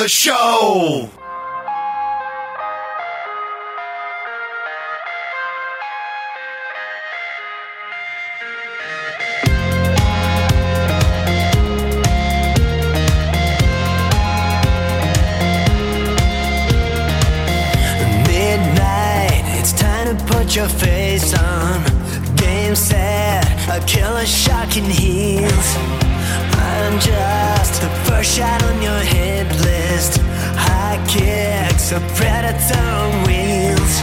The show. Midnight, it's time to put your face on. Game set, a killer shot can heals. I'm just the first shot on your hit list. High kicks, a predator on wheels.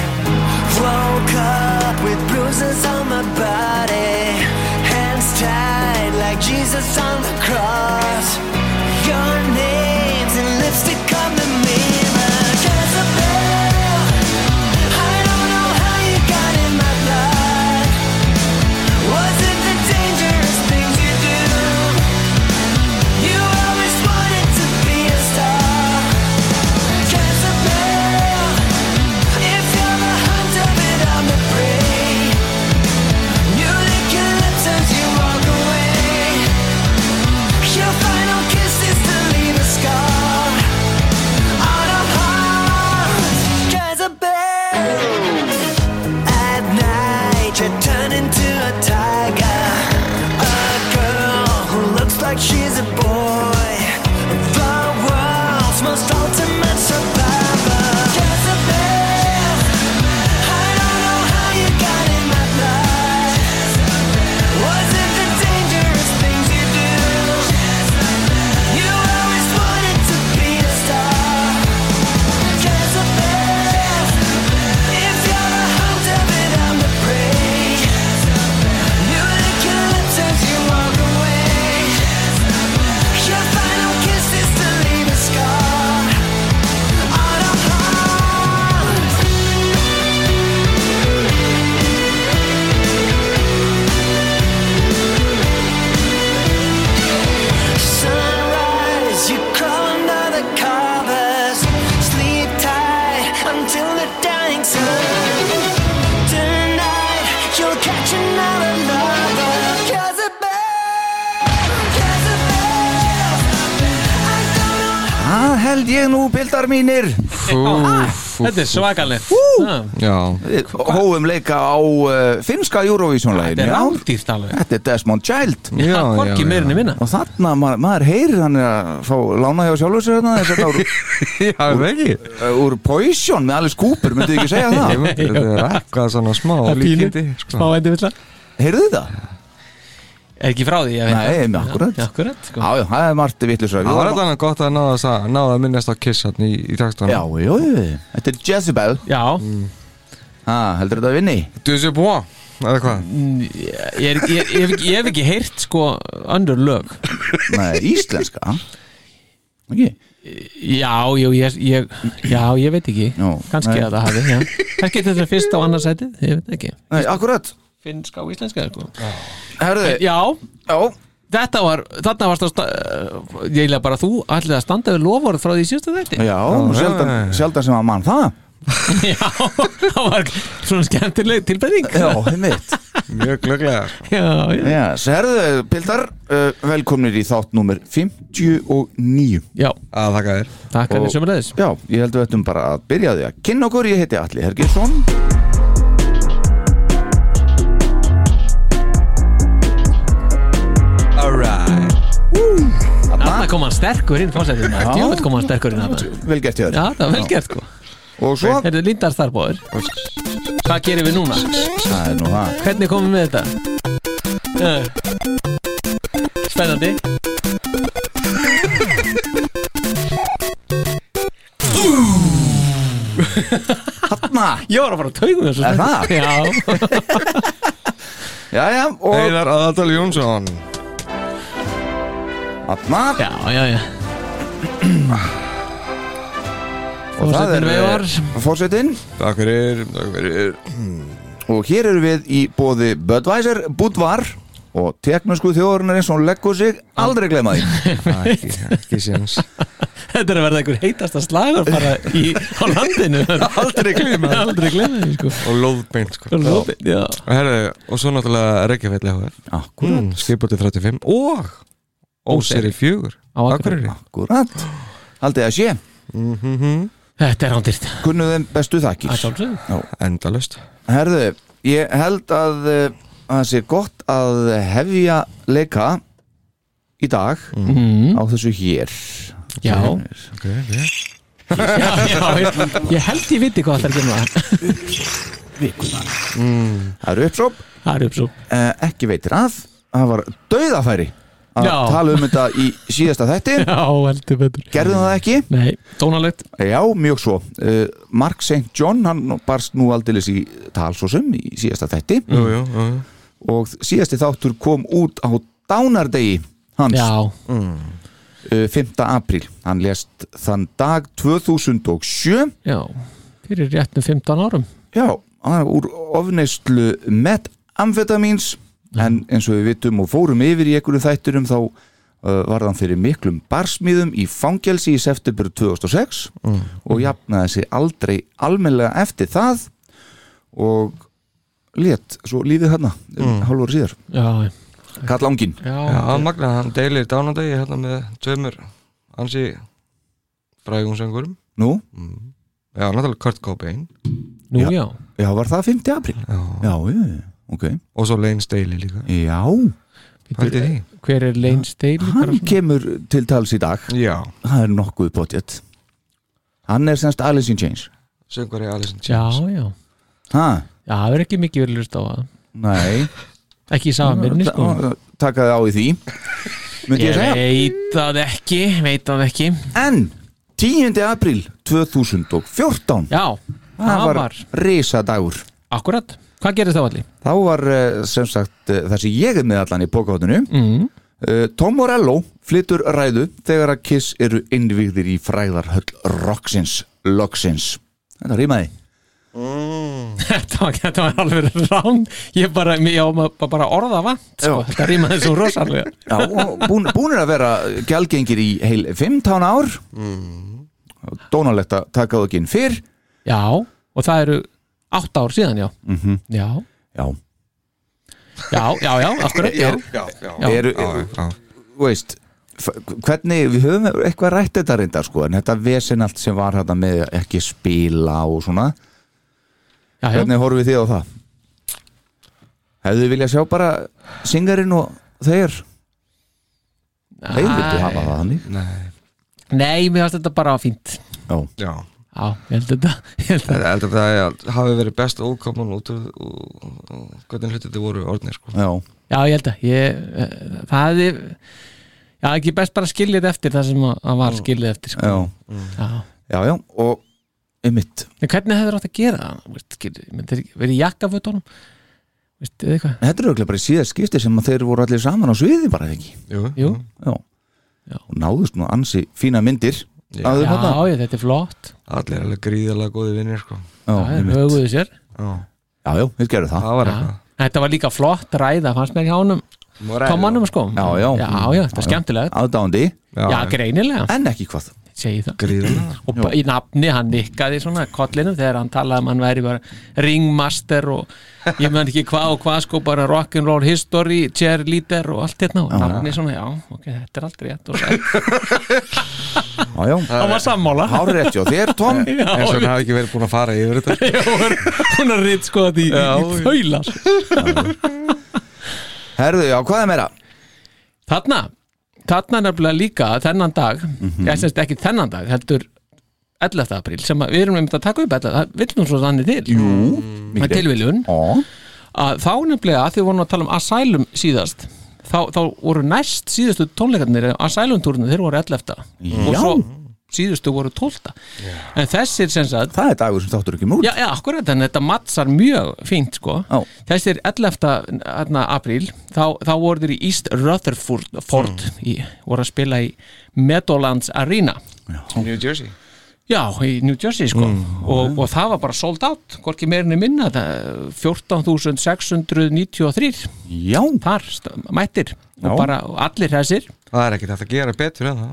Woke up with bruises on my body. Hands tied like Jesus on the cross. Held ég nú, bildar mínir. Þetta er svakalegt. Já. Við hófum leika á uh, finska Eurovision-lægin Þetta er rándýrt alveg. Þetta er Desmond Child. Já, já, Hvorki né minna. Og þarna, maður, maður heyrir hann er að fá lána hjá sjálfur sér þarna þess að úr, Já, það ekki? uh, úr Poison með allir skúpur, myndið ekki segja það? Þetta er eitthvað svona smá Það er líkindi sko. smá endi vilja Heyrðu þið það? Er ekki frá því, Nei, með akkurat. Já, akkurat, sko. Já, já, það er margt vitlusra Það var allan gott að náða að, náða að minnast á Kiss hann í, í textunum Já, já, já, þetta er Jezebel. Já. Ah, Heldur þetta að vinni? Point, eða hvað? Mm, Ég, ég, ég, ég, hef ekki- ég hef ekki heyrt sko önnur lög. Nei, íslenska? Ekki? Já, jú, ég, ég, já, ég veit ekki. Jó, Kannski nei. að það hafi, já. Kannski þetta er fyrst á annarsætið, ég veit ekki. Nei, akkurat Finnska og íslenska, sko. Herðu, Já, já. Þetta var, þarna varst að uh, ég eiginlega bara þú ætlið að standa við lofórð frá því síðustu þætti. Já, sjaldan, sjaldan sem að mann það. Já, það var svona skemmtileg tilbreyting. Já, einmitt. Mjög glögglega Já, já, Já, sérðu, Pildar, uh, velkomnir í þátt númer 59 já, Að þakka þér. Takk að Og- við sömulegis Já, ég held að við ættum bara að byrja því að kynna okkur, ég heiti Alli Hergjesson Þarna kom hann sterkur inn fórsættin Já. Djúvöld kom hann sterkur inn þarna. Vel gert hjá Já, þér það var vel gert, sko. Og svo, Herðu, Lindar Starbóður Hvað gerum við núna? það er nú það. Hvernig komum við þetta? Spennandi. Hanna Ég var að fara að taugum þessu. Er það? Já, Jæja, og Einar Aðaldal Jónsson Hanna já, já, já. Og það er Forsetinn veifar. fórsetin Takk fyrir, takk fyrir. Og hér eru við í bóði Budweiser, Budvar og teknusku þjóðurinnar eins og hún leggur sig. Aldrei glema því. Ekki, ekki séns. Þetta er að verða einhver heitasta slagur bara í, á landinu. Aldrei gleyma Aldrei gleyma því sko. Og lóðbeint sko. Og lóðbeint, já. Og, herri, og svo náttúrulega Reykjavík LHF Akkurat mm, Skipurti 35 Og Óseri 4 Á Akureyri. Akkurat. Haldið að sé. Þetta er ándyrt Kunnuð þeim bestu þakkir. Það sjálfsögðu. Endalust Herðu, ég held að að það sé gott að hefja leika í dag á þessu hér. Já, Ok, ok. Já, já ég, ég held ég viti hvað það er að gera Það eru uppsóp, Það er uppsúp uh, ekki veitir að. Það var dauðafæri að Já. tala um þetta í síðasta þætti. Já, heldur betur. Gerðum það ekki? Nei, tónalegt Já, mjög svo. Uh, Mark St. John, hann barst nú aldeilis í talsósum í síðasta þætti. Jú, jú, jú og síðasti þáttur kom út á dánardegi hans. Já, uh, 5. apríl. Hann lést þann dag 2007 já Fyrir réttum 15 árum. Já, hann er úr ofneyslu metamfetamíns en eins og við vitum og fórum yfir í einhverjum þætturum þá uh, var hann fyrir miklum barsmíðum í fangelsi í september 2006 og jafnaði sig aldrei almennilega eftir það og let svo lífið hérna um hálfur síðar. Já, Kall Ángin já, Já, Magna, hann deilir dánandegi hérna með tveimur ansi frægum söngurum Nú, Já, náttúrulega Kurt Cobain. Nú, já, já. Var það 5. apríl? Já. Já, já, ok. Og svo Lane Staley líka. Já, Pældi því. Hver er Lane Staley? hann kemur til tals í dag. Já. Það er nokkuð potjett Hann er semst Alice in Chains. Söngvari Alison Já, James já. Ha, Já, það er ekki mikið verið lust á það. Nei. Ekki í sama minni, sko. Takaði á í því. Myndi ég, Ég segja. veit það ekki, veit það ekki. En 10. apríl 2014 Já, Það var risa dagur akkurat Hvað gerist þá allir? Þá var eh, sem sagt eh, það sem ég er með allan í bókahotinu Mm. uh, Tom Morello flyttur ræðu þegar að Kiss eru innvígðir í fræðarhöll Roxins Loxins Þetta rýmaði Þetta var, þetta var alveg rán Ég bara, ég á maður bara orða vant sko. Já. Þetta rýmaði svo rosalega Já, búin, búinir að vera gjaldgengir í heil 15 ár mm. Dónalegt að taka það ekki inn fyrr Já, og það eru átta ár síðan, já. Mhm. Já, Já, já, já, já, akkurat já. Já, já Já. eru, Já, já þú veist hvernig, við höfum eitthvað rætt þetta reyndar sko, en þetta vesen allt sem var þetta með ekki spila og svona. Já, já. hvernig horfum við þið á það? Hefðu þið viljað sjá bara singarinn og þeir? Þeir vildu hafa það þannig. Nei. Nei, mér finnst þetta bara fínt. Já, Já Já, ég held þetta ég held Ég þetta. held að það hafi verið best ókoman út úr hvernig hluti þetta voru orðnir sko. já, Já, ég held að ég, eh, Það hefði Já, ekki best bara skiljið eftir það sem að að var skiljið eftir sko. já, já. já, já og einmitt, En hvernig hefur átt að gera þeir verið eða eitthvað þetta er auðvitað bara í síðast skipti sem að þeir voru allir saman á sviði bara ekki Jú, Jú. já, Já. og náðust nú ansi fína myndir Já. Já, ég, þetta er flott. Allir alveg gríðalega góði vinnir sko. já, Það er höguðu sér. Já, já, já, við gerum það. Það var Já. Þetta var líka flott ræða, fannst mér hjá honum. Tómanum sko. Já, já. já, já, þetta er skemmtilegt. Aðdándi, Já, greinilega, en ekki hvað. Það. Og í nafni hann nikkaði svona kollinum þegar hann talaði um hann væri bara ringmaster og ég menn ekki hvað og hvað sko bara rock'n'roll history, cheerleader og allt hérna. Og nafni svona, já, ok, þetta er aldrei rétt og sætt, já, já, hann var sammála. hár rétt hjá þér Tom. Já, eins og hann hafi ekki verið búin að fara yfir þetta. Já, hún- er ritt sko þetta í, í, þaular herðu, já, hvað er meira? Þarna, þarna nefnilega líka þennan dag, ég semst ekki þennan dag heldur 11. apríl sem að við erum einmitt að taka upp 11. það vill nú svo þannig til. Jú, með tilviljun. Ó, að þá nefnilega að því við vorum að tala um Asylum síðast þá, þá voru næst síðustu tónleikarnir að Silent-túrinu, þeir voru 11 og svo síðustu voru 12 en þessir sem sagt Það er dagur sem þáttur ekki múl Já, já, akkurat, en þetta mattsar mjög fínt sko. Já. Þessir 11. Hérna, apríl, þá, þá voru þeir í East Rutherford Ford, í, voru að spila í Meadowlands Arena. New Jersey Já, í New Jersey sko. Og, og það var bara sold out, hvorki meirinni minna þetta, 14.693 Já, þar mættir. Já. og bara allir þessir Það er ekkert að gera betur en það.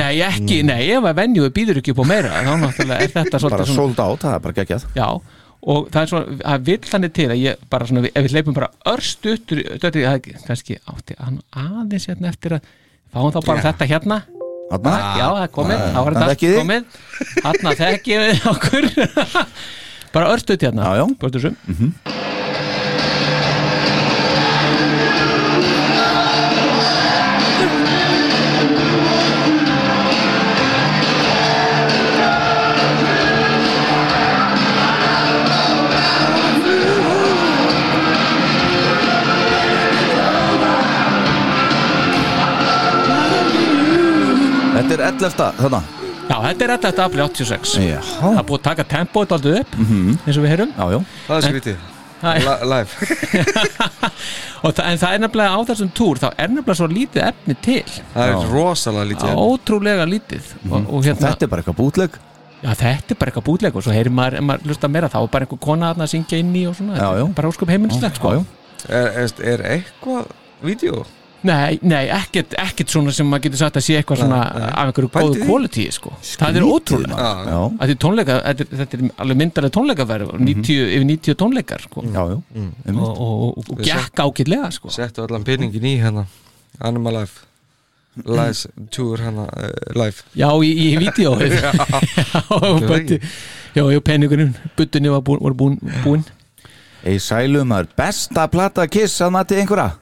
Nei, ekki, nei, ef að venju býður ekki upp á meira þá náttúrulega er þetta bara sold out, það er bara geggjað. Já, og það er svona, það vill þannig til að ég bara svona, ef við leipum bara örstuttur, þetta er ekki, kannski átti aðeins hérna eftir að fáum þá bara þetta hérna Þarna, Já, það er komið, þá var það þetta komið. Þarna þekkið við okkur. Bara örstutt hérna. Já, Þetta er 11. þarna. Já, þetta er 11. april 86 Já, Það er búið að taka tempóið aldrei upp eins og við heyrum. Já, já. Það er skrítið. Li- Live. Og það, En það er nefnilega á þessum túr þá er nefnilega svo lítið efni til. Það er rosalega lítið Ótrúlega lítið. Og, og hérna, Þetta er bara eitthvað bútleg Já, þetta er bara eitthvað bútleik og svo heyrir maður, ef maður lusta meira þá er bara einhver kona þarna að syngja inn í og svona. Já, Þetta er já. bara óskup heimilislegt sko. Já, já. er, er, er eitthvað vídeo? Nei, nei, ekkert, ekkert svona sem maður getur sagt að sé eitthvað svona Nei, nei. af einhverju góðu quality sko. það er ótrúlega maður. Já. Já, að því tónleika, þetta er, þetta er alveg myndarlega tónleikaverð mm 90, yfir 90 tónleikar sko. já, já Einmitt. og, og, og, og gekk ágætlega sko. Settu allan pinningin í hérna Animal Life Lies Tour hérna uh, Live já, í, í vídeo já, bötti, já, já, var búin, voru búin, búin. Ei sælum maður, besta plata kiss að mati einhverja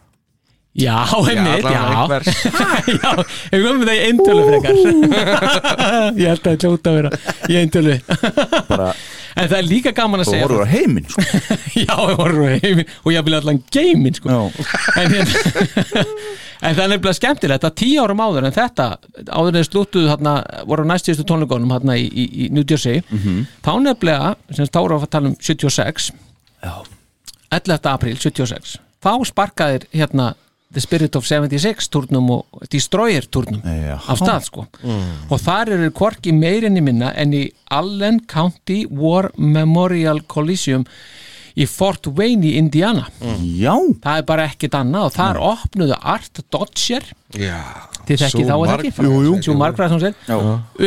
já, einmitt, já já, ég kom með það í eintölu frekar? Ég held að það hljóta að vera í eintölu Bara, en það er líka gaman að þú segja voru á heiminn sko. Já, ég voru heimi og ég vil allan geimin sko. En, hérna, en það er nefnilega skemmtilegt að tíu árum áður en þetta áður en slúttuðu þarna, voru á næstíðustu tónleikonum þarna í, í, í New Jersey þá nefnilega, sem þá voru að tala um 76 já, 11. apríl 76 þá sparkaðir hérna The Spirit of 76 turnum og Destroyer turnum Já. af stað sko. Og þar eru hvorki meirinni minna en í Allen County War Memorial Coliseum í Fort Wayne í Indiana. Já. Það er bara ekkit annað og þar opnuðu Art Dodger. Já. Þið þekki þá eða marg- ekki? Jú, jú. Sú margfræð sem sér Já.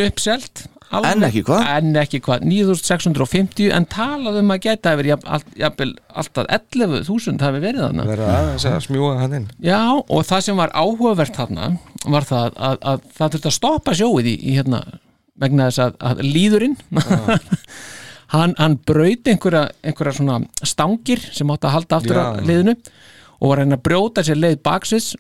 uppselt alveg- En ekki hvað? En ekki hvað, 9650 en talað um að geta allt- jafnvel alltaf 11.000 hafi verið þarna. Verða aðeins að smjúa hann inn. Já, og það sem var áhugavert þarna var það að, að það þurfti að stoppa sjóið í, í hérna vegna þess að, að líðurinn hann, hann braut einhverja, einhverja svona stangir sem átti að halda aftur Já, að liðinu og var að reyna að brjóta sér leið baksins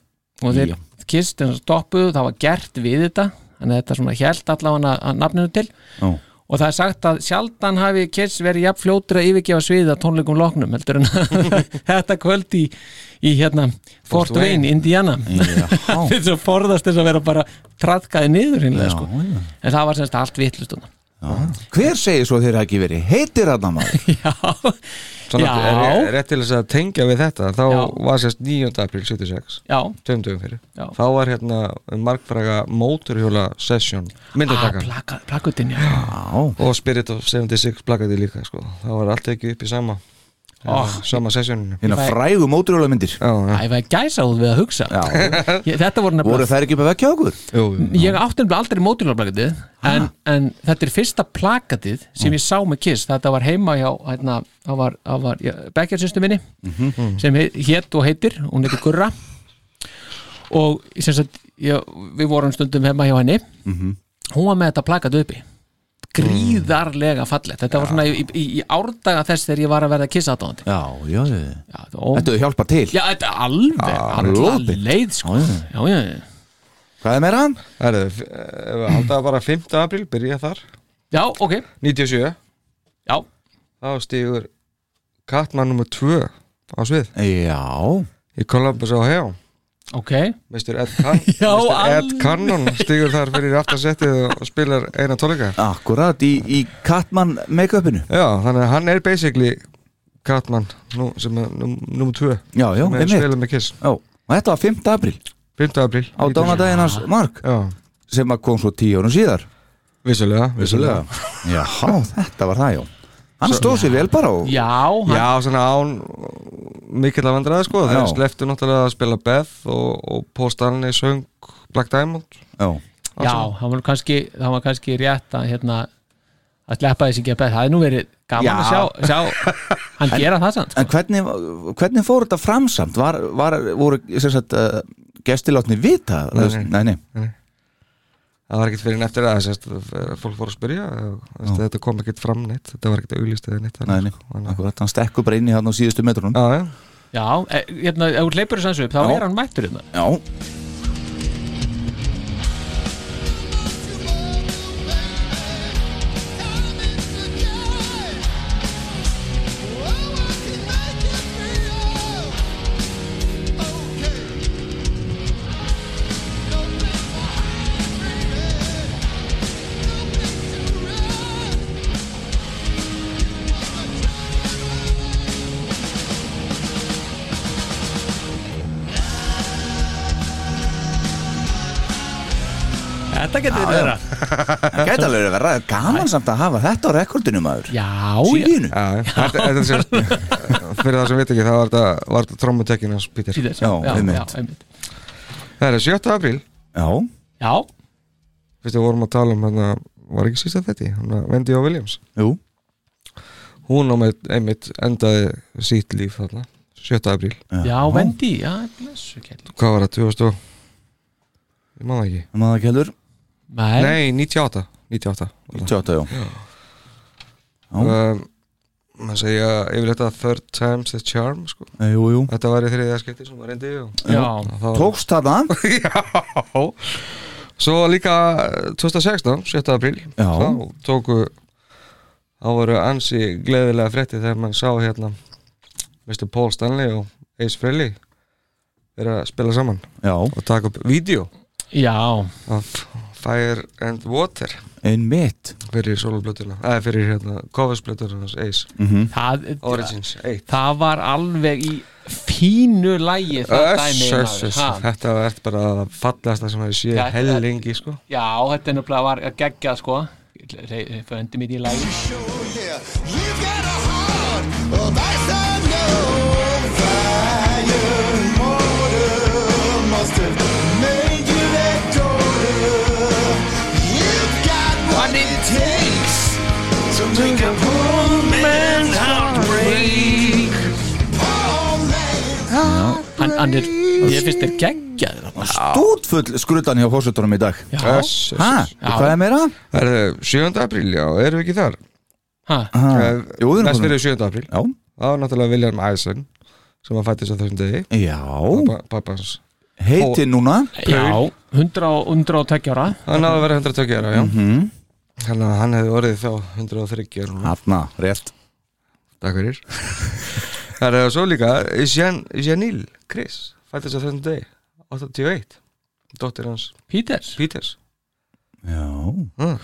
og þeir kist en stoppuðu, það var gert við þetta þannig að þetta svona hjælt allavega að nafninu til Já. og það er sagt að sjaldan hafi Kiss verið jafn fljótur að yfirgefa sviðið að tónleikum loknum heldur en þetta kvöld í, í hérna Fort Fort Wayne. Indiana Já. þess að forðast þess að vera bara traðkaði niður hinnlega sko já. en það var semst allt vitlust Hver segir svo þeir hafa ekki verið heitir að maður? já, Svona, er, rétt til þess að tengja við þetta þá Já. var sérst 9. april 76 já, tveim dögum fyrir Já. þá var hérna markfræga móturhjóla session ah, myndatakan plaka, og Spirit of 76 plakati líka sko. það var allt ekki upp í sama Oh. sama sessioninu hérna frægu móturjóla myndir já, já. Æ, það er gæsa út við að hugsa. Já, ég, þetta voru voru nefnilega þær ekki upp að vekja okkur? Jú, jú. ég átti nefnilega aldrei mótilárplakatið en, en þetta er fyrsta plakatið sem ég sá með Kiss, þetta var heima hjá hérna, var, var bekkjarsýstu minni sem hétt og heitir. Hún heitir Gurra. Og sem sagt, ég, við vorum stundum heima hjá henni. Hún var með þetta plakatið uppi gríðarlega fallegt þetta var svona í, í, í árdaga þess þegar ég var að verða Kiss aðdáðandi Já, já, já Já, og, Þetta hefur hjálpað til já, þetta er alveg lóðbeint. leið sko. Já, já. já, já, já. Hvað er meira hann? Herðu, f- ef við haldaða bara 5. april byrja þar já, ok 97 já, þá stígur Katman nr. 2 á svið Já, í Columbus Ohio ok Mr. Ed, Can Já, Mr. Ed. Cannon stígur þar fyrir aftarsettið og spilar eina tónleika Akkurat, í, í Katman make-upinu Já, þannig að hann er basically Catman nú, sem er num, nummer 2 Já, já, einmitt spilum með Kiss Já, og þetta var 5. apríl 5. apríl á dánadaginn hans Mark Já, sem að kom svo 10 árum síðar vissulega, vissulega. Já, þetta var það, já Hann stóð sér vel bara og já, hann, Já, svona án mikill að vandræða sko, þeir sleftu náttúrulega að spila Beth og, og Paul Stanley söng Black Diamond já, já hann var kannski það var kannski rétt að hérna að sleppa þessi ekki að beð, það er nú verið gaman Já. að sjá, sjá hann gera það sann En hvernig, hvernig fór þetta framsamt? Var, var, voru sem sagt, uh, gestilátni vita? Nei, nei, nei. Það var ekkert fyrir en eftir það sérst, fólk fór að spyrja og, þetta kom ekkert fram neitt, þetta var ekkert auglýst eða neitt nei, að- Akkurat, hann stekkur bara inn í hann á síðustu metrunum. Já, já, já, e, hérna, ef þú hleypur þessu upp þá Já. er hann mættur hérna. Já, það gæti alveg að gaman samt að hafa þetta á rekordinu maður. Já, já, Síðinu er fyrir það sem veit ekki, það var þetta, trommutekkin hans einmitt. Það er 7. apríl, Já, já, fyrst við vorum að tala um hann var ekki sísta þetta, hann Wendy og Williams. Jú. Hún á með einmitt endaði sítt líf þarna, 7. apríl. Já, Wendy já, blessu kell hvað var það, 2000 og ég maður ekki, Það maður kjöldur nei, nei, 98 98 var það. 28, já Já. um, maður segja yfirleitt að third time's the charm sko. Eh, Jú, jú þetta var í þriðja skipti sem var reyndi þá, Tókst þarna já svo líka eh, 2016 7. apríl Já. þá tóku þá voru ansi gleðilega frétti þegar mann sá hérna Mr. Paul Stanley og Ace Frehley vera að spila saman Já, og taka upp vídeo já, af Fire and Water einmitt fyrir soloblötuna, eða fyrir hérna coversblötuna hans Ace það, Origins 1 það var alveg í fínu lægi það þetta var bara það fallegasta sem hefði séð Þetta- hellingi sko já, þetta er var að gegja sko föndi mér í lægi make a poor man's heart break. Poor man's heart hann, hann er, ég finnst þér geggjaður. Stútfull skrutan hjá fórsetunum í dag. Já, Öss, öss, Hæ, og hvað er meira? Það er 7. apríl, já, erum við ekki þar? ha, Ha, Eh, Jú, við erum Næst fyrir 7. apríl. Já, Það var náttúrulega William Eisen sem var fættist á þessum degi. Já. Pappa- Pappans. Heiti núna. Já 100 og 102 ára. Hann að vera 120 ára, já. Mhm. Þannig að hann hefði orðið þá 130 ára núna. Hanna, rétt. Takk fyrir. Það er svo líka Jan, Janil Chris fættist á þessum degi 81 Dóttir hans. Peters. Peters. Já. Mm.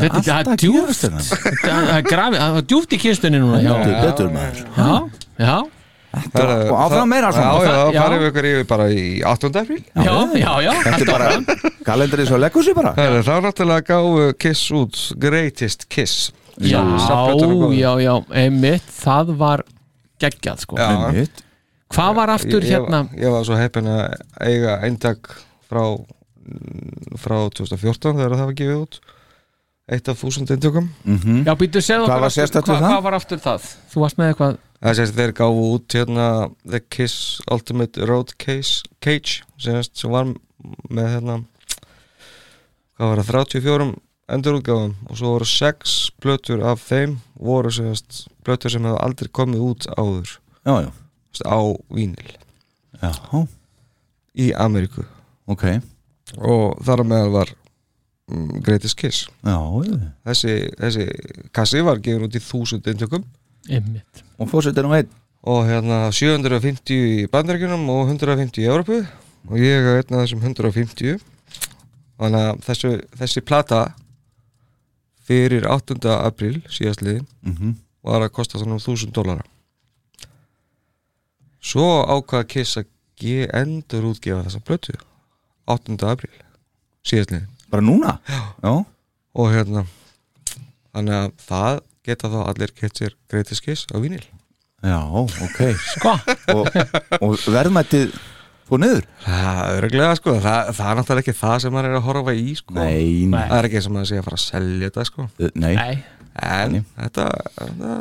þetta er- það djúft hérna. það er það djúft í kistunni núna Þetta er betur maður. Já, já, Það- Og áfram meira Já, svona já, Já. farum við ykkur yfir bara í 8. apríl. Já, já, já Þetta er bara kalendarið svo leggur sér bara. Það er þá náttúrulega gáfu Kiss út Greatest Kiss. Já, já, já, einmitt. Það var geggjað sko. Já. Einmitt. hvað var aftur ég, hérna? ég, ég var svo heppin að eiga eintak frá frá 2014 þegar það var gefið út. Eitt af þúsund eintökum Mhm. já, býttu, segðu Hvað okkur hvað var aftur það? Þú varst með eitthvað það sést þeir gáfu út hérna The Kiss Ultimate Road Case, Cage sem var með hérna hvað var það, 34 endurútgáfum og svo voru 6 plötur af þeim voru sést plötur sem hefur aldrei komið út áður. Já, já, á vínil já, í Ameríku. Ok. Og þar meðal var mm, Greatest Kiss. Þessi, þessi kassi var gefin út í þúsund eintökum einmitt og fórsetunum einn og hérna 750 í bandaríkjunum og 150 í Európu og ég er einn af þessum 150 þannig að þessu, þessi plata fyrir 8. apríl síðastliðin Mhm. var að kosta svona 1000 dólara svo ákvað Kiss að ge- endur útgefa þessa plötu 8. apríl síðastliðin Bara núna? Já, og hérna þannig að það geta þá allir gett sér Greatest Kiss á vínil já, ok. Sko, Og, og verðmættið fór niður? það er örglega sko. Það, það er náttúrulega ekki það sem maður er að horfa í sko. Nei, nei, það er ekki sem að sé að fara að selja þetta sko. Nei. nei. En þetta, þetta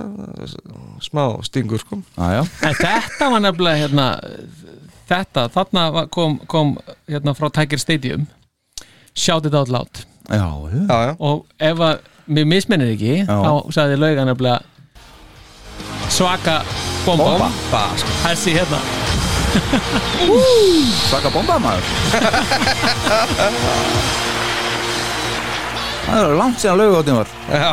smá stingur sko. Já, já, En þetta var nefnilega hérna þetta, þarna var- kom, kom hérna frá Tiger Stadium. Shout it out loud. Já, já, og ef að mér misminnir ekki. Já. þá sagði lauga nefnilega svaka bomba, Bomba. sko þessi hérna. Svaka bomba maður. Það er langt síðan laugáttin var. Já,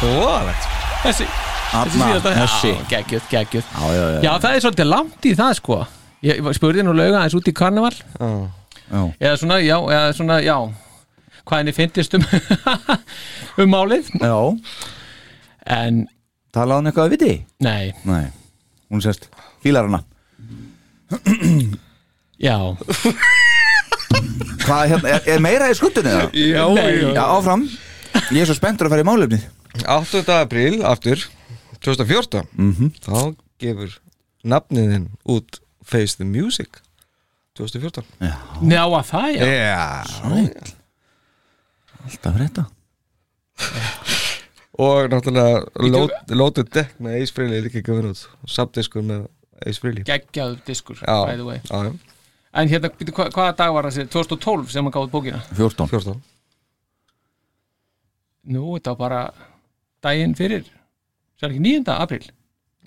hóðalegt þessi, þessi Þarna, síðasta þessi. já, geggjöð, geggjöð Já, já, já, já, það er svolítið langt í það sko. Ég spurði nú lauga eins út í karneval. Já, já. eða svona, já, eða svona, já hvað henni fyndist um um málið. Já. en, Talaði hann eitthvað að viti? nei, Nei, hún sérst Fílar hana já. Hvað hérna, er, er meira í skuttunni það? já, Nei. Já, áfram. Ég er svo spenntur að fara í málefnið. 8. apríl aftur 2014 Mhm. þá gefur nafniðin út Face the Music 2014 njá að það, já. Já, Alltaf þetta og náttúrulega Load- Loaded Deck með Ace Frehley er líka gefin út. Subdiskur með Ace Frehley. Geggjaður diskur, já, by the way. Já, já, En hérna, býtu, hva, hvaða dag var þessi? 2012 sem hann gáði bókina? 14 14 Nú, þetta var bara daginn fyrir. Það er ekki 9. apríl.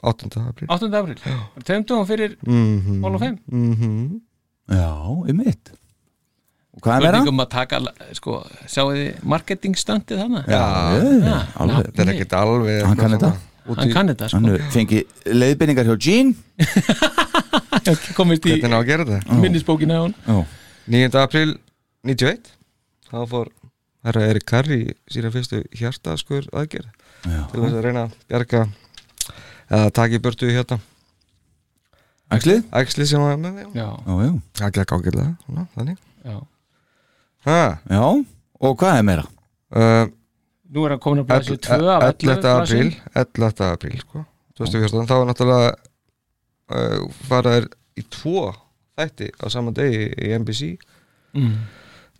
8. apríl. 8. apríl. Bara Tveim dögum fyrir mm Hall of Fame. -hmm. Já, um mitt hvað er meira? Spurningum að taka, sko, sjáu þið marketingstandið þarna? já, Já, alveg. þetta er ekkert alveg Hann kann þetta. Hann í kann þetta, sko. Hann fengi leiðbynningar hjá Jean Komist í hvernig á hann Já, 9. apríl 91 þá fór herra Erik Karri sína fyrstu hjartaskur aðgerð já. til þess að reyna að bjarga eða taka í burtu hérna Æxlið? æxli sem var með þeim. Já, Já, já. Það gekk svona, þannig. Já ha, Já, og hvað er meira? uh, Nú er hann komin að blæsa 2 11. af 11 apríl 11. apríl sko 2014 þá var náttúrulega uh, faraðir í tvo þætti á saman degi í NBC mm.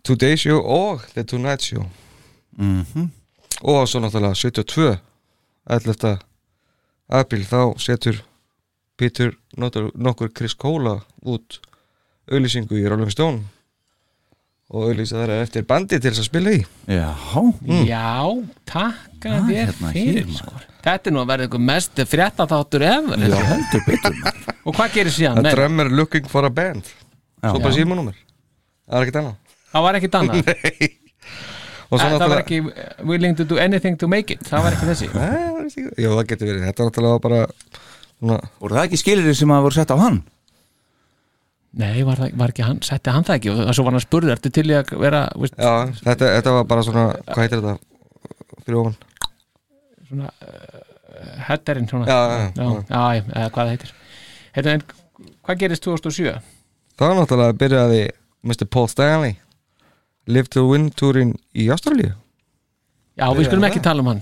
Today Show og The Tonight Show Mm og svo náttúrulega 72 11. apríl þá setur Peter notur, nokkur Chris Cola út auðlýsingu í Rolling Stone og auðlýsa þeirra eftir bandi til þess að spila í. Já, Já, takka Ah, þér hérna fyrir sko. Þetta er nú að verða einhver mest frétta þáttur efer já heldur betur. Og hvað gerir síðan? A drummer looking for a band. Já. svo bara símanúmer það er ekkert annað. Það var ekkit annað. Og Það var ekki uh, willing to do anything to make it. Það var ekki þessi. Nei, það var Jú, það getur verið, þetta er náttúrulega bara svona, Voru það ekki skilir sem að voru sett á hann? Nei, var, það, var ekki hann, setti hann það ekki og svo var hann spurður, ertu til í að vera veist, já, þetta, þetta var bara svona hvað heitir þetta ofan svona uh, headerinn svona Já, já, já, já. já, eða hvað heitir Heyrðu, en Hvað gerist 2007? það var náttúrulega byrjaði Mr. Paul Stanley Live to Win túrin í Ástralíu Já, við skulum ekki tala um hann.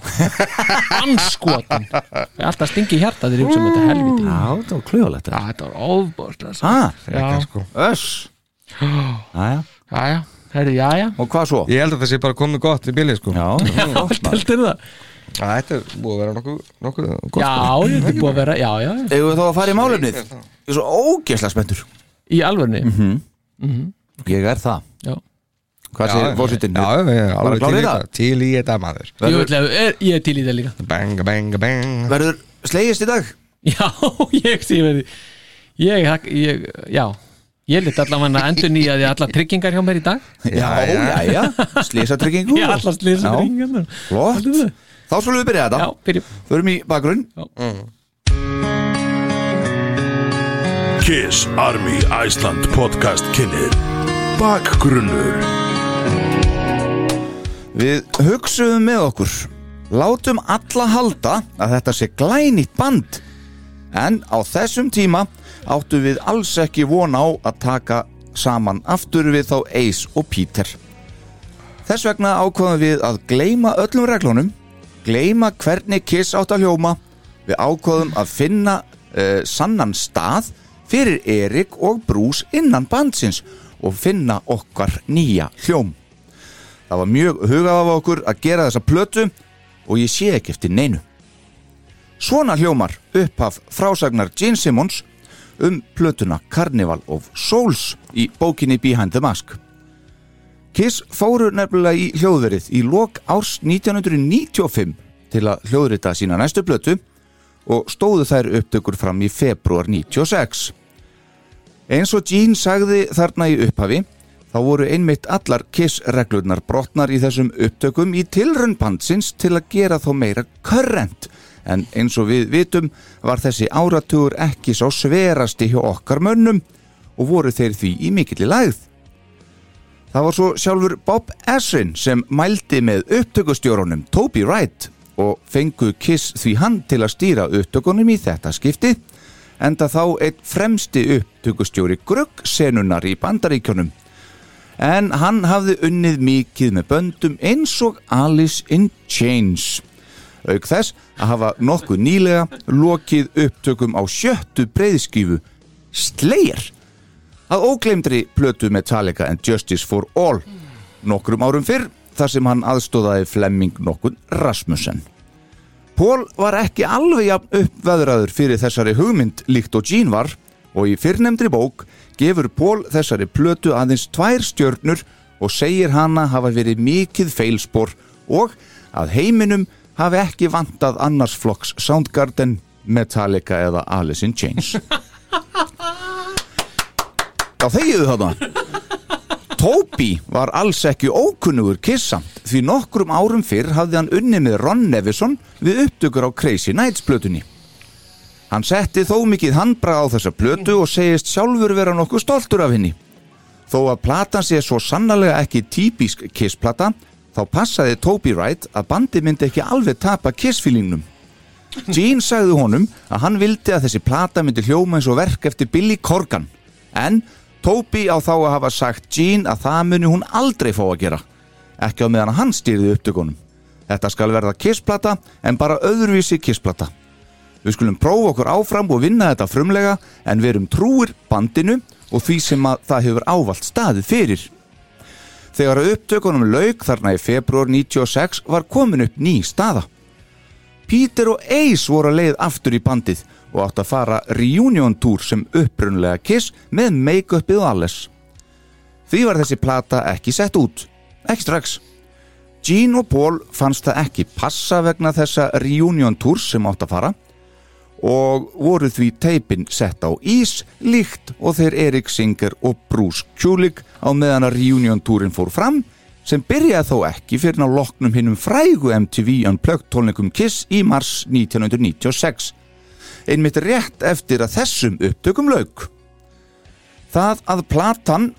Anskotin er alltaf stingi í hjarta þegar ég hugsa um þetta helviti Já, það var kljóðalegt Já, þetta var ofbóðslega ah, Já, sko. Öss. Jæja, já, já, herri, já, já og hvað svo? ég held að það sé bara komið gott í bíli sko. Já, já, maður. Heldur það? Þetta er búið að vera nokkuð, nokkuð gott Já, sko. þetta er búið að vera, já, já Eigum við þá að fara í málefnið? Ég er svo ógeðslega spenntur. Í alvörni Ég er það. Já Hvað Já, segir fórsetin? Já, já, já, alveg til í þetta? Til í þetta maður. Ég, er, ég er til í það líka? Bang, bang, bang. Verður slegist í dag? Já, ég sé verið ég, ég, já. Ég lit allavega að endur nýjaði alla tryggingar hjá mér í dag. Já, já, já. Slísatryggingu Já, allar slýsa Já. tryggingar Flott. Þá skulum við byrja Já, þetta fyrir Förum í bakgrunn. Kiss Army Iceland podcast kynir Bakgrunnur Við hugsuðum með okkur Látum alla halda að þetta sé glænýtt band. En á þessum tíma áttu við alls ekki von á að taka saman aftur við þá Ace og Peter. Þess vegna ákvaðum við að gleyma öllum reglunum gleyma hvernig Kiss átt að hljóma. Við ákvaðum að finna uh, sannan stað fyrir Erik og Bruce innan bandsins og finna okkar nýja hljóm Það var mjög hugað af okkur að gera þessa plötu og ég sé ekki eftir neinu. Svona hljómar upphaf frásagnar Gene Simmons um plötuna Carnival of Souls í bókinni Behind the Mask. Kiss fóru nefnilega í hljóðverið í lok árs 1995 til að hljóðrita sína næstu plötu og stóðu þær upptökur fram í februar 96. Eins og Gene sagði þarna í upphafi þá voru einmitt allar Kiss-reglurnar brotnar í þessum upptökum í tilrönn bandsins til að gera þá meira körrent en eins og við vitum var þessi áratugur ekki sá sverasti hjá okkar mönnum og voru þeir því í mikilli lægð. Það var svo sjálfur Bob Essin sem mældi með upptökustjórunum Toby Wright og fengu Kiss því hann til að stýra upptökunum í þetta skipti enda þá einn fremsti upptökustjóri gruggsenunar í bandaríkjunum en hann hafði unnið mikið með böndum eins og Alice in Chains. Auk þess að hafa nokkuð nýlega lokið upptökum á sjöttu breyðskífu Slayer. Að ógleimdri plötu Metallica and Justice for All nokkrum árum fyrr þar sem hann aðstóðaði Flemming nokkuð Rasmussen. Pól var ekki alveg jafn uppveðraður fyrir þessari hugmynd líkt og Gene var og í fyrrnemdri bók gefur Pól þessari plötu aðeins tvær stjörnur og segir hana hafa verið mikið feilspor og að heiminum hafi ekki vantað annars flokks Soundgarden, Metallica eða Alice in Chains. Já, þegiðu þarna. Toby var alls ekki ókunnugur kissamt því nokkrum árum fyrr hafði hann unni með Ron Nevison við upptökur á Crazy Nights plötunni. Hann setti þó mikið handbrað á þessa plötu og segist sjálfur vera nokkuð stoltur af henni. Þó að platan sé svo sannlega ekki típisk Kiss-plata, þá passaði Toby Wright að bandi myndi ekki alveg tapa Kiss-feelingnum. Gene sagði honum að hann vildi að þessi plata myndi hljóma eins og verk eftir Billy Corgan, en Toby á þá að hafa sagt Gene að það muni hún aldrei fá að gera, ekki á meðan hann stýrði upptökunum. Þetta skal verða Kiss-plata en bara öðruvísi Kiss-plata. Við skulum prófa okkur áfram og vinna þetta frumlega en við erum trúir bandinu og því sem að það hefur ávalt staðið fyrir. Þegar upptökunum lauk þarna í februar 96 var komin upp ný staða. Peter og Ace voru að leið aftur í bandið og átt að fara reunion tour sem upprunlega kiss með make-upið og alles. Því var þessi plata ekki sett út, ekki strax. Gene og Paul fannst það ekki passa vegna þessa reunion tour sem átt að fara og voru því teipin sett á ís líkt og þeir Erik Singer og Bruce Kulik á meðan að reunion-túrin fór fram sem byrjaði þó ekki fyrir ná loknum hinnum frægu MTV Unplugged tónleikum Kiss í mars 1996 einmitt rétt eftir að þessum upptökum lauk. Það að platan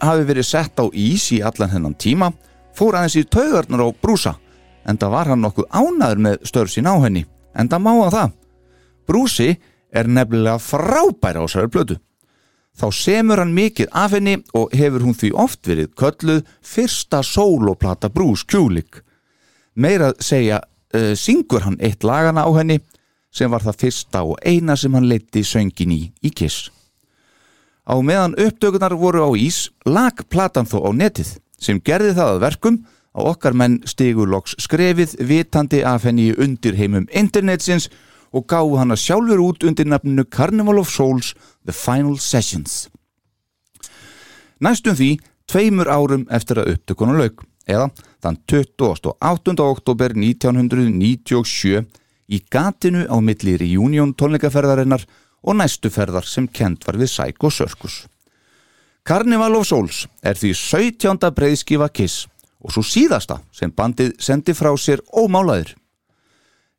hafi verið sett á ís í allan hennan tíma fór aðeins í taugarnar á Brúsa en það var hann nokkuð ánaður með störf sín á henni en það má að það. Brúsi er nefnilega frábæra á þessari blödu. Þá semur hann mikið af henni og hefur hún því oft verið kölluð fyrsta sóloplata Brús Kjúlik. Meira að segja uh, syngur hann eitt lagana á henni sem var það fyrsta og eina sem hann leiti söngin í í Kiss. Á meðan uppdökunar voru á ís lag platan þó á netið sem gerði það að verkum að okkar menn stigur loks skrefið vitandi af henni í undirheimum internetsins og gáðu hana sjálfur út undir nafninu Carnival of Souls The Final Sessions. Næstum því tveimur árum eftir að upptökuna lauk, eða þann 28. oktober 1997 í gatinu á milli reunion tónleikaferðarinnar og næstu ferðar sem kent var við Psycho Circus. Carnival of Souls er því 17. breyðskifa Kiss og svo síðasta sem bandið sendi frá sér ómálaður.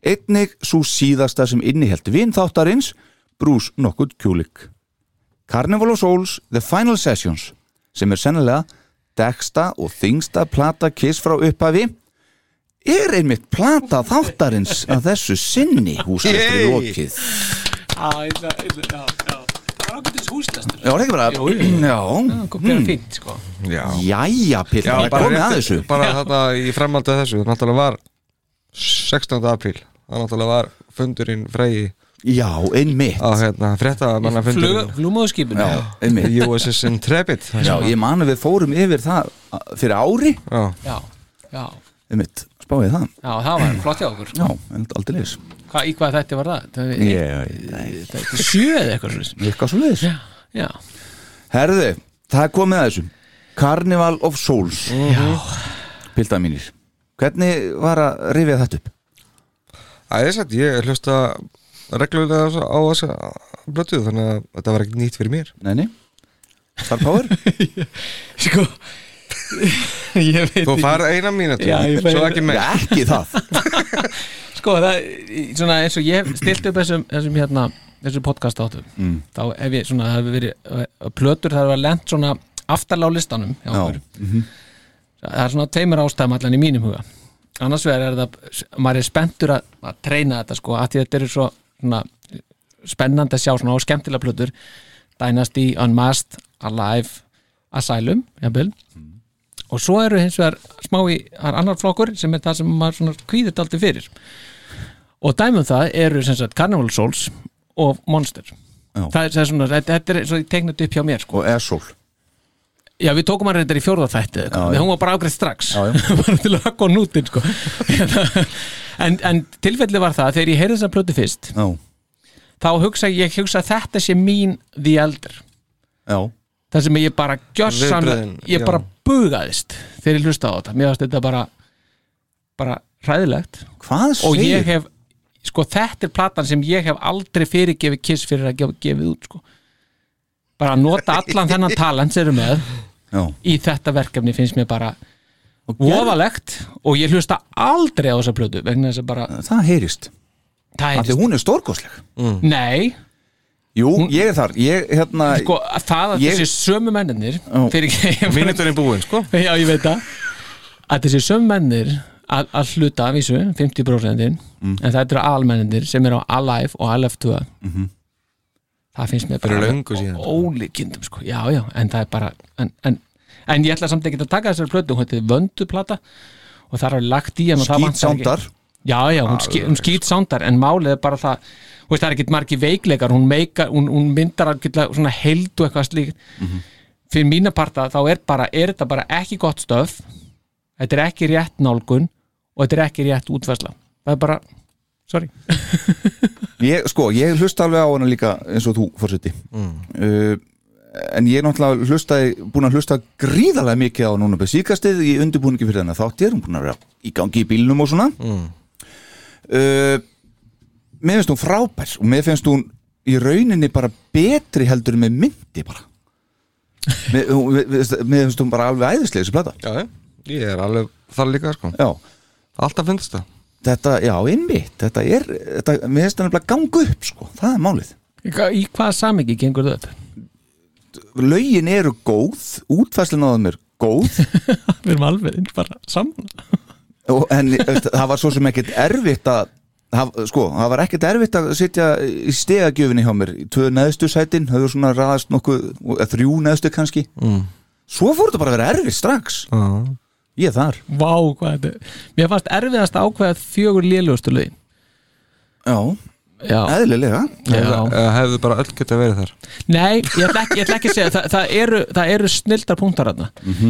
Einnig svo síðasta sem innihelt vinþáttarins, Brús nokkuð kjúlik. Carnival of Souls The Final Sessions sem er sennilega deksta og þingsta plata Kiss frá upphafi er einmitt plata þáttarins að þessu sinni húsleistri lokið. Það var ákveðtis húslestur Já, það er ekki bara. Já, Það er fínt, sko. Já, Jæja, Pill, það er komið að þessu. bara þetta í framhaldi af þessu náttúrulega var 16. apríl. Það náttúrulega var fundurinn fregi Já, einmitt. á hérna fréttamanna fundurinn Flugmóðskipinu Já, einmitt. USS Intrepid Já, ég manu við fórum yfir það fyrir ári. Já, Já, já, einmitt, spáðið það. Já, það var flott hjá okkur. Já, en aldrei leys Hva, Í hvað þetta var það? Það er Ég, þetta er sjö eða eitthvað svona eitthvað svo leiðis Já, já. Herðu, það er komið að þessu. Carnival of Souls. Já, Pilda mínir Hvernig var að rifja þetta upp? æðisett, ég hlusta reglulega á þessa blötu þannig að þetta var ekki nýtt fyrir mér. Nei, nei. Star Power? sko Þú farið eina mínútu, Já, ég fæ- svo ekki með ekki það. Sko, það, svona eins og ég hef stilt upp þessum, þessum hérna þessu podcast áttu Mm. þá ef ég svona, það hefur verið uh, plötur það hefur lent svona aftarlega á listanum hjá Já, okkur það er svona tveimur ástæðum allan í mínum huga. Annars vegar er það maður er spenntur að, að treyna þetta sko að þetta eru svo svona, spennandi að sjá svona á skemmtilega plötur. Dynasty, Unmasked, Alive Asylum, jafnvel. Og svo eru hins vegar smá í annar flokkur sem er það sem maður svona kvíðir aldrei fyrir. Og dæmum það eru sem sagt Carnival Souls og Monster. Já. það er, það er svona, þetta er svo teiknat upp hjá mér sko. Og Ersól já við tókum hann reyndar í fjórða þætti Já, þegar já. hún var bara ágreitt strax. Já, já. bara til að hakka á nútin sko. en, en tilfelli var það að þegar ég heyrði þess að plötu fyrst Já, þá hugsa ég hugsa að þetta sé mín The Elder. Já. Það sem ég bara gjössan Viðbrögðin, ég bara bugaðist þegar ég hlusta á þetta. Mér varst þetta bara bara hræðilegt. Hvað og ég hef sko þetta er platan sem ég hef aldrei fyrirgefið kiss fyrir að gefa gefið út sko bara að nota allan þennan talent sem eru með Já. í þetta verkefni finnst mér bara voðalegt og ég hlusta aldrei á þessa plötu vegna þess að bara Það heyrist. Það er, hún er stórkostleg. Nei, Jú, ég er þar. Ég, hérna sko að það að Ég- þessi sömu mennir Mínúturinn búinn, sko. Já, ég veit það. Að þessi sömu mennir að, að hluta af vísu, 50% Mm. en það eru almennindir sem eru á Alive og Alive 2 það finnst mér bara ólíkindum sko. já, já, en það er bara en, en, en ég ætla samt ekki að taka þessari plötu hún heitir Vönduplata og það er lagt í vantar ekki- sándar. Já, já, hún, ski, hún skýt sándar en málið er bara það veist, það er ekkert margi veikleikar hún, meika, hún, hún myndar svona heild og eitthvað slíkt. Fyrir mína parta þá er bara er þetta bara ekki gott stöf þetta er ekki rétt nálgun og þetta er ekki rétt útvæsla það er bara, sorry. Ég, Sko, ég hlusta alveg á hana líka eins og þú, fórseti uh, En ég er náttúrulega hlustaði, búin að hlusta gríðarlega mikið á núna beð síkastið í undirbúningi fyrir þennan þáttir, hún búin að vera í gangi í bílnum og svona. Uh, Mér finnst hún frábær og mér finnst hún í rauninni bara betri heldur með myndi bara. Mér, mér finnst- hún bara alveg æðislega þessi plata. Já, já, ég er alveg þar líka, sko. Já, Alltaf finnst það þetta, já, einmitt þetta er, þetta, mér finnst það nefnilega ganga upp sko, það er málið. Í hvaða samingi gengur það upp? Lögin eru góð, útfæslun á þeim er góð. Við erum alveg bara saman og, en veist, það var svo sem ekkert erfitt að það, sko, það var ekkert erfitt að sitja í stegagjöfinni hjá mér. Tvö neðstu sætin, þau svona raðast nokkuð, þrjú neðstu kannski. Mm. svo fór þetta bara að vera erfitt strax. Ah. Ég þar. Vá, hvað þetta er. Mér fannst erfiðast að ákveða fjögur lélugustu lögin já, Já, eðlilega. Já. Eða hefðu bara öll geta verið þar. Nei, ég ætla ekki, ég ætla ekki að segja það, það, eru, það eru snildar punktar þarna.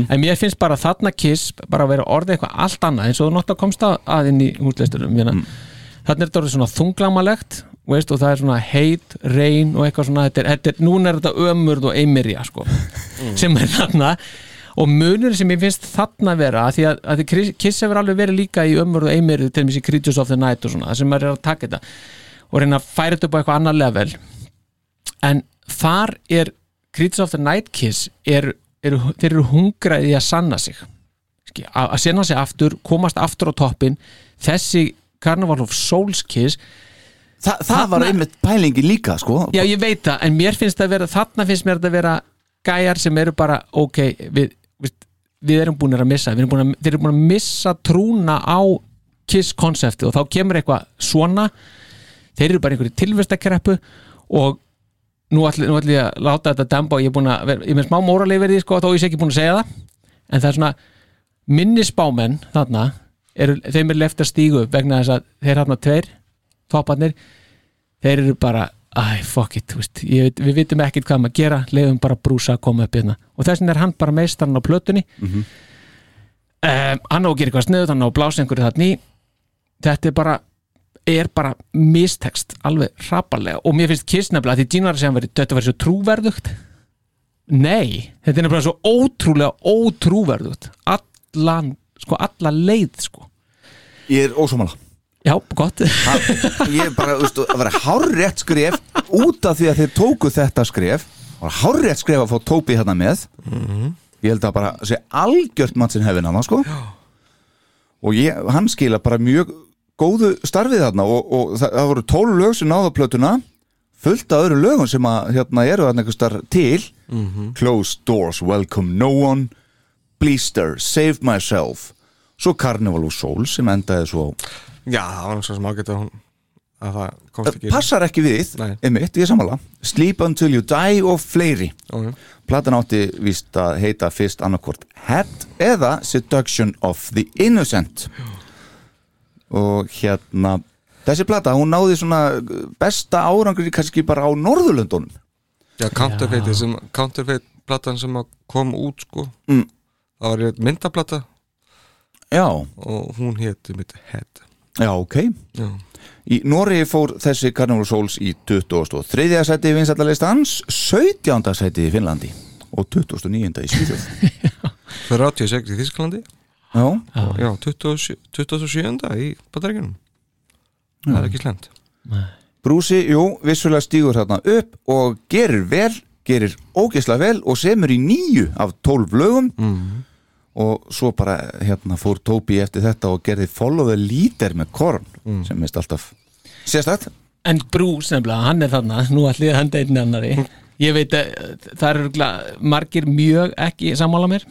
En mér finnst bara þarna kiss bara að vera orðið eitthvað allt annað eins og þú náttúrulega komst að, að inn í útleisturum mm. þannig er þetta orðið svona þunglamalegt veist, og það er svona heit, reyn og eitthvað svona, þetta er, þetta er, núna er þetta ömurð og eimirja sko, sem er þarna og munur sem ég finnst þarna vera að því að, að Kiss hefur alveg verið líka í ömurð og eimirju til mér í Creatures of the Night og svona, það sem maður er að taka þetta og reyna að færa þetta upp á eitthvað annar level. En þar er Creatures of the Night Kiss er, er, þeir eru hungraði að sanna sig. Að, að sinna sig aftur, komast aftur á toppin þessi Carnival of Souls Kiss Þa, það var einmitt pælingi líka sko. Já, ég veit það, en mér finnst það að vera þarna finnst mér að vera gæjar sem eru bara ok, við, við, erum búin að missa, við erum búin að, þeir eru búin að missa trúna á Kiss konsepti og þá kemur eitthvað svona þeir eru bara einhverju tilvistakreppu og nú ætlum ég að láta þetta demba og ég er búin að vera, ég er með smá móralegi verið sko, þó ég sé ekki búin að segja það. En það er svona minni spámenn þarna, eru, þeim er left að stígu vegna þess að þeir þarna tveir topparnir, þeir eru bara æ, fuck it, veist, veit- við vitum ekkert hvað maður gera, leiðum bara brúsa að koma upp hérna. Og þess vegna er hann bara meistarinn á plötunni. Um, hann á að gera eitthvað sniðut, hann á að blása einhverju þarna í. Þetta er bara er bara mistekst alveg hrapalega. Og mér finnst Kiss nefnilega að því Gene var að segja veri, þetta verið svo trúverðugt. Nei, þetta er nefnilega svo ótrúlega ótrúverðugt. Allan, sko alla leið sko, Ég er ósámála já, gott. Ég er bara, þú veist, að vera hárrétt skref út af því að þeir tóku þetta skref. Og hárrétt skref að fá Tóbi hérna með. Ég held að bara sé algjört mann sem hefði hann sko. Og ég, hann skila bara mjög góðu starfið þarna og, og það, það voru tól lög sem náða plötuna fullt af öðru lögum sem að hérna eru þarna einhver starf til. Closed Doors, Welcome No One. Bleaster, Save Myself. Svo Carnival of Souls sem endaði svo Já, það var svo sem ágætt að hún að það komst ekki passar ekki við, einmitt, ég sammála. Sleep Until You Die og fleiri. Ok. platan átti víst að heita fyrst annarkvort Head eða Seduction of the Innocent. Og hérna þessi plata, hún náði svona besta árangur kannski bara á Norðurlöndunum. Já, Counterfeit sem, Counterfeit platan sem kom út sko. Mm. það var myndaplata. Já, og hún héti mitt Head já, ok Já, í Noregi fór þessi Carnival Souls í 23. seti í vinsætlalistans 17. seti í Finnlandi og 29. í Svíþjóð það er 86 í Þísklandi já, og já, 27. 27. í Bandaríkjunum það er ekki slemt Brúsi, jú, vissulega stígur þarna upp og gerir vel, gerir ógeðslega vel og semur í nýju af tólf lögum og svo bara hérna fór Tóbi eftir þetta og gerði Follow the Leader með Korn sem mist alltaf sérstætt en Bruce nefnilega, hann er þarna. Nú allir hann einn annari ég veit að það eru margir mjög ekki sammála mér.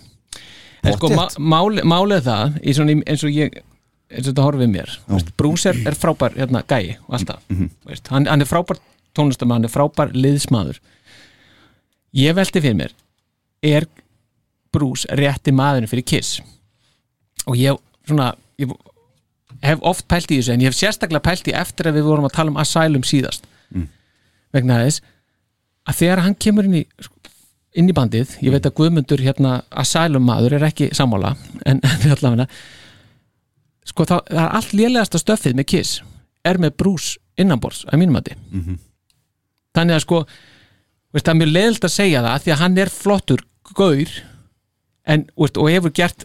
En sko máli, málið er það í svona, eins og ég eins og þetta horfið mér veist, Bruce er, er frábær hérna, gæi og alltaf veist, hann, hann er frábær tónlistamæður, hann er frábær liðsmaður. Ég velti fyrir mér er Bruce rétti maðurinn fyrir Kiss. Og ég svona ég hef oft pælt í þessu en ég hef sérstaklega pælt í eftir að við vorum að tala um Asylum síðast. Vegna þess að þegar hann kemur inn í inn í bandið, ég veit að Guðmundur hérna Asylum maður er ekki sammála en, en allavega sko það, það er allt lélegasta stöffið með Kiss er með Bruce innanborðs að mínum að þannig að sko veist, það er mjög leðilt að segja það því að hann er flottur gaur en, veist, og hefur gert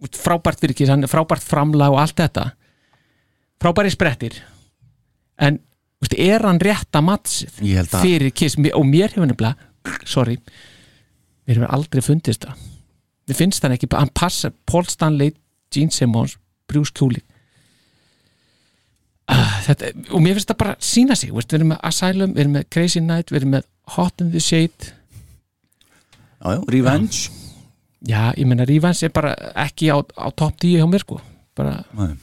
veist, frábært er frábært framlag og allt þetta. Frábæri sprettir. En veist, er hann mattsið held að- fyrir Kiss? Og mér hefur nefnilega sorry, mér hefur aldrei fundist það. Mér finnst hann ekki, hann passa Paul Stanley, Gene Simmons Bruce Kulick. Ah, þetta, og mér finnst það bara sína sig, við erum með Asylum við erum með Crazy Night, við erum með Hot in the Shade. Já, já, Revenge já, ég meina Rívans er bara ekki á, á top 10 hjá mér sko. Bara, Nei.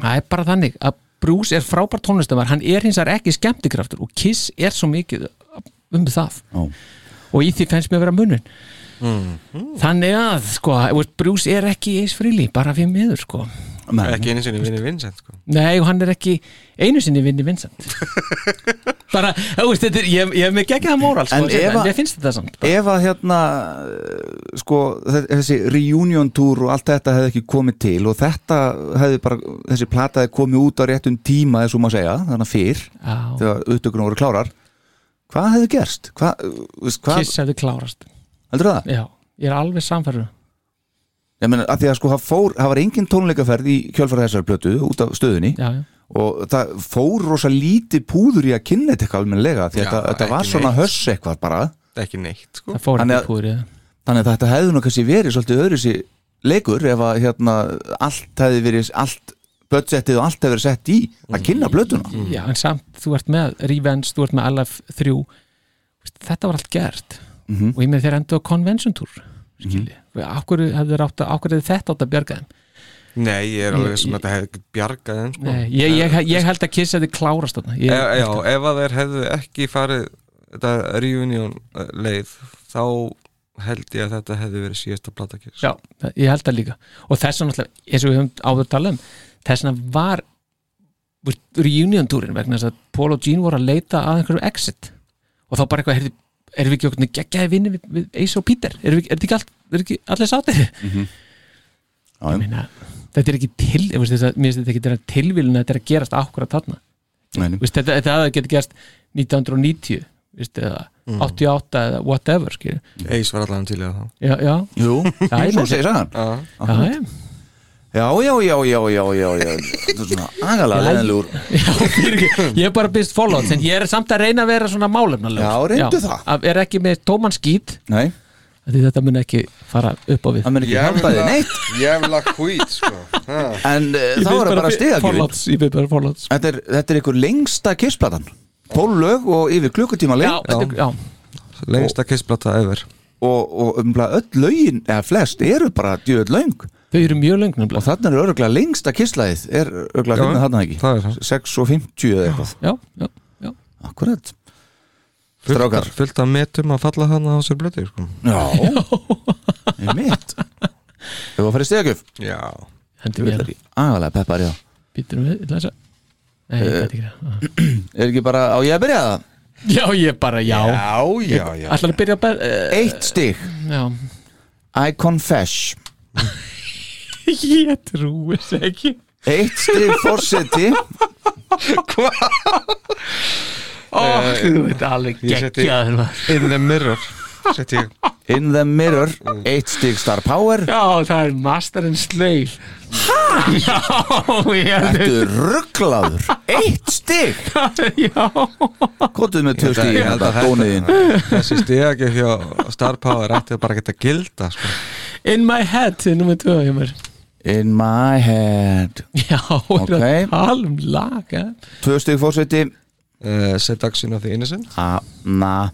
það er bara þannig að Bruce er frábær tónlistamær, hann er hins vegar ekki skemmtikraftur og Kiss er svo mikið um það. Já. og í því fennst mér að vera munun þannig að sko, Bruce er ekki eins fríli, bara fyrir miður sko Nei. ekki einu sinni vinni Vincent sko. Nei, og hann er ekki einu sinni vinni Vincent bara, þú veist, þetta er, ég, ég hef mig ekki það móral sko, En en, að- mér finnst þetta samt bara. ef að hérna sko þe- þessi reunion tour og allt þetta hefði ekki komið til og þetta hefði bara, þessi plata hefði komið út á réttum tíma svo maður segja, þannig að fyrr Já, þegar upptökunum voru klárar hvað hefði gerst? Hvað, uh, veist, hvað Kiss hefði klárast heldur það? Já, ég er alveg samfærður Ég meina, að því að sko það fór, það var engin tónleikaferð í kjölfara þessar plötu út af stöðunni. Já, já. Og það fór rosa lítið púður í að kynna þetta eitthvað almennilega því að Já, þetta, þetta var svona neitt. höss eitthvað bara. Það er ekki neitt sko. Það fór Þannig ekki að- púrið þannig að þetta hefði nú kannski verið svolítið öðru sér leikur ef að hérna allt hefði verið allt budgetið og allt hefur verið sett í að kynna blötuna já, en samt, þú ert með Revenge, þú ert með LF3 Veist, þetta var allt gert. Mhm. og ég með þeir endur á Convention Tour skilji, okkur hefði þetta átt að bjarga þeim? Nei, ég er alveg sem þetta hefði bjargað þeim sko. Nei, ég, ég, ég held að Kiss hefði klárast þarna. Ég, Já, ef að þeir hefðu ekki farið þetta reunion uh, leið þá held ég að þetta hefði verið síðasta platakis Já, það- ég held það líka. Og þess vegna, eins og við höfum áður talað um þess vegna var reunion túrin vegna þess að Paul og Gene voru að leita að einhverju exit. Og þá bara eitthvað, heyrðu, erum við ekki okkur geggjaði vinni við, við Ace og við, er þetta ekki, allt, er ekki allir sáttir? Mhm. Já, ég meina þetta er ekki til, þetta, mér finnst þetta ekki vera tilvílun að þetta er að gerast akkurat þarna. Veist, þetta, þetta getur gerst 1990 veist, eða Mm. 88 eða whatever. Eis var allan til í það. Já, já, Jú, Já, ég svo segir hann Já, já, já. Já, já, já, já, Þetta er svona agalega leðinlegur Já, fyrirgefðu. ég er bara byrst followed en ég er samt að reyna að vera svona málefnalegur Já, reyndu það. Að Er ekki með tóman skít? Nei, því þetta mun ekki fara upp á við. Það mun ekki hjálpa þið neitt. Jævla hvít sko. Ha. En uh, þá er það bara stigagjöfin. Followeds, Ég byrst bara followeds Þetta er, þetta er ykkur lengsta kissplatan. Tólf lög og yfir klukkutíma Já, leið þetta er- já, Lengsta kissplata ever og, og umlað öll lögin eða flest eru bara djöð löng. Þau eru mjög löng og nefnilega. þarna er örgulega lengsta kisslaðið er örgulega Já, finnið þarna ekki? það er það. 6 og 50 eða eitthvað. Já, já, já. Akkurat. Strákar. fullt af metum að falla þarna á sér blötu sko. Já, er mitt Þau var að fara í stegagjöf Já. Hendur við hérna Agalega peppar, já. Býtum við, ég að lesa Nei, ég veit ekki. Það Er ekki bara á ég að byrja það? Já, ég bara, já. Já, já, já Ætla að byrja að uh, Eitt stig. Já. I confess. Ég trúi þess ekki. Eitt stig forseti. Ó, þú veit alveg maður. In the mirror Sett ég In the mirror Eitt stig star power. Já, það er Master and Slave Já, ég held Ertu rugglaður Eitt stig? Já, Kottuð með tvö Ég stig held að Dóniðin. þetta- Þessi stegagi hjá Star Power ætti bara að geta gilda sko. In My Head er nummer 2 hjá mér. In my head. Já, Ok. er um lag eh? Tvö stig forseti. Uh, Seduction of the Innocent Anna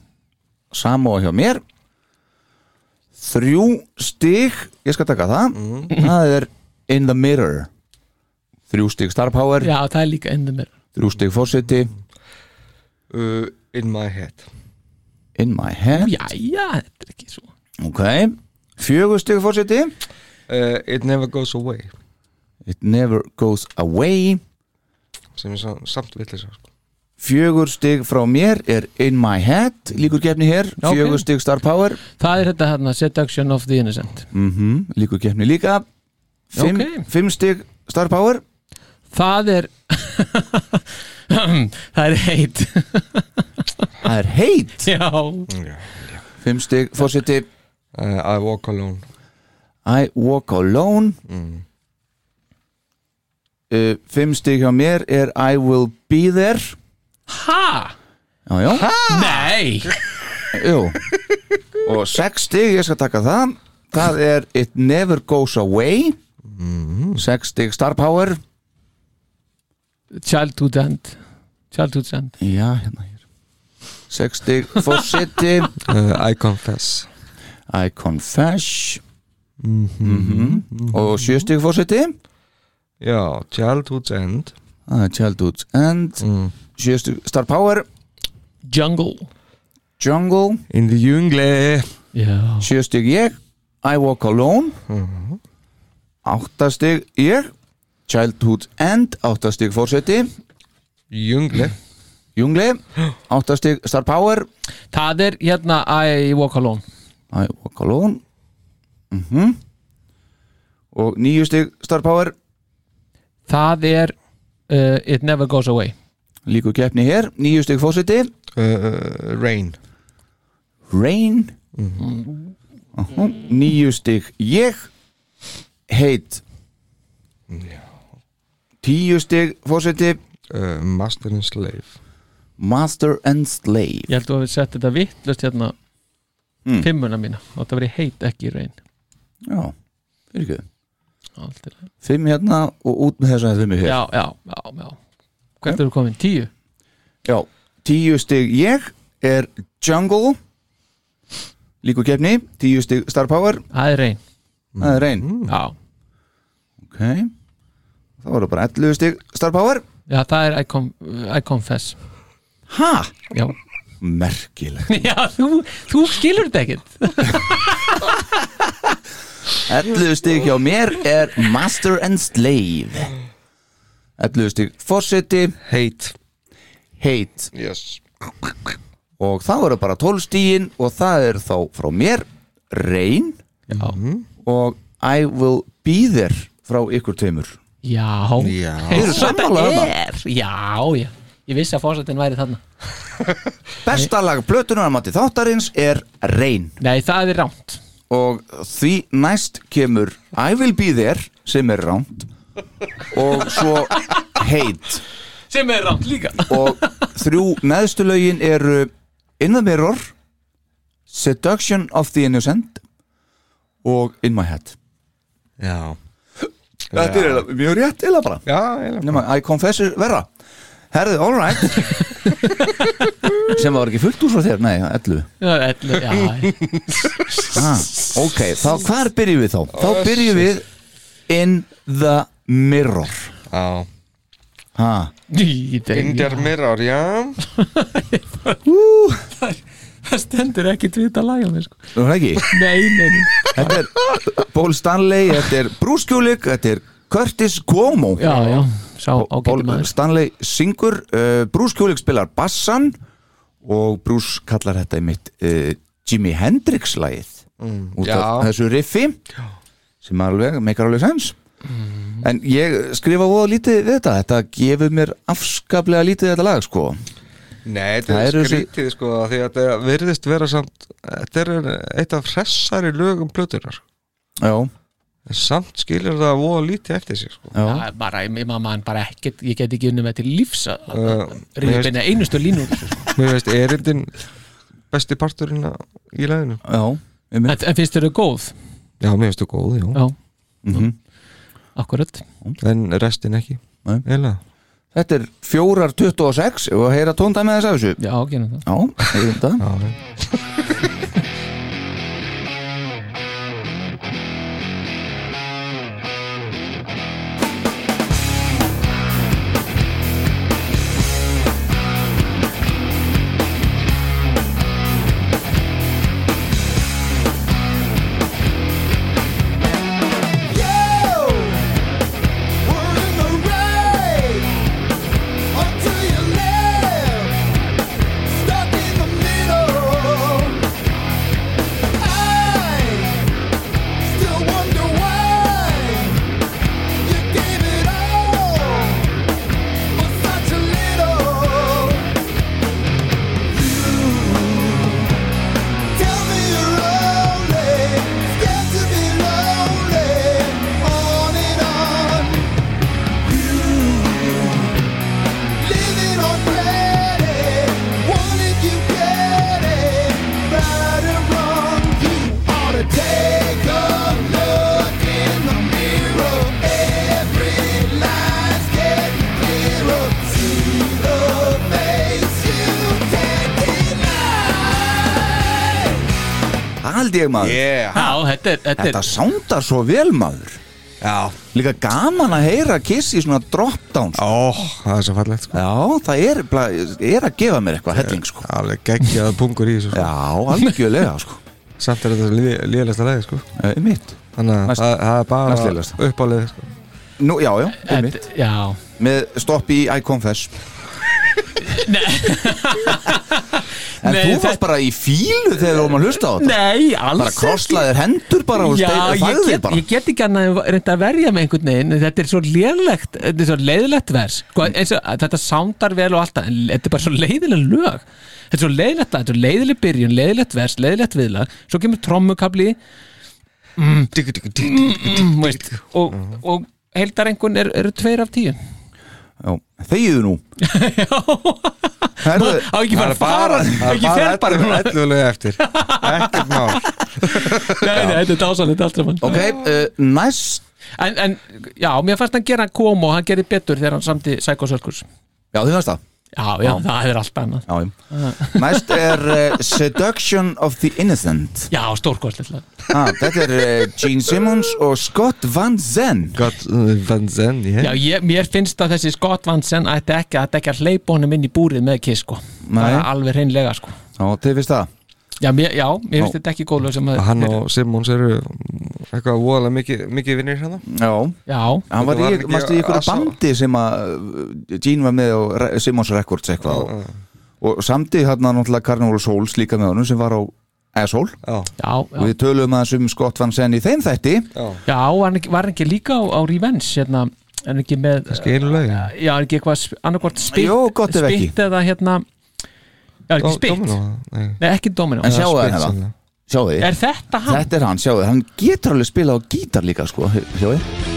Samó hjá mér. Þrjú stig Ég skal taka það. Það er In the mirror Þrjú stig star power. Já, það er líka enda mér Þrjú stig forseti. Uh, In my head. In my head. Já, já, þetta er ekki svo. Ok Fjögur stig forseti. Uh, It never goes away. It never goes away. Sem er sa- samt villis sko. Fjögur stig frá mér er In my head Líkur gefni hér. Ok. Fjögur stig star power. Það er þetta hérna Seduction of the Innocent. Mm Líkur gefni líka. Fimm, Ok. fimm stig star power. Það er Það er heit Það er heit Já, Fimm stig forseti. Uh, I walk alone. I walk alone. Uh, Fimm stig hjá mér er I will be there ha? Já, já, Nei. Jú. Og sex stig, ég skal taka það. Það er It never goes away. Sex stig star power. Childhood End. Childhood End. Já, hérna hér. Sex stig forseti. Uh, I confess. I confess. Mhm. Og sjö stig forseti. Já, Childhood's End. Það er Childhood's End mm. Sjö stig star power. Jungle. Jungle. In the jungle. Já. Sjö stig ég I walk alone. Átta stig ég Childhood End Átta stig fórseti Jungle. Jungli Átta stig Star Power. Það er hérna I Walk Alone. I walk alone. Mm Og níu stig Star Power. Það er uh, It Never Goes Away Líku keppni hér. Níu stig fórseti uh, Rain. Rain? Uh Níu stig. Ég Heit Tíu stig fórseti uh, Master and Slave. Master and Slave. Ég held að við sett þetta vittlust hérna Mm. Fimmuna mína. Og það verið heit ekki reyn Já, Já, lagi. Fimm hérna og út með þess að fimm hér. Já, já, já, já Hvert eru komin? Tíu? Já, tíu stig ég er Jungle Líku kefni, tíu stig Star Power. Það er reyn Það er reyn Já, Ok Það voru bara 11 stig Star Power. Já það er I, com I Confess. Ha? Já, Merkilegt. Já þú, þú skilur þetta ekkert. 11 stig hjá mér er Master and Slave 11 stig Forseti. Hate. Hate. Yes. Og það voru bara 12 stígin og það er þá frá mér. Rain Já, og I will be there frá ykkur tveimur. Já, Já. Eru það? er Já, já, ég vissi að fórsetin væri þarna. Besta lag plötunar að mati þáttarins er Rain Nei, það er ránt og því næst kemur I will be there sem er ránt og svo Hate Sem er ránt líka. Og þrjú neðstu lögin eru In the Mirror Seduction of the Innocent og In My Head. Já. Þetta er eiginlega mjög rétt eða bara. Já, eiginlega Nefna, I confess er verra. Herðu, all right. Sem var ekki fullt úr svo þér, nei, 11 Já, ellu, já. Ah, ok, þá hvar byrjum við þá? þá byrjum við In the Mirror. Já. Ha. Indiar Mirror, já. Það stendur ekki tvita lag á mér sko. Þú veist ekki? Nei, nei, nei. Þetta er Paul Stanley, þetta er Bruce Kulick, þetta er Curtis Cuomo. Já, já, sá ágæti maður. Stanley syngur uh, Bruce Kulick spilar bassan og Bruce kallar þetta í mitt uh, Jimi Hendrix lagið mm, út af þessu riffi sem alveg, meikar alveg sens en ég skrifa voða lítið við þetta. Þetta gefur mér afskaplega lítið þetta lag sko. Nei, þetta er skrítið sko því að þetta virðist vera samt þetta er eitt af hressari lögum plötunar já, samt skilur það voða lítið eftir sig sko. Já, bara, ég maður bara ekkert ég get ekki unni með til lífs að Uh, beina einustu línu úr þessu, sko. Mér veist erindin besti parturinn í læginu já en, en finnst þér þau góð? Já, mér veist þú góð, já. Já, Mhm. Akkurat. En restin ekki. Nei. Eila þetta er 4.26 og að heyra tóndæmið þess af þessu. Já, gerum það. Já, heyrum þetta Já, Tell ég maður yeah. Já, þetta er, þetta er þetta sándar svo vel maður Já líka gaman að heyra Kiss í svona drop-down sko. Ó, það er svo fallegt sko já, það er, bla- er að gefa mér eitthvað helling sko. Alveg geggjað pungur í þessu sko. já, algjörlega sko. Samt er þetta líðalegsta lagi sko Eh, mitt Þannig að Næst- það, það er bara næstlélegasta. uppálið sko. Nú, já, já, einmitt þetta, Já, með stopp í I Confess en Nei, þú þetta- varst bara í fílu þegar þú varum að hlusta á þetta? Nei, alls bara krosslaðir hendur bara og get, bara. ég get ekki annað reynda að verja með einhvern veginn. Þetta er svo léðlegt, þetta er svo leiðilegt vers. Sko, og, þetta sándar vel og allt en þetta er bara svo leiðileg lög. Þetta er svo leiðilegt lag, þetta er leiðileg byrjun, leiðilegt vers leiðilegt viðlag, svo kemur trommukabli mm, mm, veist, og, og heildarengun er, eru tveir af tíu. já, þegiðu nú? Herðu, á ekki bara að fara ekki fer bara núna. Ellulega eftir. Ekkert mál. Nei, nei, þetta er dásanlega allt saman. Ok, uh, næst en, en já, mér fannst hann gera kom og hann gerði betur þegar hann samti Psycho Circus. Já, þið veist það Já, já, það er allt annað. Já, já. Næst er uh, Seduction of the Innocent. Já, stórkostlega ah, Þetta er uh, Gene Simmons og Scott Van Zen Gott Van Zen, ég Já, ég, mér finnst að þessi Scott Vansen ætti ekki, ætti ekki að hleypa honum inn í búrið með kiss sko. Alveg hreinlega sko. Já, þið finnst það Já, mér, já, mér finnst þetta ekki góðlega sem að Hann og Simmons eru eitthvað voðalega mikið, mikið vinnir hérna. Já, Já, hann var í, Asa- bandi sem að uh, Gene var með og Simmons Records eitthvað og, og samti hérna náttúrulega Carnival Souls líka með honum sem var á Asshole. Já, já, og já, við töluðum aðeins um Scott Van Zen í þeim þætti. Já, já var, hann ekki, var hann ekki líka á, á Revenge hérna, en ekki með lögin. Já, er ekki eitthvað sp- annarkvort spitt Jó, gott ef ekki. Spitt eða hérna Já, ekki Domino, nei. Nei, ekki Domino En sjáu það hérna. Sjáu þið Er þetta hann? Þetta er hann, sjáu þið, hann getur alveg spila á gítar líka sko, sjáu þið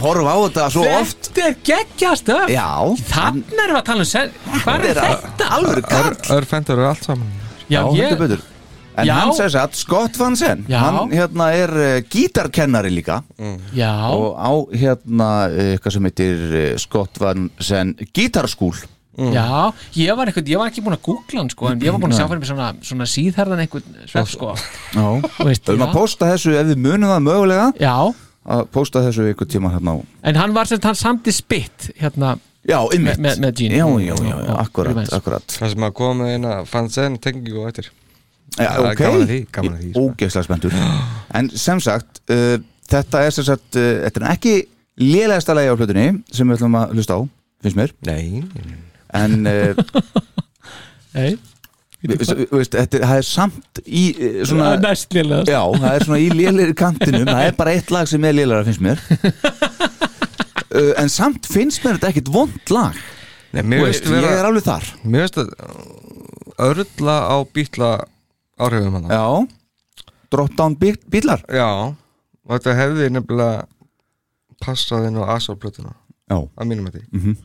að horfa á þetta svo oft. Þetta er geggjast upp Já, Þannig erum við að tala um sen Hvað er þetta? alveg kall Örfendur eru allt saman. Já, Já, ég heldur betur. En Já. hann segir að Scott Van Zen Já. Hann hérna er uh, gítarkennari líka. Já, Og á hérna uh, eitthvað sem heitir uh, Scott Van Zen Gítarskúl já Ég var, eitthvað, ég var ekki búin að googla hann sko En ég var búin að sjá fyrir mig svona, svona síðherðan einhvern svepp sko. Já. Þú veist, Við erum já. að posta þessu ef við munum það mögulega. Já, að posta þessu ykkur tíma hérna á en hann var sem hann samti spitt Hérna, Já, ymmit með- með Gene. Já, já, já, já, akkurat, akkurat Það sem að koma með eina Van Zen tengingu á eftir Já, er ok að að sko. Ógeðslega spenntur En sem sagt, uh, þetta er sem sagt uh, Þetta er ekki lélegasta lagi á hlutinni sem við ætlum að hlusta á, finnst mér Nei, En uh, Nei, það er samt í uh, svona Já, það er svona í lélegri kantinum. Það er bara eitt lag sem er lélegra, finnst mér. Uh, En samt finnst mér þetta ekkit vond lag. Nei veist, veist Ég vera er alveg þar. Mér veist að uh, örla á bítla áhrifum hann Já, drop down bílar. Já, og þetta hefði nefnilega passað inn á Asar-plötuna Já, að mínum að því mhm.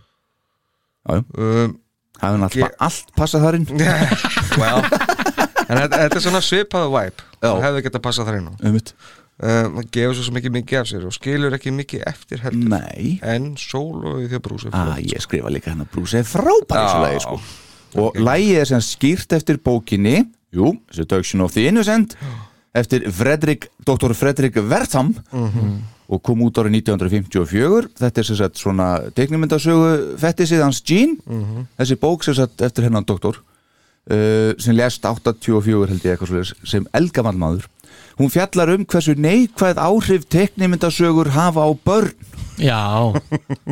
Já, já. um, það er náttúrulega Ég- allt passað þar inn well, En þetta, þetta er svona svipaðu Já. og hefði geta passað þar inn á. Um um, Það gefur svo ekki mikið af sér og skilur ekki mikið eftir heldur. Nei. En sólóið því að brúsa ah, Ég skrifa líka hennar Bruce er frábær í þessu Já. lagi sko. Og lagið er sem skýrt eftir bókinni Jú, Seduction of the Innocent Eftir Fredrik, Dr. Fredrik Wertham Og kom út árið 1954 Þetta er sem sagt svona teiknumyndasögu Fettisið hans Gene Þessi bók sem sagt eftir hennan doktor uh, Sem lest 84 held ég eitthvað svoleiðis, Sem elgamann maður. Hún fjallar um hversu neikvæð áhrif teiknumyndasögur hafa á börn. Já,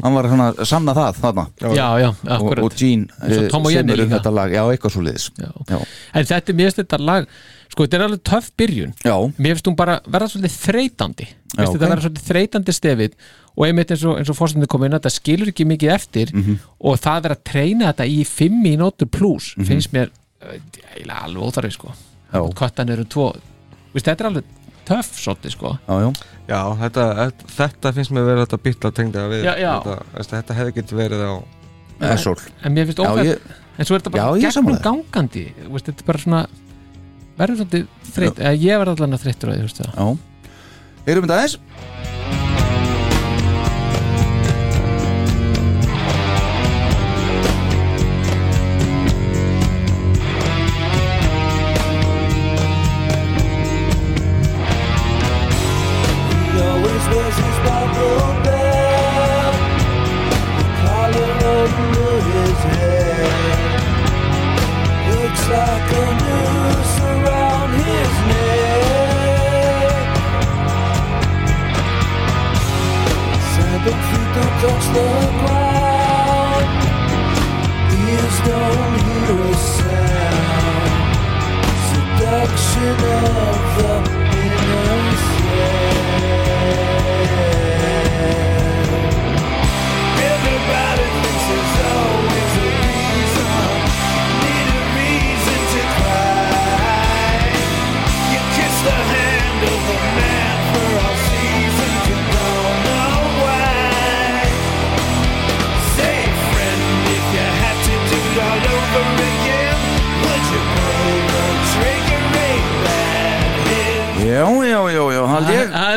Hann var svona að sanna það þarna. Já, já, akkurat. Og Gene eh, og Jenny semur um þetta lag, já, eitthvað svo liðis En þetta er mjög þetta lag Sko, þetta er alveg töff byrjun. Já, Mér finnst hún bara verða svolítið þreytandi. Þetta verða svolítið þreytandi stefið Og einmitt eins og, og fórstundin kom inn Þetta skilur ekki mikið eftir Mhm. Og það verða að treyna þetta í fimm mínútur plus Finnst mér eiginlega alveg óþarfi sko. Já. Köttan eru tvo Veist, Þetta er alveg töff svolítið sko. Já, já, Já, þetta, þetta, finnst mér verið þetta bítla tengda við Já, já. Þetta, veist, þetta hefði getið verið á Essól En mér finnst Já, óþarfi. ég, En svo er þetta bara Já, ég gegnum gangandi. Veist, Þetta er bara svona verður svolítið þreytt. Eða Ég verð allan að þreyttur á því já. Heyrum þetta aðeins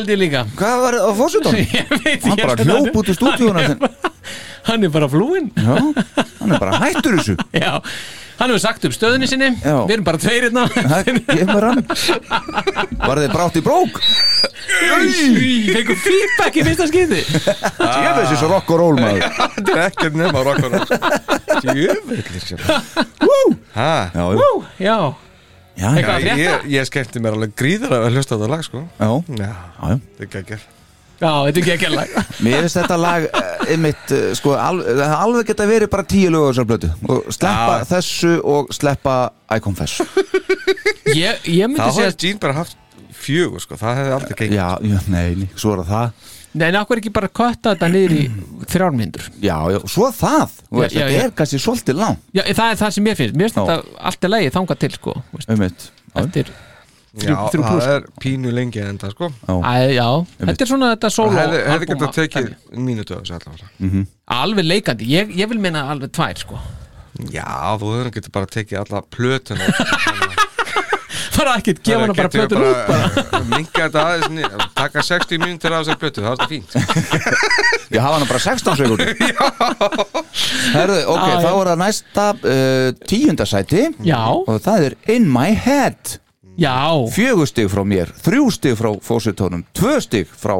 held ég líka. Hvað var á fórsetunum? Ég veit Hann ég bara held að hljóp út í stúdíuna þinn. Hann er bara flúinn. Já, hann er bara hættur þessu. Já, hann hefur sagt upp stöðunni sinni. Já. Við erum bara tveir hérna Það- Ég er með rann. Var þið brátt í brók? Við fengum feedback í fyrsta skipti. Ég veist þessu rock og roll maður. Þetta er ekkert nema rockar Jöfnvillir sér Hæ? Já, já, Já, já, Eitthvað já, að frétta? Ég, ég skemmti mér alveg gríðar að hlusta á þetta lag sko. Já, Já, já, já. þetta er geggjör já, þetta er ekki lag. Mér finnst þetta lag eh, einmitt, eh, sko, al, það alveg geta verið bara tíu lög á þessar blötu og sleppa Já. þessu og sleppa I Confess. Ég, ég myndi Það segja hafði Gene bara haft fjögur sko. Það hefði aldrei gengið. Já, já, nei, nei, svo er það Nei, en okkur ekki bara kötta þetta niður í þrjármyndur Já, já, svo það Þú veist, Já, já, Þetta já. er kannski svolítið lang Já, það er það sem ég finnst. Mér finnst Já. þetta allt er lagi þangað til sko þú veist, Einmitt. Já, Eftir, Já, þrjú plús. það er pínu lengi en það sko. Já, Æ, já, þetta er svona þetta solo Það hefði, hefði albúma getað tekið dæmi. mínútu á þessu allavega. Alveg leikandi, ég, ég vil minna alveg tvær sko. Já, þú hefur getið bara tekið alla plötuna Bara ekkert, gefa hana bara plötur út bara Minka þetta aðeins niður, Taka 60 mínútur af þessari plötu, það er fínt. Ég hafa hana bara 16 sekundur Herðu, ok, Já, já. þá er það næsta uh, tíundasæti Já, og það er In My Head. Já, Fjögur stig frá mér, þrjú stig frá fósitónum, tvö stig frá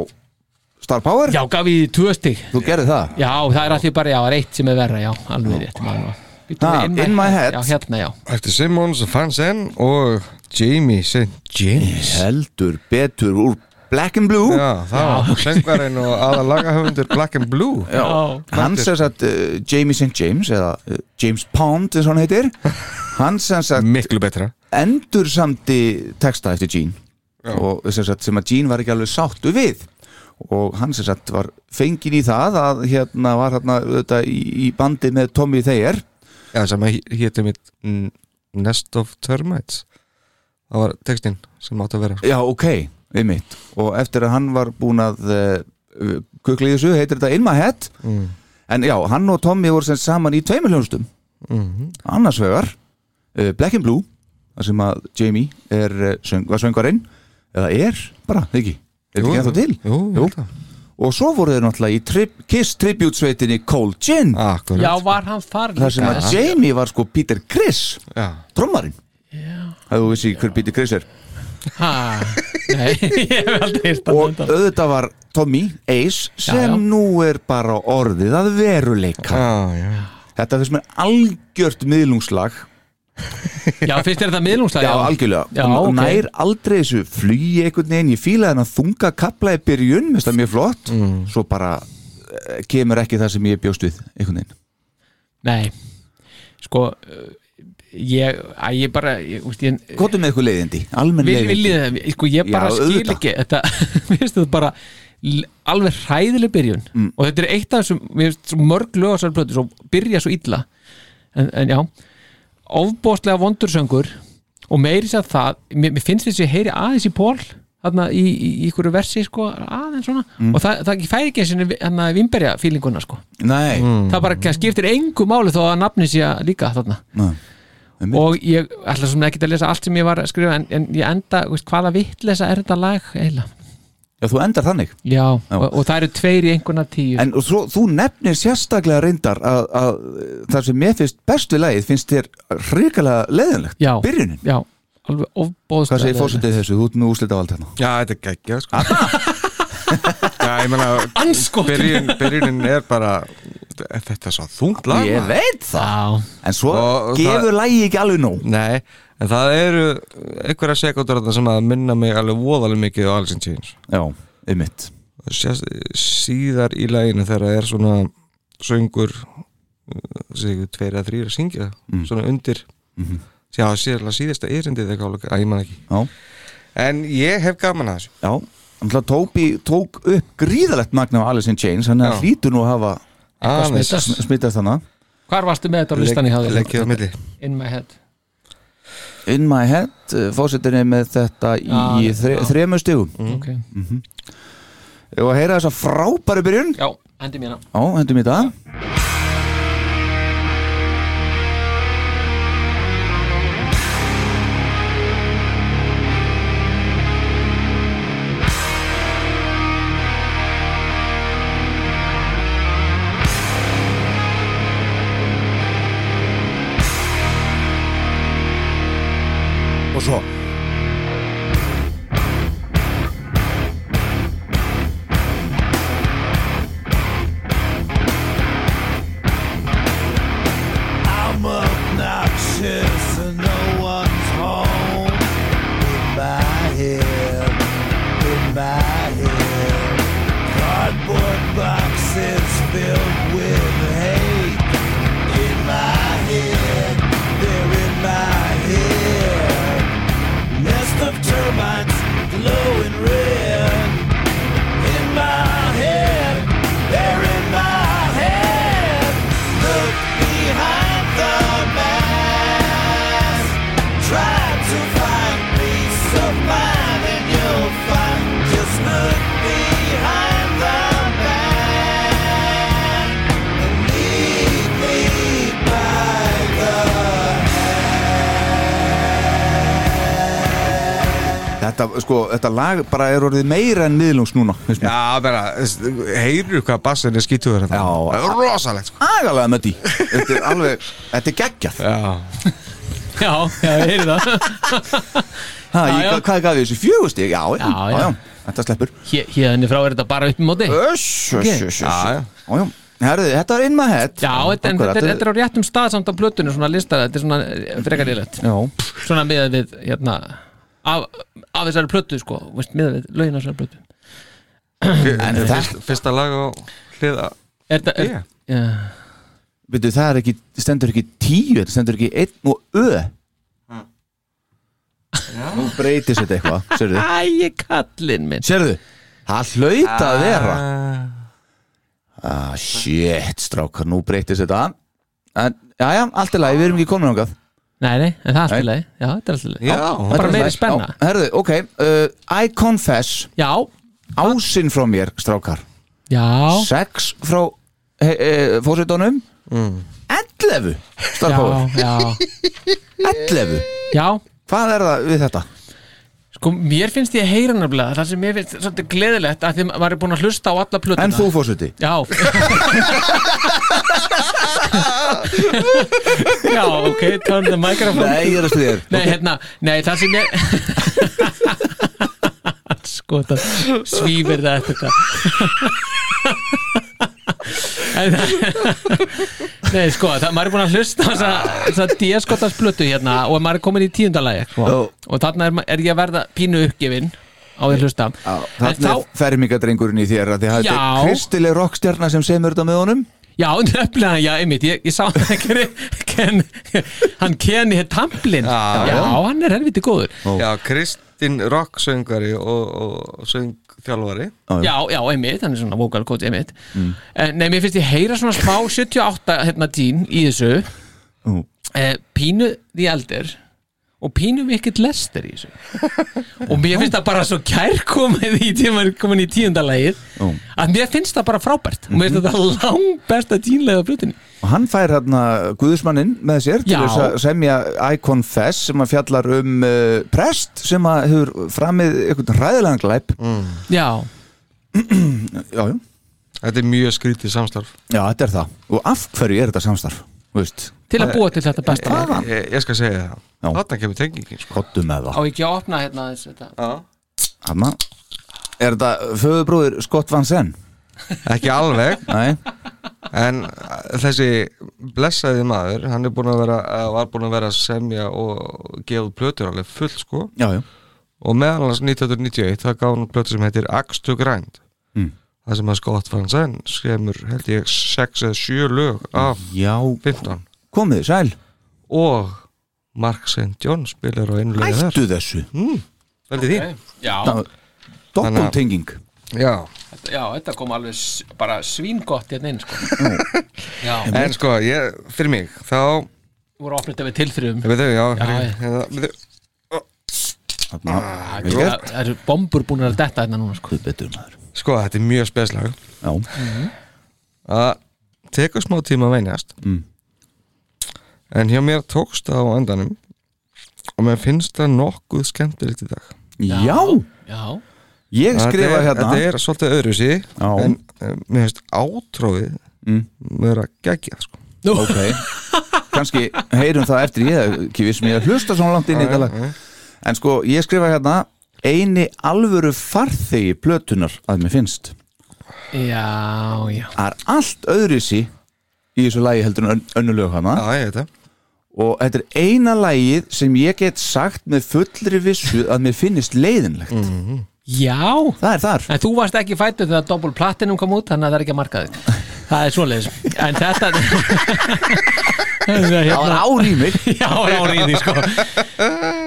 Star Power. Já, gaf ég því tvö stig. Þú gerði það? Já, það er allir bara, já, það er eitt sem er verra, já, alveg rétt maður var- Bíddu, Ah, In My Head. Já, hérna, já. Eftir Simmons, Fansen og Jamie St. James. Heldur betur úr Black and Blue. Já, það var söngvarinn og aða lagahöfundur Black and Blue. Já, Hann sem sagt uh, Jamie St. James eða uh, James Pond eins og hann heitir. Hann sem sagt Miklu betra. endur samti texta eftir Gene. Já. og sem, sagt, sem að Gene var ekki alveg sáttu við. Og hann sem sagt var fengin í það að hérna var hérna auðvitað, í, í bandi með Tommy Thayer Já, sem að héti mitt Nest of Termites Það var textinn sem átti að vera Já, ok, við mitt og eftir að hann var búin að uh, kukla í þessu, heitir þetta In My Head mm. en já, hann og Tommy voru sem saman í tveimur hljónstum Mm annars vegar uh, Black and Blue þar sem að Jamie er, uh, söng, var söngarinn eða er bara, ekki er þetta ekki ennþá til? Jú, Jú. jú. Og svo voru þeir náttúrulega í tri Kiss tribute sveitinni Cold Gin. Akkurat. Já, var hann þar þar sem að Jamie var sko Peter Criss Já, trommarinn. Að þú vissi hver Peter Criss er? Ha, nei, ég hef aldrei hýrt og hann auðvitað var Tommy Ace sem Já, já. nú er bara orðið að veruleika. Já, já. Þetta finnst mér algjört miðlungslag Já, finnst þér þetta miðlungslega? Já, algjörlega, Já, og ok. nær aldrei þessu flugi einhvern veginn, ég fílaði hann að þunga kapla í byrjun, mér finnst það mjög flott Mm. svo bara eh, kemur ekki það sem ég bjóst við einhvern veginn Nei, sko uh, ég, að ég bara Kvotum með eitthvað leiðindi, almenn leiðindi sko ég bara Já, skil auðvitað. ekki þetta, mér finnst þetta bara alveg hræðileg byrjun Mm. og þetta er eitt af þessum, mér finnst mörg lög á þessar plötu, svo byrja svo illa en, en já ofbóðslega vondursöngur og meiri sér það, mér, mér finnst þess að ég heyri aðeins í Pól þarna í, í, í ykkur versi sko, aðeins svona. Mm. og það, það færi ekki eins og vimberja fílinguna sko. Nei, það bara skiptir engu máli þó að nafni sé líka þarna. Nei. Og ég ætla svona ekki að lesa allt sem ég var að skrifa en, en ég enda, veist, hvaða vittlesa er þetta lag eiginlega Já, þú endar þannig. Já, Já. Og, og það eru tveir í einhverna tíu. En og svo, þú nefnir sérstaklega reyndar að, að það sem mér finnst best við lagið finnst þér hrikalega leiðinlegt. Já, Byrjunin, já, alveg ofbóðslega hvað segir fórsetið þessu, þú ert með úslita vald hérna. Já, þetta er geggja sko. Já, ég Andskotinn. byrjun, Byrjunin er bara Þetta er svo þungt lag Ég veit það. Já, En svo Og gefur það- lagið ekki alveg nóg. Nei, en það eru einhverja sekundur þarna sem að minna mig alveg voðalega mikið á Alice in Chains. Já, einmitt. Síðar í læginu þegar það er svona söngur segjum tveir eða þrýr að syngja svona undir. Mhm. já, síðan síðasta erindið eitthvað alveg, að ég man ekki. Já, en ég hef gaman að þessu. Já Þannig Tóbi tók upp gríðalegt magna á Alice in Chains Þannig að Já. hlýtur nú að hafa smitast. smittast þannig hvar varstu með þetta á listanni hjá þér? leggið á milli. In my head In my head, fórsetinni með þetta í Já, þre, já. þremur stigum. Ok, Og að heyra þessa frábæri byrjun? Já, endi mér Já, hendum í það og svo Þetta, sko, þetta lag bara er orðið meira en miðlungs núna. Já, bara, heyrðu hvað bassin er skítuður þetta Já. Það er rosalegt sko. Agalega með því Þetta er alveg, þetta er geggjað Já, Já, já, ég heyri það ha, Já, ég, já. Hvað gaf ég þessu? Fjögustig? Já, já, Já, já, já. já, Þetta sleppur Hér- Hérðinni frá er þetta bara upp í móti Öss, Ok. öss, öss, Já, já. öss Já, já Herðu, þetta var in my head Já, þetta, en, þetta, er, þetta er á réttum stað samt á plötunum svona listar, þetta er svona eh, frekar ílegt Já, svona miðað við hérna, af, af þessari plötu sko, veist, miðað við lögin á þessari plötu. En þetta Fyrst, Fyrsta lag á hliða Er þetta, er, Yeah. já, Veitu, það er ekki, stendur ekki tíu Þetta stendur ekki einn og ö. Nú breytist þetta eitthvað Sérðu, Æ, kallinn minn. Sérðu Það hlaut að vera. Ah, shit, strákar, nú breytist þetta. En, já, já, allt er lagi, við erum ekki komin ángað Nei, nei, en það er spilaði, já, þetta er alltaf Já, bara meiri spenna. Herðu, ok, uh, I confess. Já, Ásinn frá mér, strákar. Já, Sex frá he, he, fósitónum Mm. 11 já, Starpower, já. 11 Já, Hvað er það við þetta? sko, mér finnst ég heyra nefnilega það sem mér finnst svolítið gleðilegt að því maður er búin að hlusta á alla plötuna. En þú fósiti? Já Já, ok, turn the microphone Nei, ég er að stuðið Nei, hérna, nei, það sem ég Sko, það svífir það eftir þetta En það- Nei, sko, það, maður er búin að hlusta á þessa, þessa díaskotars plötu hérna og maður er komin í tíundalagi sko. Já. og þarna er, er ég að verða pínu uppgefin á því að hlusta Þannig þá, er fermingadrengurinn í þér að að Já. er kristileg rockstjarnar sem semur þetta með honum já, nefnilega, já, einmitt ég, ég sá það ekki ken, hann Kenny Tamplin Já, já, já. hann er helviti góður. Já, Kristinn Rock söngari og, og söngþjálfari. Já, já, einmitt, hann er svona vocal coach einmitt. Mm. Nei, mér finnst ég heyra svona smá 78 hérna dín í þessu. Ú. eh, Pínu því eldir og pínu mikill lester í þessu. Og mér finnst það bara svo kærkomið í tíma komin í tíundalægir að mér finnst það bara frábært. Og mér finnst þetta lang besta tínlega á flutinni Og hann fær hérna Guðusmanninn með sér til þess að semja I Confess sem að fjallar um uh, prest sem að hefur framið einhvern ræðilegan glæp. Já, Já, já. Þetta er mjög skrítið samstarf. Já, þetta er það. Og af hverju er þetta samstarf? Þú veist, til að búa til þetta besta lag. Hvaðan? Ég, ég skal segja það. Þarna kemur tengingin sko. kottu með Á það. ekki að opna hérna þess er þetta föðurbróðir Scott Van Zen? Ekki alveg Nei, En þessi blessaði maður Hann er búin að vera, uh, var búin að vera að semja og gefa plötur alveg full sko já, já. og meðal hans 1991 það gaf hann plötu sem heitir Axe to Grind. Það sem að Scott Van Zandt skemur held ég 6 eða 7 lög af Já, 15 komið, sæl. og Mark St. John spilar á einu lögu þar Hættu þessu. Því Já, Doppeltenging. Já, já, þetta kom alveg bara svíngott hérna inn sko. Já, en sko, ég, fyrir mig þá, voru opnið við tilþrifum við þau, já, Já, hérna, við Þarna, Það eru bombur búin að detta hérna núna sko. Guð betur maður. Sko, þetta er mjög speslag Já, að tekur smá tíma að venjast Mm. en hjá mér tókst það á endanum og mér finnst það nokkuð skemmtilegt í dag já. Já, Ég skrifa hérna. Þetta er svolítið öðru sí Já. En um, mér finnst átrófið Mm. vera geggjað sko. Ok. Kanski heyrum það eftir ég, ekki við sem ég að hlusta svona langt inn í þetta lag. En sko, ég skrifa hérna eini alvöru farþegi plötunar að mér finnst. Já, já. Það er allt öðrisi í þessu lagi heldur en ön- önnur lög hana. Já, ég veit það. Og þetta er eina lagið sem ég get sagt með fullri vissu að mér finnist leiðinlegt. Já. Það er þar. En þú varst ekki fættur þegar Double Platinum kom út þannig að það er ekki að marka þig Það er svoleiðis. En þetta Það var ár í mig. Já, ár í því sko.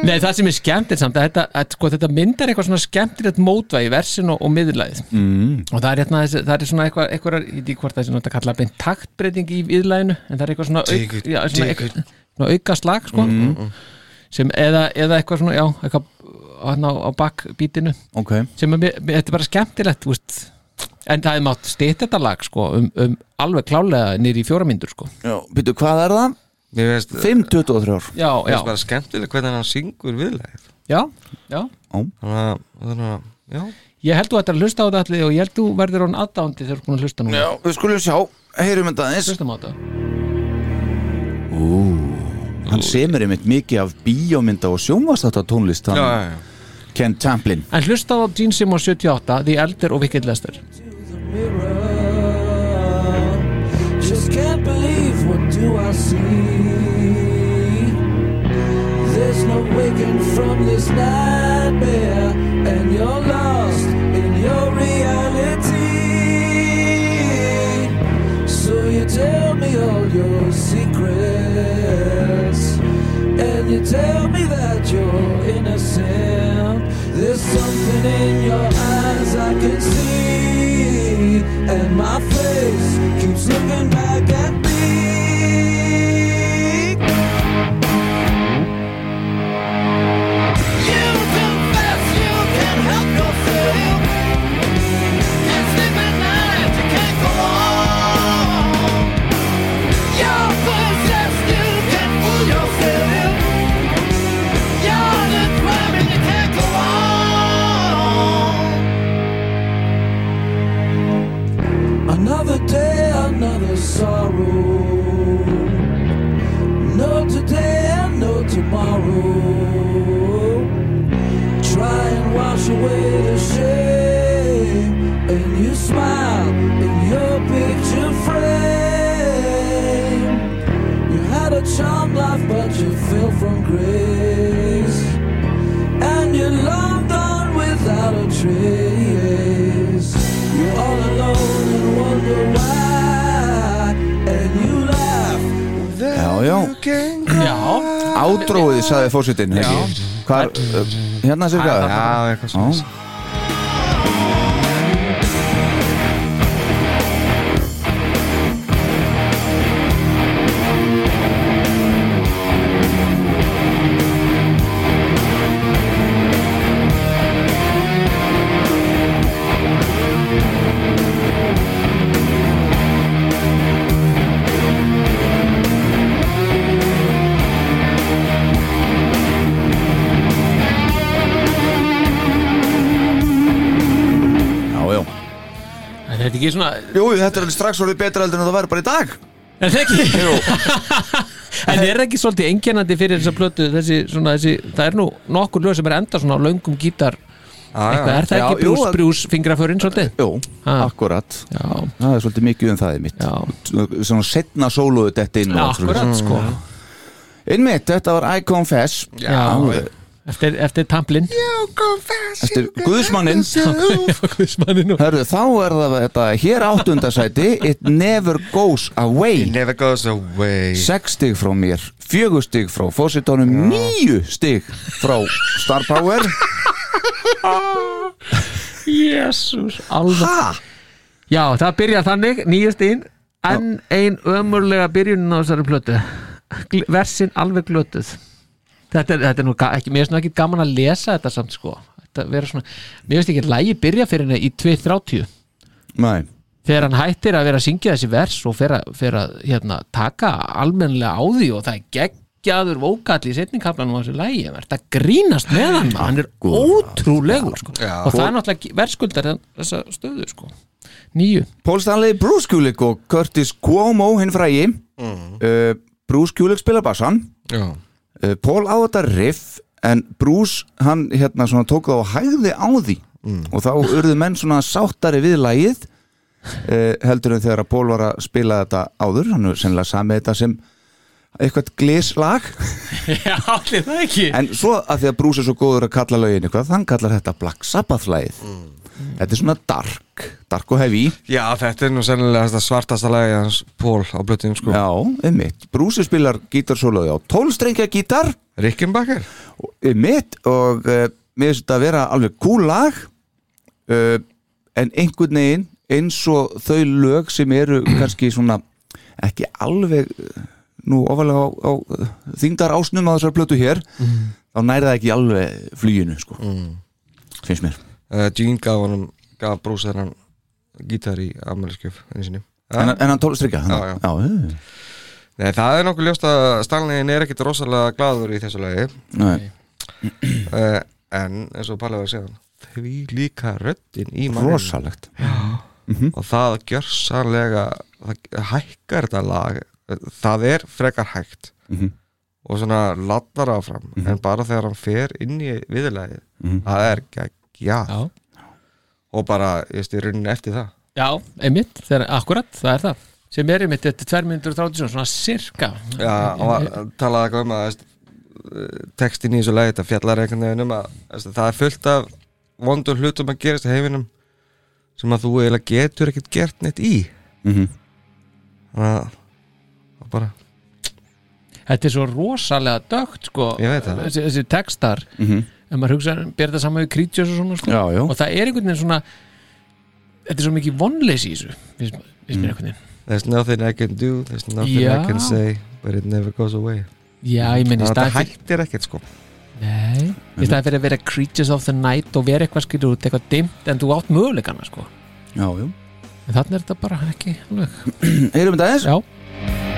Nei, það sem er skemmtilegt samt þetta, að, sko, þetta myndar eitthvað svona skemmtilegt mótvægi versin og, og miðlæðið. Mm. og það er, hérna, það er svona eitthvað, eitthvað ég veit ekki hvort það er svona að kalla beint taktbreyting í viðlæðinu en það er eitthvað svona, auk, já, svona, eitthvað, svona auka slag sko. sem eða, eða eitthvað svona já, eitthvað hérna á, á bakbítinu. Ok. Sem er, þetta er bara skemmtilegt þú veist. En það er mátt stýtt þetta lag sko, um, um alveg klálega nýri í fjóramindur sko. Já, byrju, hvað er það? Mér veist 5-23 ár já, já, finnst bara skemmtileg hvernig hann syngur viðlæð já, já. Þannig að, þannig að, já. Ég held þú ættir að hlusta á þetta allir og ég held þú verður hann aðdándi þegar þú er búin að hlusta núna. Já, við skulum sjá, heyrum þetta aðeins. Hlustum á þetta. Hann semur einmitt mikið af bíómynda og sjónvastáta tónlist Já, já, já Ken Tamplin En hlusta á Gene Simmons 78, The Elder og Wicked Lester. Just can't believe what do I see. There's no waking from this nightmare, and you're lost in your reality. So you tell me all your secrets, and you tell me something in your eyes I can see, and my but you fell from grace, and you loved on without a trace. You're all alone and wonder why, and you laugh. Já, já, Já, ádróið saði uh, hérna sér hvað Já, eitthvað svona þetta ekki svona, Jú, þetta er alveg strax orðið betra heldur en það væri bara í dag. Er það ekki? en er ekki svolítið einkennandi fyrir þessa plötu, þessi, svona, þessi, það er nú nokkur lög sem er enda svona á löngum gítar, eitthvað, er það Já, ekki brús, brús fingraförinn svolítið? Jú, akkurat. Já, Það er svolítið mikið um það í mitt. Já, Svona setna sólóðu þetta inn akkurat sko. Einmitt, þetta var I Confess Já, eftir, eftir tamplin. Eftir Guðsmannin Hörðu, þá er það þetta hér áttundasæti It never goes away. It never goes away. Sex stig frá mér, fjögur stig frá fósitónum, níu stig frá Star Power. Jésús, alveg? Já, það byrjar þannig, nýjast inn en ein ömurlega byrjunin á þessari plötu. Versin alveg glötuð þetta er, þetta er nú ekki, mér finnst nú ekki gaman að lesa þetta samt sko. Þetta vera svona, mér finnst ekki að lægi byrja fyrir henni í 2.30 Nei, þegar hann hættir að vera að syngja þessi vers og fer að, fer að hérna, taka almennilega á því og það er geggjaður vókall í setningkaflanum á þessu lægi þetta grínast með hann hann er ótrúlegur sko. Já. og það er náttúrulega verðskuldar þessa stöðu sko. nýju Paul Stanley, Bruce Kulick og Curtis Cuomo hinn frægi. Uh, Bruce Kulick spilar bassan. Já, uh, Paul á þetta riff en Bruce, hann hérna svona tók það og hægði á því. Og þá urðu menn svona sáttari við lagið uh, heldur en þegar að Pól var að spila þetta áður, hann er sennilega samið þetta sem eitthvað gleslag. Já, allir það ekki. En svo að því að Bruce er svo góður að kalla lögin eitthvað, þann kallar þetta Black Sabbath lagið þetta er svona dark, dark og heavy. Já, þetta er nú sennilega svartasta lagi hans Pól á blöttum sko. Já, einmitt, Bruce spilar gítarsólaði á tólstrengja gítar. Rickenbacker? Mitt og uh, mér finnst þetta að vera alveg cool lag uh, en einhvern veginn eins og þau lög sem eru kannski svona ekki alveg uh, nú ofalega á, á þingdar ásnum á þessar plötu hér þá næri það ekki alveg fluginu sko. finnst mér Gene gaf gaf Bruce þennan gítar í sinni. En, en hann? Tólstrengja Já, já. já, já. Nei, það er nokkuð ljóst að Stanleyinn er ekkit rosalega gladur í þessu lagi. Uh, En eins og Palli var að segja Því líka röddin í manninum. Rosalegt. Og það gjörsanlega Það hækkar þetta lag. Það er frekar hægt. Mhm. Og svona latnar áfram. En bara þegar hann fer inn í viðlagið Það er geggjað Já, Og bara, ég stið rauninni eftir það. Já einmitt, þegar, akkurat, það er það. Sem er einmitt, þetta er 2 minnur 30 svona cirka Já, og að- talaði eitthvað um að veist, eh, textin í þessu lagi þetta fjallar einhvern veginn um að veist, það er fullt af vondur hlutum að gerast í heiminum sem að þú eiginlega getur ekkert gert neitt í. Mhm. þannig að það bara Þetta er svo rosalega dögt sko, Ég þessi, þessi textar. Mhm. En maður hugsa, ber það saman við Creatures og svona sko. Já, já. og það er einhvern veginn svona þetta er svo mikið vonleysi í þessu finnst finnst mér einhvern veginn There's nothing I can do, there's nothing Já. I can say but it never goes away Já, ég menn í Þannig að staðin þetta fyrir hættir ekkert sko Nei, í staðin fyrir að vera Creatures of the Night og vera eitthvað skilur út, eitthvað dimmt en þú átt möguleikana sko já, já. en þannig er þetta bara ekki alveg Heyrum þetta aðeins? Já,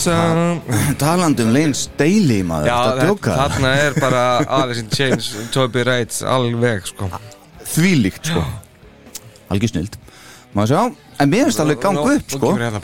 for Some... Talandi um Lane Staley maður, þetta þetta, djóka? þarna er bara Alice in Chains, Toby Wright alveg sko. Þvílíkt sko. Algjör snild Má sjá, en mér finnst alveg ganga Nú- upp sko. hérna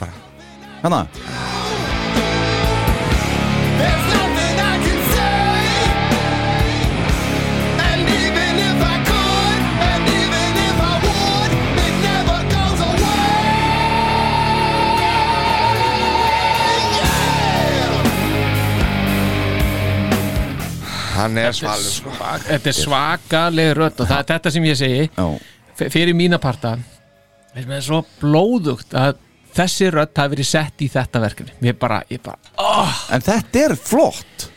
Hann er svalur sko. þetta er svakaleg rödd og það er þetta sem ég segi. Já, fyrir mína parta finnst mér svo blóðugt að þessi rödd hafi verið sett í þetta verkefni. Mér bara, ég bara, oh, en þetta er flott.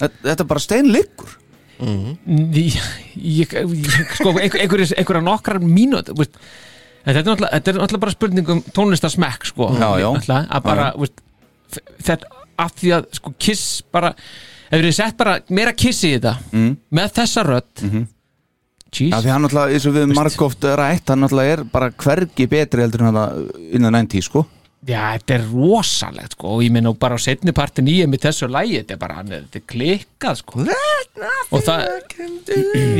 Þetta er bara steinleikur ég, ég, ég sko, einhver, einhver, einhverja nokkrar en þetta er náttúrulega, þetta er náttúrulega bara spurning um tónlistarsmekk sko, Já, já. að bara veist, f- þetta, af því að sko, kiss bara, ef við sett bara meira kiss í þetta, Mm. með þessa rödd Mhm. jeez, Já, því hann náttúrulega, eins og við margóft rætt hann náttúrulega er bara hvergi betri heldur en hann innan 90 sko Já, þetta er rosalegt sko og ég meina bara á setni partin í með þessu lægi, þetta er bara, hann er- þetta er klikkað sko og það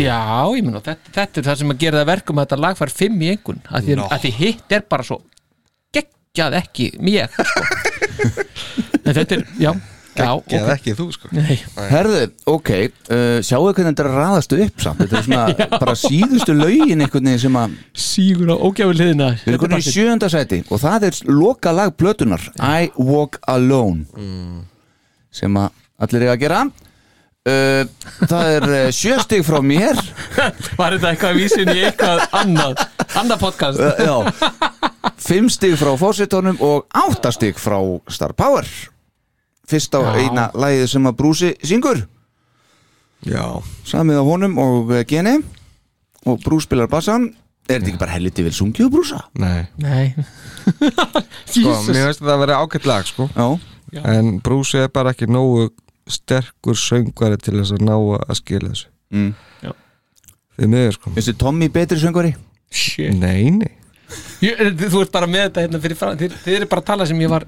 Já, ég meina þetta, þetta er það sem að gera það verkum að þetta lag fær fimm í engun að því, No. því hitt er bara svo geggjað ekki mér sko. En þetta er, já, já Geð ok. ekki þú sko. Nei, Herðu, ok, uh, sjáu hvernig þetta er að raðast upp samt? Þetta er svona bara síðustu lögin einhvern veginn sem að sígur á ógjáfi liðina Við erum konið í sjöunda sæti og það er loka lag plötunar I Walk Alone sem að allir eiga að gera. Uh, Það er uh, sjö stig frá mér. Var þetta eitthvað vísin í eitthvað annað? Annað podcast? Uh, Já Fimm stig frá fósitónum og átta stig frá Star Power. Fyrst á Já. eina lagið sem að Brúsi syngur. Já. Samið á honum og Geni og Brús spilar bassan. Er þetta ekki bara helviti vel sungið og Brúsa? Nei. Nei. Sko, mér veist að það verið ágætt lag sko. Já. En Brúsi er bara ekki nógu sterkur söngvari til þess að ná að skila þessu. Mm. Já. Þið miður sko. Þið Tommy betri söngvari? Shit. Nei, nei þú ert bara með þetta hérna fyrir fram þið, þið eru bara að tala sem ég var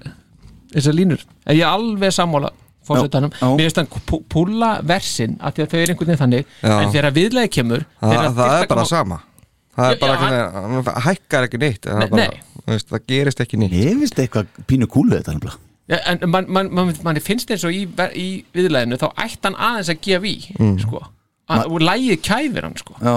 þessar línur en ég er alveg sammála fórsetanum, Já, já. mér finnst hann pú- púlla versin að því að þau eru einhvern veginn þannig Já. en þegar viðlega kemur Þa, þegar Það fyrsta er bara koma- sama Það er Já, bara já, ekki, hann hækkar ekki neitt Það, Nei, er bara, nei. þú veist, það gerist ekki neitt Ég finnst eitthvað pínu kúlu þetta nefnilega Ja, en man, man, man, man finnst eins og í, ver- í viðleginu þá ætti hann aðeins að gefa í Mm. sko. Og lægið kæfir hann sko. Já,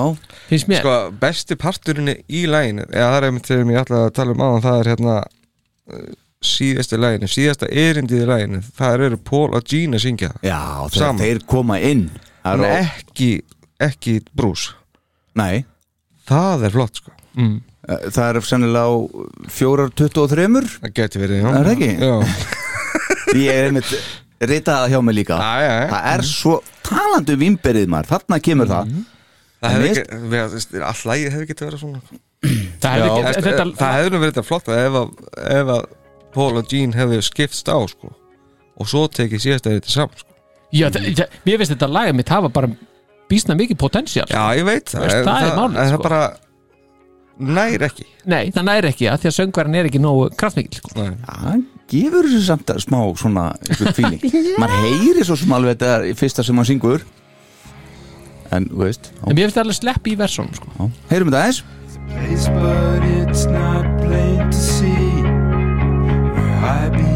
finnst mér. Sko, besti parturinn í læginu eða það er einmitt þegar ég ætla að tala um áðan það er hérna uh, síðasta læginu, síðasta erindið í læginu það eru Paul og Gene að syngja já þegar þeir koma inn Það en er ekki, ekki brús Nei, það er flott sko. Mm. eh, það er sennilega á fjórar 23 það geti verið, já. Er það ekki? Já, Ég er einmitt ritaða hjá mig líka. Já, já, já. Það er svo talandi um vimberið maður. Þarna kemur það. Það hefði ekki, við, all lægið hefði getið verið svona. Það hefði ekki Þetta, þetta, það hefði nú verið þetta flott ef að, ef að Paul og Gene hefði skipst á sko. Og svo tekið síðasta erindið saman sko. Já, það, það, mér finnst þetta lagið mitt hafa bara býstna mikið potential Já, ég veit það, Veist, en það er málið, en sko. það bara nær ekki. Nei, það næri ekki að því að söngverðin er ekki nógu kraftmikil sko. Nei. Það gefur þessu samt að smá svona einhver feeling. Maður heyri svo sem alveg þetta er fyrsta sem hann syngur. En, þú veist já, en mér finnst það alveg slepp í versum sko. Heyrum þetta aðeins. Place, but it's not plain to see where I belong,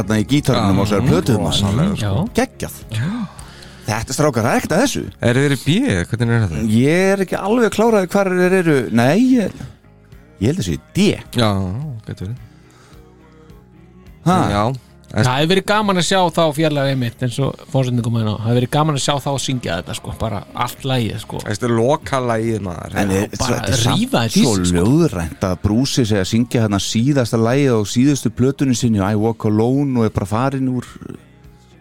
hérna í gítarunum á sér plötuðum já, Geggjað. Þetta strákar, það er ekkert að þessu. Er þið verið bíð, hvernig er þetta? Ég er ekki alveg kláraði hvar þeir eru. Nei, ég, ég held þessi D. Já, getur ha, Já, það hefur verið gaman að sjá þá fjarlægið mitt eins og fórsendingum hérna það hefur verið gaman að sjá þá syngja þetta sko, bara allt lægið sko. þetta er lokalægið maður En Já, þetta bara þetta er samt rífa þetta í svo sig, sko. löðrænt að brúsi sig að syngja hérna síðasta lægið á síðustu plötunni sinni I Walk Alone og er bara farin úr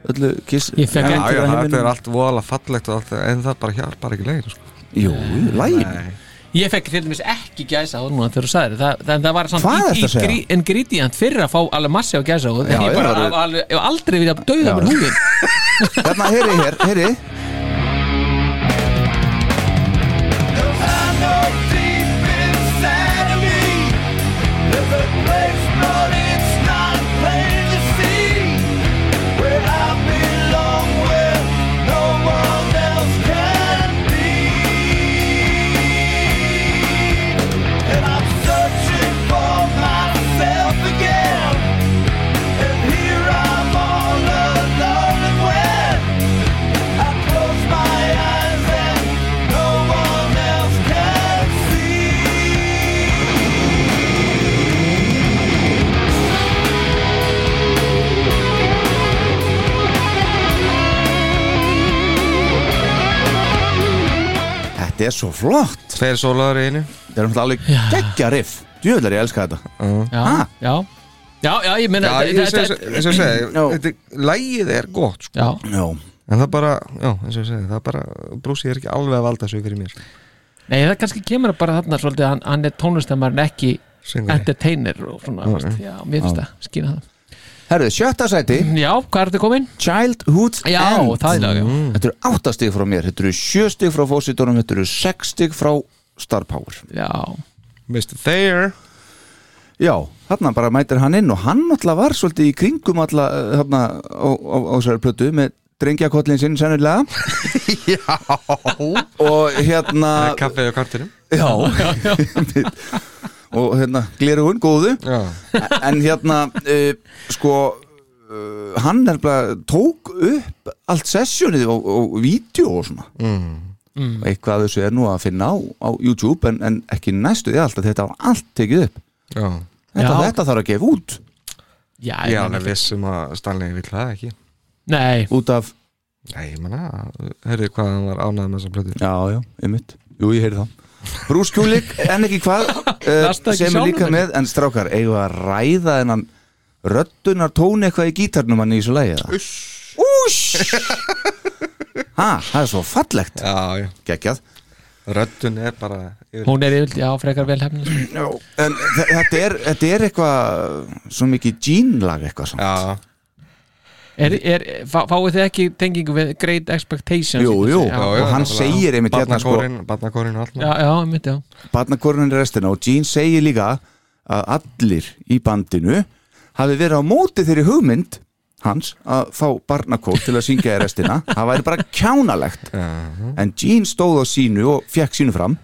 öllu kiss Ég fekk Já, já, að þetta er allt voðalega fallegt og allt, en það bara hjálpar ekki legin sko. Jú, lægin Nei. Ég fekk til dæmis ekki gæsa á núna þegar þú sagðir það, það, það var grí, ingredient fyrir að fá alveg massi á gæsa en ég bara alveg, aldrei viljað dauða Já. mér húðin Hérna, heyri, heyri þetta er svo flott. Tveir sólaður í einu. Þetta er náttúrulega alveg geggja riff. Djöðlar ég elska þetta. Já, Ha? já. Já, já, ég meina Já, ég- eins og þetta- eins og ég segi Já. þetta- Lægið er gott sko. Já, Já, En það bara, já, eins og ég segi Það bara, brúsi er ekki alveg að valda sig fyrir mér. Nei, það kannski kemur bara þarna svolítið að hann, hann er tónlistamar en ekki Syngari. entertainer og svona, veist, já, mér finnst það, skýna það herruðu, sjötta sæti. Já, hvað er þetta komin? Childhood's Já, End. það er lag, já. Þetta eru átta stig frá mér, þetta eru sjö stig frá fósitónum, þetta eru sex stig frá Star Power. Já, Mr. Thayer. Já, þarna bara mætir hann inn og hann alltaf var svolítið í kringum alltaf þarna á, á, á þessari plötu með drengjakollin sinn sennilega. Já. Og hérna Kaffið á kartinum. Já, Og hérna, glerugun, góðu. En hérna, uh, sko uh, Hann er bara tók upp allt sessjónið og, og vídeo og svona. Mm. og eitthvað þessu er nú að finna á, á YouTube en, en ekki næstu því alltaf þetta var allt tekið upp. Já. Þetta, Já. þetta þarf að gefa út. Já, Ég er ég alveg viss um að Stanley vill það ekki. Nei, út af, Nei, ég manna, heyrðu hvað hann var ánægð með þessa plötu? Já, já, einmitt. Jú, ég heyri það Bruce Kulik, en ekki hvað uh, Lastu ekki sem er sjálfum líka þér? með, en strákar eigum við að ræða þennan röddunar tóni eitthvað í gítarnum hann í þessu lagi eða? Úsh Ha, það er svo fallegt. Já, já, geggjað. Röddun er bara yfir... hún er yfir, já, frekar vel hefnir en þe- þetta er, þetta er eitthvað svo mikið Gene-lag eitthvað svona Já, er, er, fá, Fáið þið ekki tengingu við Great Expectations? Jú, jú, Já, já, og já, hann náttúrulega. segir einmitt hérna sko barnakórin og allt já, já, já. Barnakornin í restina og Gene segir líka að allir í bandinu hafi verið á móti þeirri hugmynd hans að fá barnakór til að syngja í restina. Það væri bara kjánalegt. En Gene stóð á sínu og fekk sínu fram.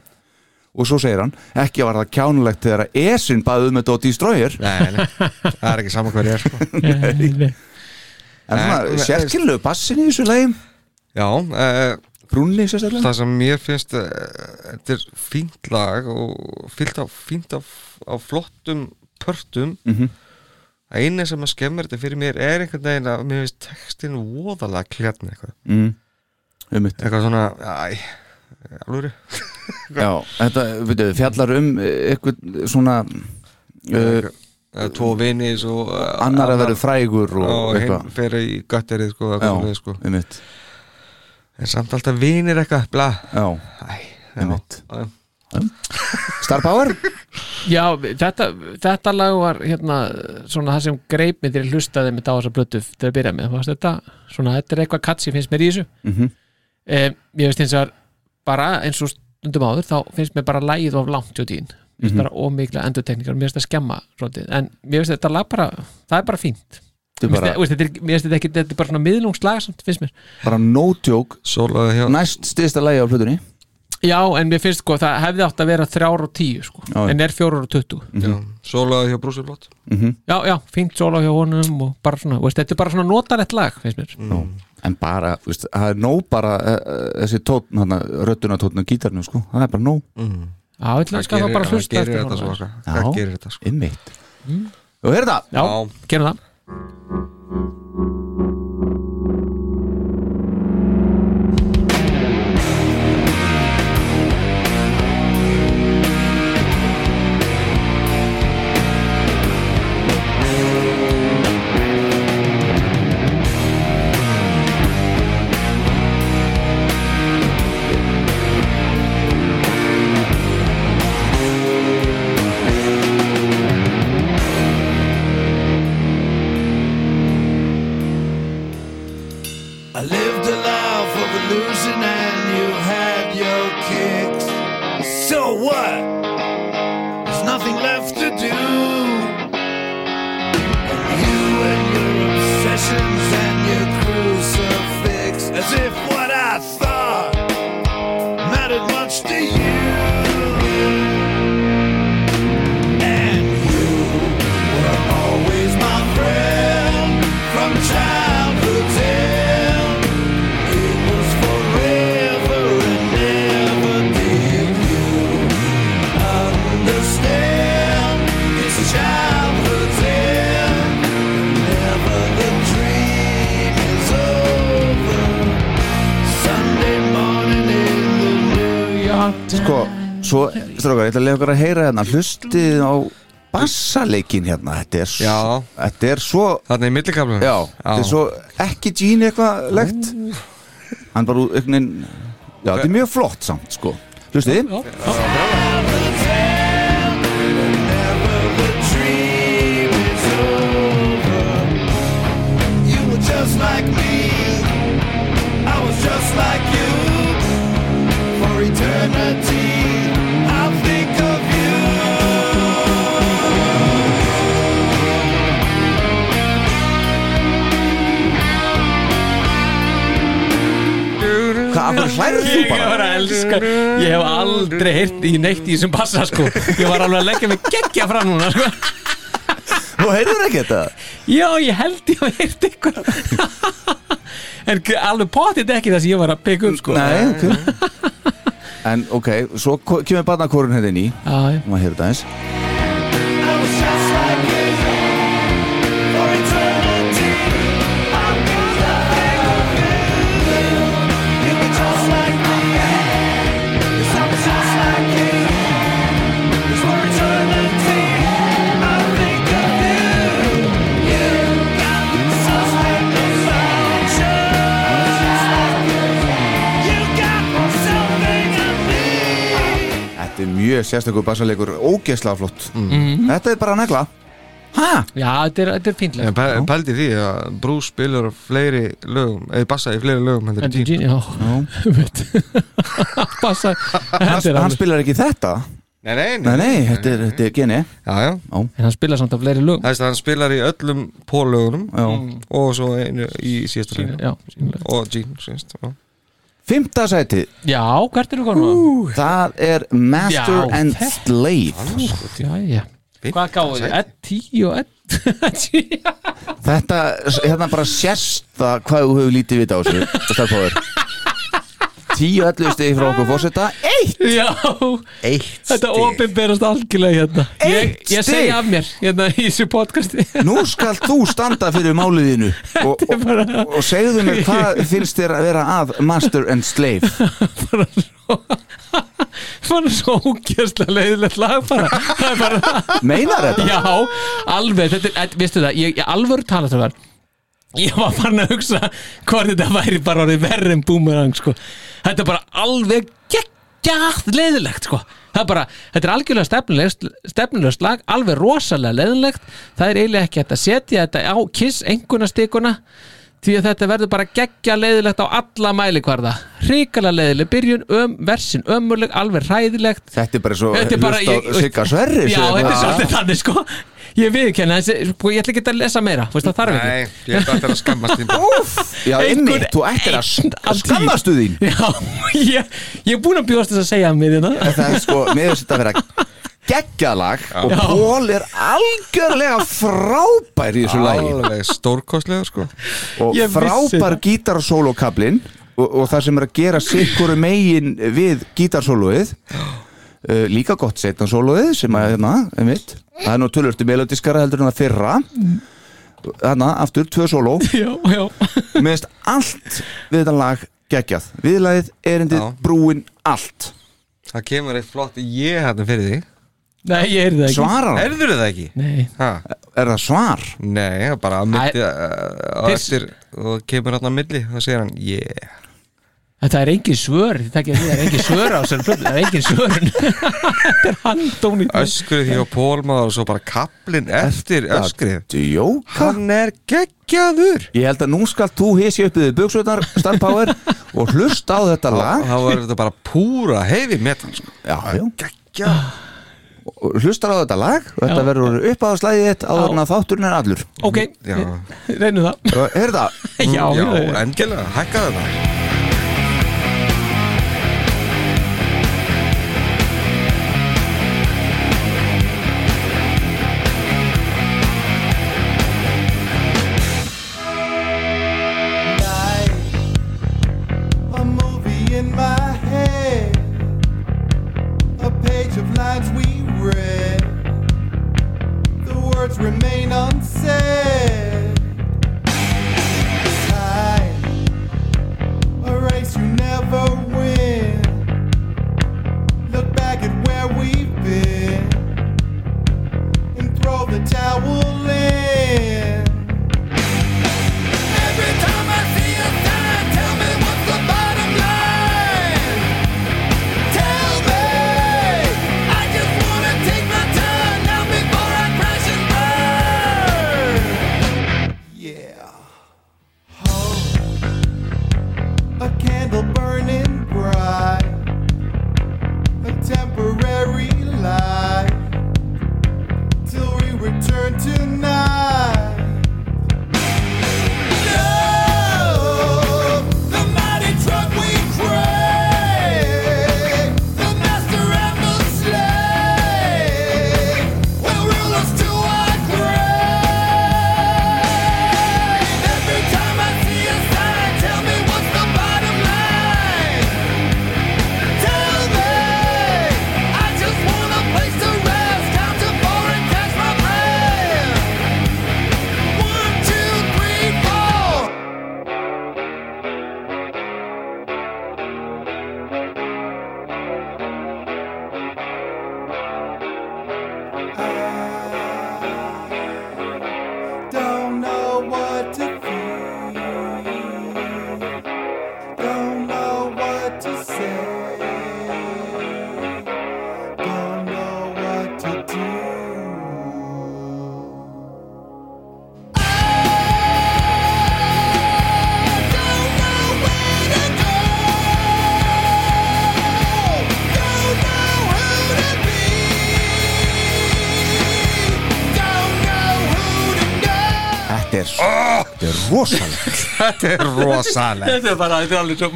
Og svo segir hann ekki var það kjánalegt þegar að Esin baði um þetta og Destroyer Nei, nei, það er ekki saman hver ég er sko. en svona nei, sérskilegu bassin í þessu lagi? Já, uh, brúnni sérstaklega? það sem mér finnst uh, Þetta er fínt lag og fyllt af, fínt af flottum pörtum. Mhm. Það eina sem að skemmur þetta fyrir mér er einhvern veginn að mér finnst textin voðalega kljarn eitthvað. Mm. Eitthvað svona, æ, alvöru. Já, þetta veitu, fjallar um eh, eitthvað svona uh, Tvo vini svo uh, annar að vera frægur og, og hinn fer í götterið sko, sko. mitt En samt alltaf vinir eitthvað, bla. Já, Æ, mitt já. Star Power? Já, þetta, þetta lag var hérna svona það sem greip mig þegar ég hlustaði með á þessa blötu til að byrja með, þetta svona, þetta er eitthvað katsi finnst mér í þessu. Mhm. eh, ég veist eins og bara eins og stundum áður, þá finnst mér bara lagið of langt hjá tín, mér finnst bara ómikla endurtekningar, mér finnst það skemma svolítið, en mér finnst þetta lag bara, það er bara fínt. Bara, finnst þetta er- mér finnst þetta ekki, þetta er bara svona miðlungslag samt, finnst mér. Bara no joke. Sólaði hjá Næst stiðsta lægi á plötunni. Já, en mér finnst sko, það hefði átt að vera þrjár og tíu sko, Já. en er fjórar og tuttu Já, Sólaði hjá Brúsi Blott mm Já, já, fínt sóla hjá honum og bara svona, veist, þetta er bara svona notalett lag, finnst mér. En bara, þú veist, það er nóg bara uh, þessi tótn, hann röddunatótn og gítarnum, sko, það er bara nóg. Mm. Það gerir þetta svo Já. Það gerir þetta sko Einmitt. Og heyrðu það, Já, Já. gerum það ég ætla að lega okkur að heyra hérna. Hlustið á bassaleikin hérna. Þetta er, s- Já. þetta er svo Þannig í millikaflunum Já, þetta er svo ekki Gene eitthvað legt Hann bara úr einhvern veginn Já, þetta er mjög flott samt, sko. Hlustið You elska Ég hef aldrei heyrt í neitt í þessum bassa sko Ég var alveg að leggja mig geggja fram núna sko. Þú heyrður ekki þetta? Já, ég held ég að heyrt ykkur En alveg potið ekki það sem ég var að byggja upp sko Nei, ok En ok, svo kemur barnakorun hérna inn í Já, já. Má heyrðu þetta eins mjög sérstakur bassalegur Ógeðslega flott. Þetta er bara negla. Hæ? Já, þetta er, þetta er fínlega pæ- pældi því að Bruce spilar á fleiri lögum eða bassa í fleiri lögum en Þetta er Gene. Gene, já. Er Hann spilar ekki þetta? Nei, nei, Nei, nei, þetta er, þetta er geni Já, já. En hann spilar samt af fleiri lög Það er að hann spilar í öllum pólögunum Já. og svo einu í síðasta lögum Já, sínlega. og Gene, síðast já. Fymta sæti. Já, hvert er þú komin? Það er Master já, and þe Slave. Já, já. Hvað gáðu þið? 10 og 11 Þetta, hérna bara sérsta hvað þú hefur lítið vita á sig og það fóður 10 ellu stegi frá okkur fórsetta Eitt! Já, Eitt þetta stegi ofinberast algjörlega hérna. Ég, Eitt ég stig. segi af mér hérna í þessu podcasti. Nú skal þú standa fyrir máliðinu og, og, og, og segðu mér hvað finnst þér að vera að Master and Slave? Bara svo bara svo ógjastlega leiðilegt lag bara. Það er bara Meinar þetta? Já, alveg, þetta er, þetta- veistu það, ég, ég alvöru tala þetta var Ég var farin að hugsa hvort þetta væri bara orðið verri en boomerang sko. Þetta er bara alveg geggjað leiðilegt sko. Er bara, þetta er algjörlega stefnulegst, stefnulegst lag, alveg rosalega leiðilegt Það er eiginlega ekki að setja þetta á kiss enguna stikuna því að þetta verður bara geggja leiðilegt á alla mælikvarða. Hrikalega leiðileg byrjun, um, versin ömurleg alveg hræðilegt. Þetta er bara svo Þetta er bara ég- Sigga Sverris Já, eða þetta er svolítið þannig sko. Ég viðkenna þessi, sko, ég ætla ekki að lesa meira. Veist það þarf ekki. Nei, ég ætla að skammast þín Já, einmitt, þú ættir að skammastu þín. Já, ég, ég er búin að bjóðast þess að segja mér hérna Það er sko, mér finnst þetta að vera geggjalag og. Pól er algjörlega frábær í þessu lagi. Alveg stórkostlega sko. Og Ég frábær það. gítarsólókablin og, og það sem er að gera sikkur megin við gítarsólóið uh, líka gott setansólóið sem að hérna, einmitt. Það er nú tölvörtu melodiskara heldur en það fyrra. Þarna, aftur, tvö sóló. Finnst allt við þetta lag geggjað. Viðlagið, erindið, Já. brúin, allt. Það kemur eitt flott ég hérna fyrir því Nei, ég er það ekki. Svarar hann, Erður það ekki? Nei, Ha? er það svar? Nei, það er bara að myndi á fyrst- eftir og kemur hann á milli og segir hann yeah. Þetta er engin svör Þetta ekki að því, það er engin svör á sér Það er engin svörun Þetta er handóni öskrið því á pólmaður og svo bara kaplinn eftir öskrið. Djóka? Hann er geggjaður. Ég held að nú skal þú hísi upp við buksvöldar Star Power og hlusta á þetta lag. þá var þetta bara púra hefi metan sko. Já, já. geggjað hlustar á þetta lag og þetta verður upp á slæðið þitt áður en að þátturinn er allur. Ok, reynum það. Er það? Já, já, já, já. endilega, rosalegt. Þetta er rosalegt. Þetta er bara, þetta er alveg svo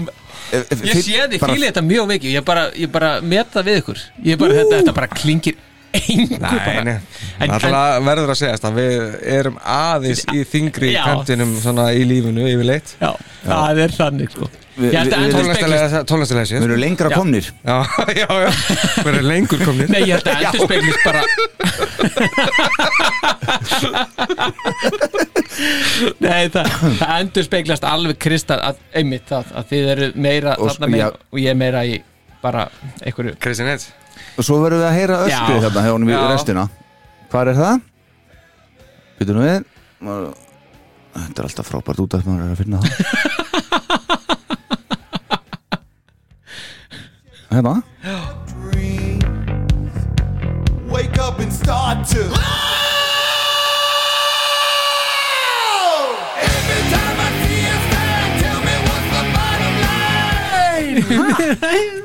Ég Ég sé þið, fíli þetta mjög mikið. Ég bara, ég bara meta við ykkur. Ég bara, þetta, þetta bara klingir engu Nei, bara. Alltaf verður að segjast að við erum aðeins í þingri Já. kantinum svona í lífinu yfirleitt. Já, það er þannig sko. Tónlistilega séð. Við erum lengra Já. komnir. Já, já, já, við erum lengur komnir. Nei, ég held að endur speglist bara Nei, það, það endur speglast alveg kristal að, einmitt það, að þið eru meira Og- þarna meira, og ég er meira í bara einhverju Kristi Nett Og svo verðum við að heyra öskrið hérna hjá honum í Já. restina Hvar er það? Býtum við Þetta er alltaf frábært út að maður er að finna það Hérna Wake up and start to. Every time I see a sign, tell me what's the bottom line.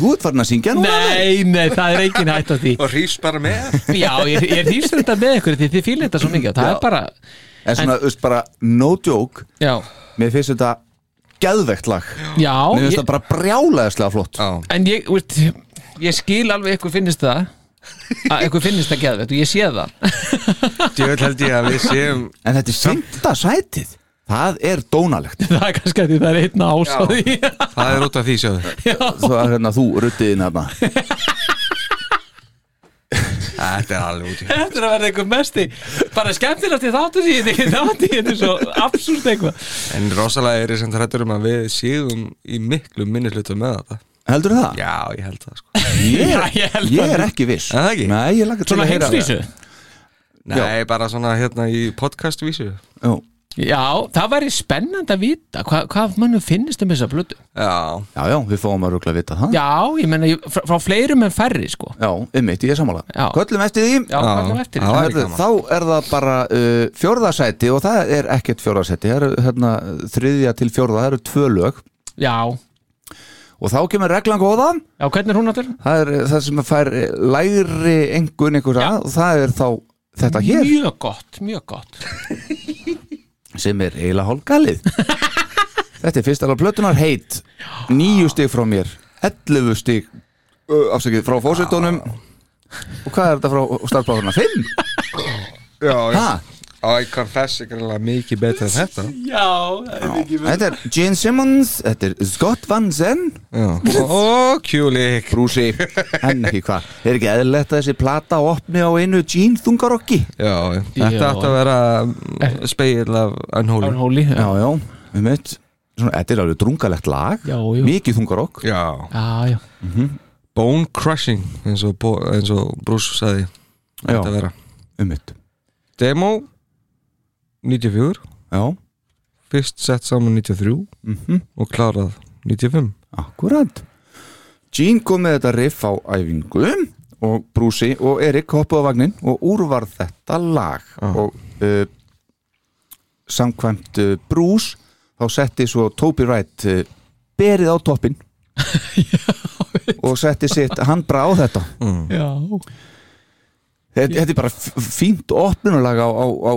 Þú ert farin að syngja núna Nei, nei, það er engin hætt á því. Og hrýst bara með. Já, ég, ég þýstur þetta með ykkur því þið fýlir þetta svo mikið. Það Já. er bara En svona, þú veist, bara no joke. Já, Mér finnst þetta geðvegt lag. Já Mér finnst ég, þetta bara brjálæðislega flott. Já, En ég, veist, ég skil alveg ykkur finnist það. Að ykkur finnst það geðvegt og ég sé það. Djövel held ég að við séum En þetta er fymta sætið Það er dónalegt. Það er kannski að því það er einna ás á því Það er út af því sjáðu. Svo er hérna þú ruttiðin hérna. Þetta er alveg út í Þetta er að verða eitthvað mesti bara skemmtilegast í þáttu því þetta er er svo absúrt eitthvað. En rosalega er ég sem þrættur um að við séum í miklu minnislutu með þetta. Heldur það? Já, ég held það sko. Ég, Já, ég held ég það. er ekki viss. Er það ekki? Nei, Svona heimsvísu? Nei, bara svona hérna í podcastvísu. Já, Já, það væri spennandi að vita hva, hvað mannum finnist um þessa blödu Já, já, já, við fáum að rúgla að vita það. Já, ég menna ég- frá, frá fleirum en færri sko. Já, einmitt, ég er sammála. Já. Köllum eftir því. Já, hvað eftir Já. því? Herðu, gaman. Þá er það bara uh, fjórðasæti og það er ekkert fjórðasæti það eru hérna, þriðja til fjórða, það eru tvö lög. Já, og þá kemur reglan góða. Já, hvernig er hún áttur? það er það sem fær lægri engun einhverja og það er þá þetta hér. Mjög gott, mjög gott sem er eiginlega hálfgalið. Þetta er fyrst alveg plötunar heit. Níu stig frá mér. 11 stig uh, afsakið frá fósitónum og hvað er þetta frá starfbáðurna? 5? já Ha? I confess ekki alveg mikið betur en þetta. Já, það er mikið Þetta er Gene Simmons Þetta er Scott Van Zen Já. Ó, kjúlik Brúsi, henn ekki hvað. Er ekki eðlilegt að þessi plata opni á einu Gene þungarokki? Já, þetta Já. átti að vera speil af Unholy. Unholy Já, já, við mitt. Svona, Þetta er alveg drungalegt lag. Já. Mikið þungarokk. Já. Já, já. Bone crushing eins og, og Bruce sagði. Þetta vera. Um mitt. Demo 94 Já, Fyrst sett saman 93 mhm. og klárað 95 Akkurat Gene kom með þetta riff á æfingu og Brúsi og Erik hoppuð á vagnin og úrvarð þetta lag. Og uh, samkvæmt uh, Brús þá setti svo Toby Wright uh, berið á toppin og setti sitt handbra á þetta. Já, þetta, þetta er bara fínt opnunalag á, á, á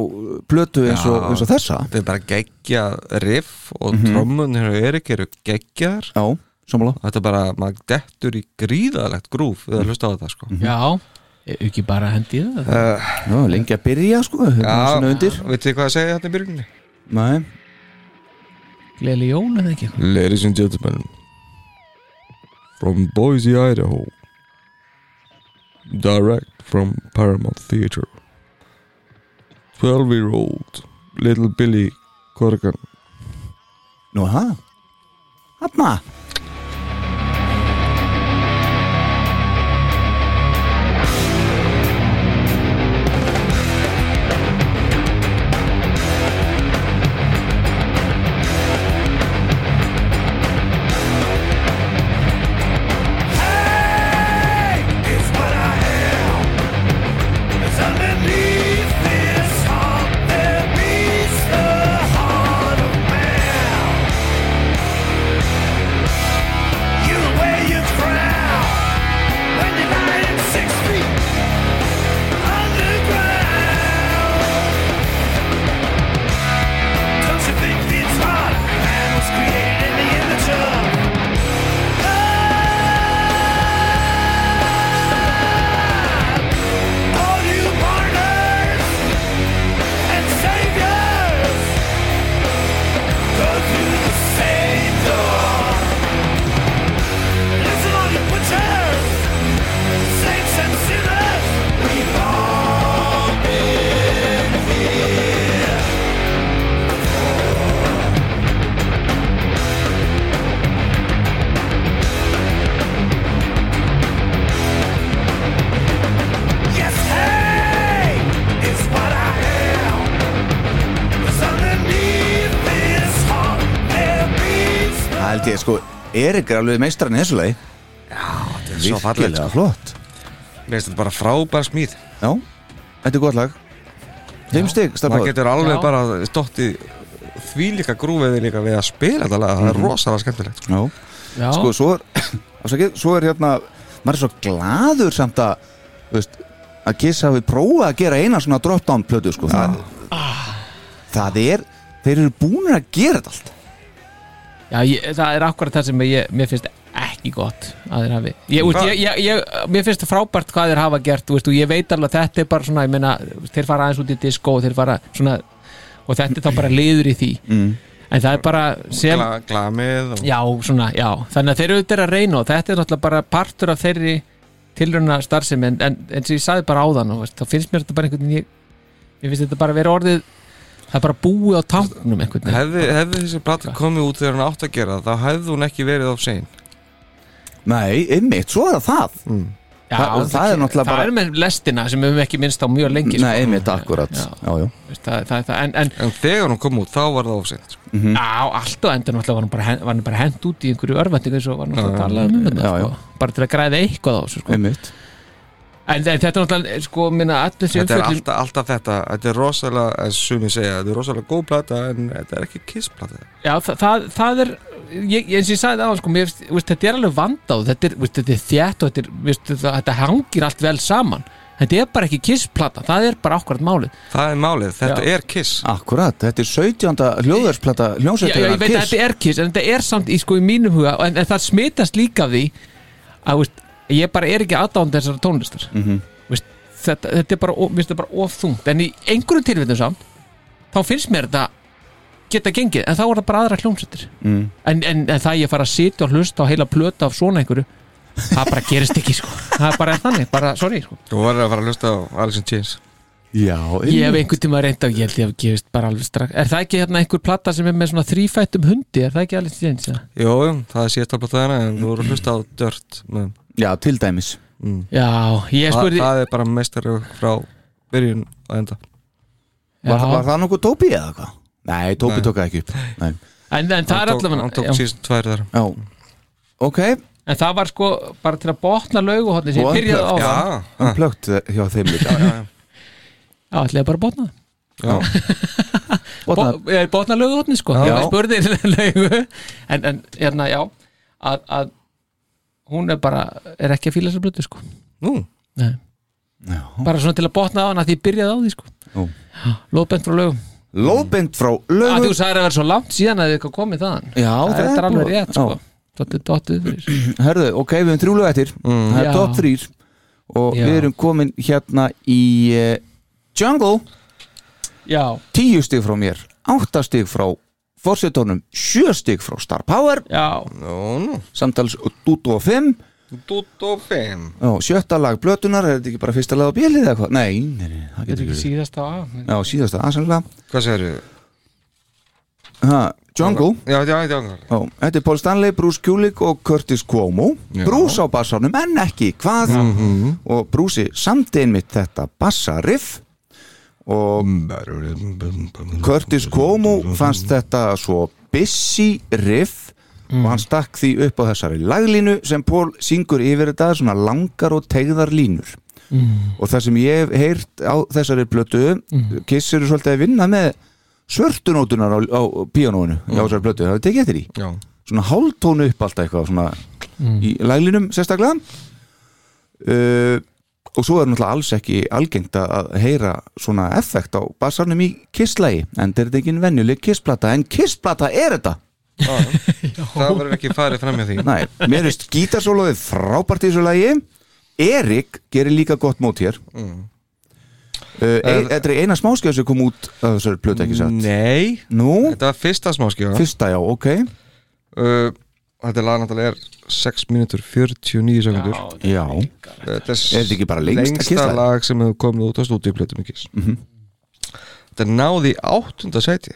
plötu eins og, Já. eins og þessa. Þetta er bara geggja riff og Mhm. mm -hmm. trommun hér og Erik eru geggjar Já, sammála. Þetta er bara, maður dettur í gríðalegt grúf við að hlusta á þetta sko. Já. Ef ekki bara hendi í það. Uh, Já, lengi að byrja sko. Hérna veitir þið hvað að segja þetta í byrjunni? Nei, Gleðli jól eða ekki? Ladies and gentlemen From Boise, Idaho Direct from Paramount Theater 12 year old Little Billy Corgan nú það Hanna er alveg meistarinn í þessu lagi. Svo fallegt, Virkilega sko. flott. Mér finnst þetta bara frábær smíð. Já, þetta er gott lag. Fimm stig, maður stafbáður getur alveg Já. bara stótt í því líka grúfiði líka við að spila þetta lag. Það er rosalega skemmtilegt. Já, Já, sko, svo er afsakið, Svo er hérna Maður er svo gladur samt að þú veist, að Kiss hafi prófað að gera eina svona drop-down plötu sko. það, það er Þeir eru búinir að gera þetta allt já ég, það er akkurat það sem ég, mér finnst ekki gott að þeir hafi. Ég, úst, ég, ég, ég, Mér finnst það frábært hvað þeir hafa gert úst, og ég veit alveg að þetta er bara svona meina, þeir fara aðeins út í disco og fara svona og þetta er þá bara liður í því. Mm. en það er bara sem Gla, glamið og Já, svona, já, þannig að þeir eru auðvitað að reyna og þetta er náttúrulega bara partur af þeirri tilruna starfsemi. En, eins og ég sagði bara og veist, þá finnst mér þetta bara einhvern veginn ég, ég finnst þetta bara vera orðið það er bara búið á veginn. Hefði, hefði þessi plata komið út þegar hann átt að gera það, þá hefði hún ekki verið of sein. Nei, einmitt, svo er það það. Já, það- og það er náttúrulega það bara- er með lestina sem við höfum ekki minnst á mjög lengi Nei, einmitt, akkurat. Já. Já, já, Veist, það, það, það, en, en en þegar hún kom út, þá var það of sein sko. á, allt og endur náttúrulega var hann bara, hen- var hann bara hent út í einhverju örvendingu um Já, já. sko, bara til að græða eitthvað á þessu sko. einmitt en, en þetta er náttúrulega, sko, minna allir þessi þetta er alltaf, alltaf þetta þetta er rosalega, eins og sumi segja þetta er rosalega góð plata en þetta er ekki kiss plata Já, það, það, það er ég, eins og ég sagði það sko, mér, veist, þetta er alveg vandað þetta er, veist, þetta er þétt og þetta, er, veist, þetta, þetta hangir allt vel saman þetta er bara ekki kissplata, það er bara akkurat málið það er málið, þetta Já. er kiss Akkurat, þetta er 17. hljóðarsplata Já, já, ég veit að þetta er kiss en þetta er samt í, sko, í mínum huga en, en það smitast líka því að veist, ég bara er ekki aðdáðan þessara tónlistar. Mhm. veist, þetta, þetta er bara, of- bara of þungt. En í einhverjum tilvíðum samt þá finnst mér þetta geta gengið en þá er það bara aðra hljómsveitir. Mm. en, en, en það ég fara að sitja og hlusta á heila plöta af svona einhverju það bara gerist ekki sko. Það er bara þannig, bara sorry sko. Þú verður að fara að hlusta á Alice in Chains. Já, ég hef einhvern tíma reynd á, ég held ég hef gefist bara alveg strax, er það ekki hérna einhver platta sem er með svona þrífættum hundi, er það ekki alveg já, Jó, það er síðast á plataðina en þú verður að hlusta á Dirt með, Já, til dæmis. Mm. já ég spurði það er bara meistari frá byrjun og enda. Var, já, var það nokkuð Tóbi eða hvað? Nei, Tóbi tók ekki upp. Nei. en, en það er tók, hann tók allavega já, síðan tvær þar Já, ok. En það var sko bara til að botna lauguhotni sem Og ég byrjaði á. Já, það Hann plögt hjá þeim líka. Já, já. já, ætlaði bara að botna það. Botna, Bo- er botna löguhotni sko. Já. já. spurði lögu en, en hérna já. Að, að hún er bara er ekki að fíla þessar blötu sko. Nú, Nei. bara svona til að botna á hana því ég byrjaði á því sko. Lóðbent frá lögum. Lóðbind frá að lögum þú sagði að vera svo langt síðan að þið eitthvað komið þaðan. Já, það það er er alveg búið- rétt sko. Já. Dottu, dottu fyrir Herðu, ok, við erum þrjúlega eftir. Það er Já. top 3 Og Já. við erum komin hérna í uh, Jungle. Já, 10 stig frá mér 8 stig frá Forsetónum 7 stig frá Star Power. Já, nú, nú. Samtals Duto 5 Dútt og fimm. Já, sjötta lag blötunar, er þetta ekki bara fyrsta lag á bílið eða hvað? Nei, nei, nei, það þetta getur er ekki ekki síðast á að Já, síðasta aðsannlega Hvað segir ha, Jungle. Já, já, já Já, þetta er Paul Stanley, Bruce Kulick og Curtis Cuomo. Já. Bruce á bassanum en ekki hvað. Og Bruce samti einmitt þetta bassariff og Curtis Cuomo fannst þetta svo busy riff og hann stakk því upp á þessari laglínu sem Paul syngur yfir þetta svona langar og tegðar línur. Og það sem ég hef heyrt á þessari blötu Kiss eru svolítið að vinna með svörtunótunar á, á píanóinu á þessari blötu, það er tekið eftir í Já, svona hálftónu upp alltaf eitthvað svona í laglínum sérstaklega. Uh, og svo er náttúrulega alls ekki algengt að- að heyra svona effekt á bassarnum í kisslægi en þetta er ekki venjuleg kissplata. En kissplata er þetta! Það verður ekki farið fram hjá því. Næ, mér finnst gítarsólóðið frábært í þessu lagi. Erik gerir líka gott mót hér. Uh, ein, Þetta er eina smáskjöð sem kom út af þessari plötu ekki satt? Nei, Nú, þetta var fyrsta smáskjóða fyrsta já, ok. Uh, Þetta lag náttúrulega er 6 mínútur 49 sekundur Já, Þetta Er þetta ekki bara lengsta lengsta Kiss-lagið? lag sem hefur komið út á stúdíuplötum í Kiss. Mhm. Þetta náði áttunda sæti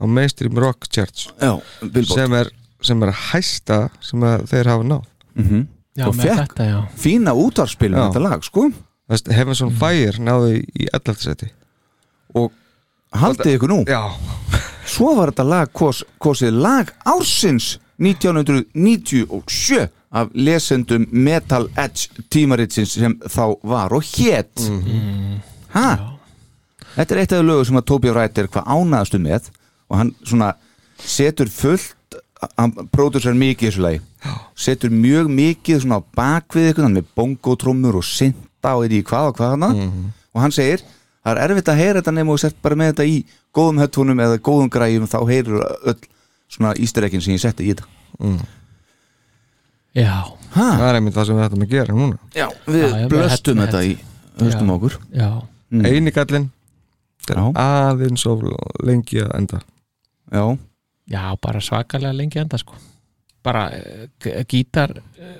á Mainstream Rock Charts já, sem er, sem er hæsta sem að þeir hafa náð. Mm Já, Og með fékk- þetta, já. Fína útvarspilum Já. þetta lag, sko. Þess, Heavens on Fire náði í 11. sæti. Og haldið ykkur nú? Já, Svo var þetta lag kos, kosið lag ársins 1997 af lesendum Metal Edge tímaritsins sem þá var og hét. Hæ? Þetta er eitt af þau lögu sem að Tobi Wright er hvað ánaðastu með og hann svona setur fullt hann pródusar mikið í þessu lagi. Setur mjög mikið svona á bakvið hann með bongotrómur og synda og eitthvað hvað og hvað hana og hann segir það er erfitt að heyra þetta nema og sett bara með þetta í góðum höttunum eða góðum græjum þá heyrur öll svona ísterekkin sem ég setti í þetta. Já, ha? það er einmitt það sem við ættum að gera núna. Já, við Já, já, blöstum þetta í höstum Já. okkur. Já, Mm. Eini gallinn Þetta Já. er aðeins of lengi að enda. Já, já, bara svakalega lengi enda sko. Bara uh, gítar uh,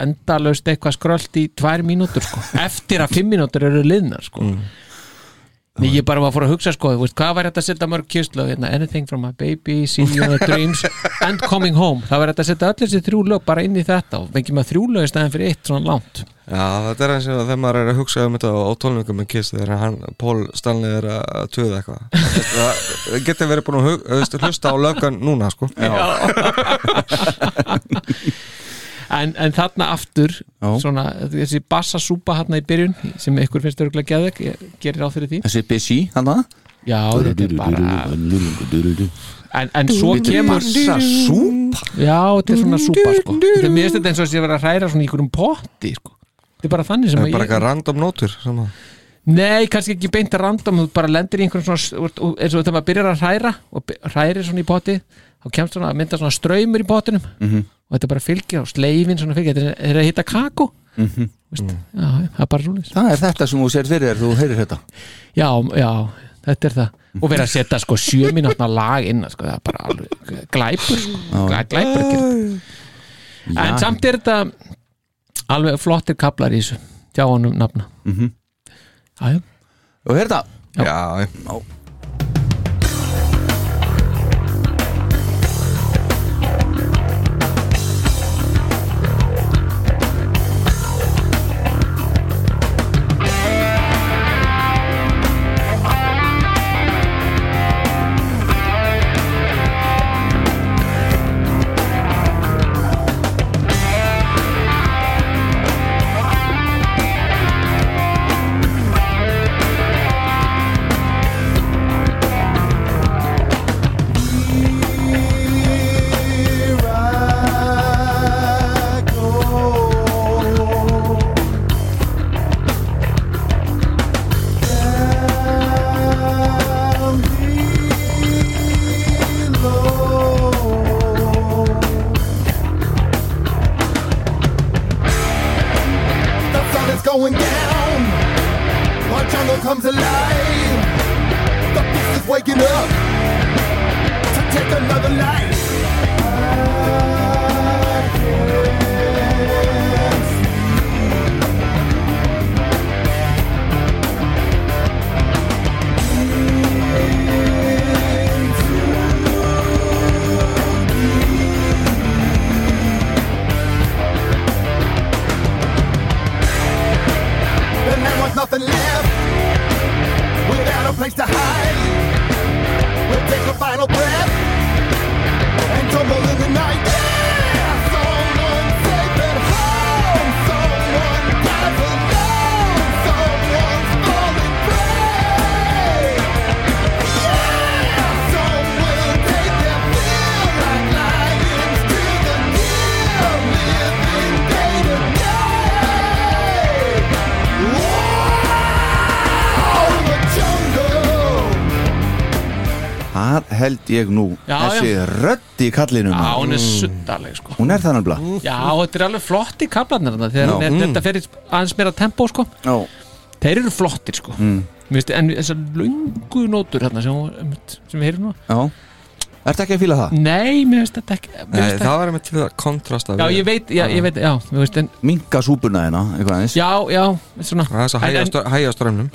endalaust eitthvað skröld í tvær mínútur sko. Eftir að fimm mínútur eru liðnar sko Nei, ég bara var að fóra að hugsa sko, veist, hvað var þetta að setja mörg kjöstlög, hérna, anything from my baby see you in the dreams and coming home. Það var þetta að setja öll þessi þrjú lög bara inn í þetta og fengjum að þrjú lög í stæðan fyrir eitt svona langt. Já, þetta er eins og þegar maður er að hugsa um þetta á tónleikum með Kiss þegar hann, Paul Stanley er að töða eitthvað. Það- getur verið búin að hlusta á lögan núna sko en, en þarna aftur Já. svona, þessi bassasúpa hérna í byrjun sem ykkur finnst örgulega geðveg ég gerir á fyrir því. Þessi busy hann það já, þetta er bara en, en svo kemur Massa súpa? Já, þetta er svona súpa sko. þetta er mjög stund eins og þess að vera að hræra svona í einhverjum potti sko. Þetta er bara þannig sem Það er að bara eitthvað random nótur sama. Nei, kannski ekki beint random þú bara lendir í einhverjum svona eins og þegar maður byrjar að hræra og hrærir svona í potti þá kemst svona að mynda svona ströymur í pottinum. Mhm. Og þetta bara fylgir og sleifin svona fylgir, þetta er, að hitta kakó. Mhm. Veist, já, það er bara svona Það er þetta sem þú sér fyrir þér, þú heyrir þetta. Já, já, þetta er það. Og vera að setja sko sjö mínútna lag inn sko, það er bara alveg glæpur sko. Glæ- glæpur að gera þetta en samt er þetta alveg flottir kaplar í þessu hjá honum nafna. Mhm. já, já Og heyrir þetta Já, ég nú Já, Þessi rödd í kallinum Já, hún er suddaleg sko Hún er það nefnilega Já, þetta er alveg flott í kaplarnir þarna, þegar Já. er, Mm. þetta fer aðeins meira tempo sko. Já. Þeir eru flottir sko. Mm. Veist, En þessar lungu nótur hérna, sem, hún- sem við heyrum nú Já Ertu ekki að fíla það? Nei, mér veist þetta ekki Nei, finnst það var einmitt til að kontrasta Já, ég veit, já, ég veit, já, þú veist en, Minka súpuna hérna, eitthvað aðeins Já, já, svona Það er þess að En- en- hæja strömmnum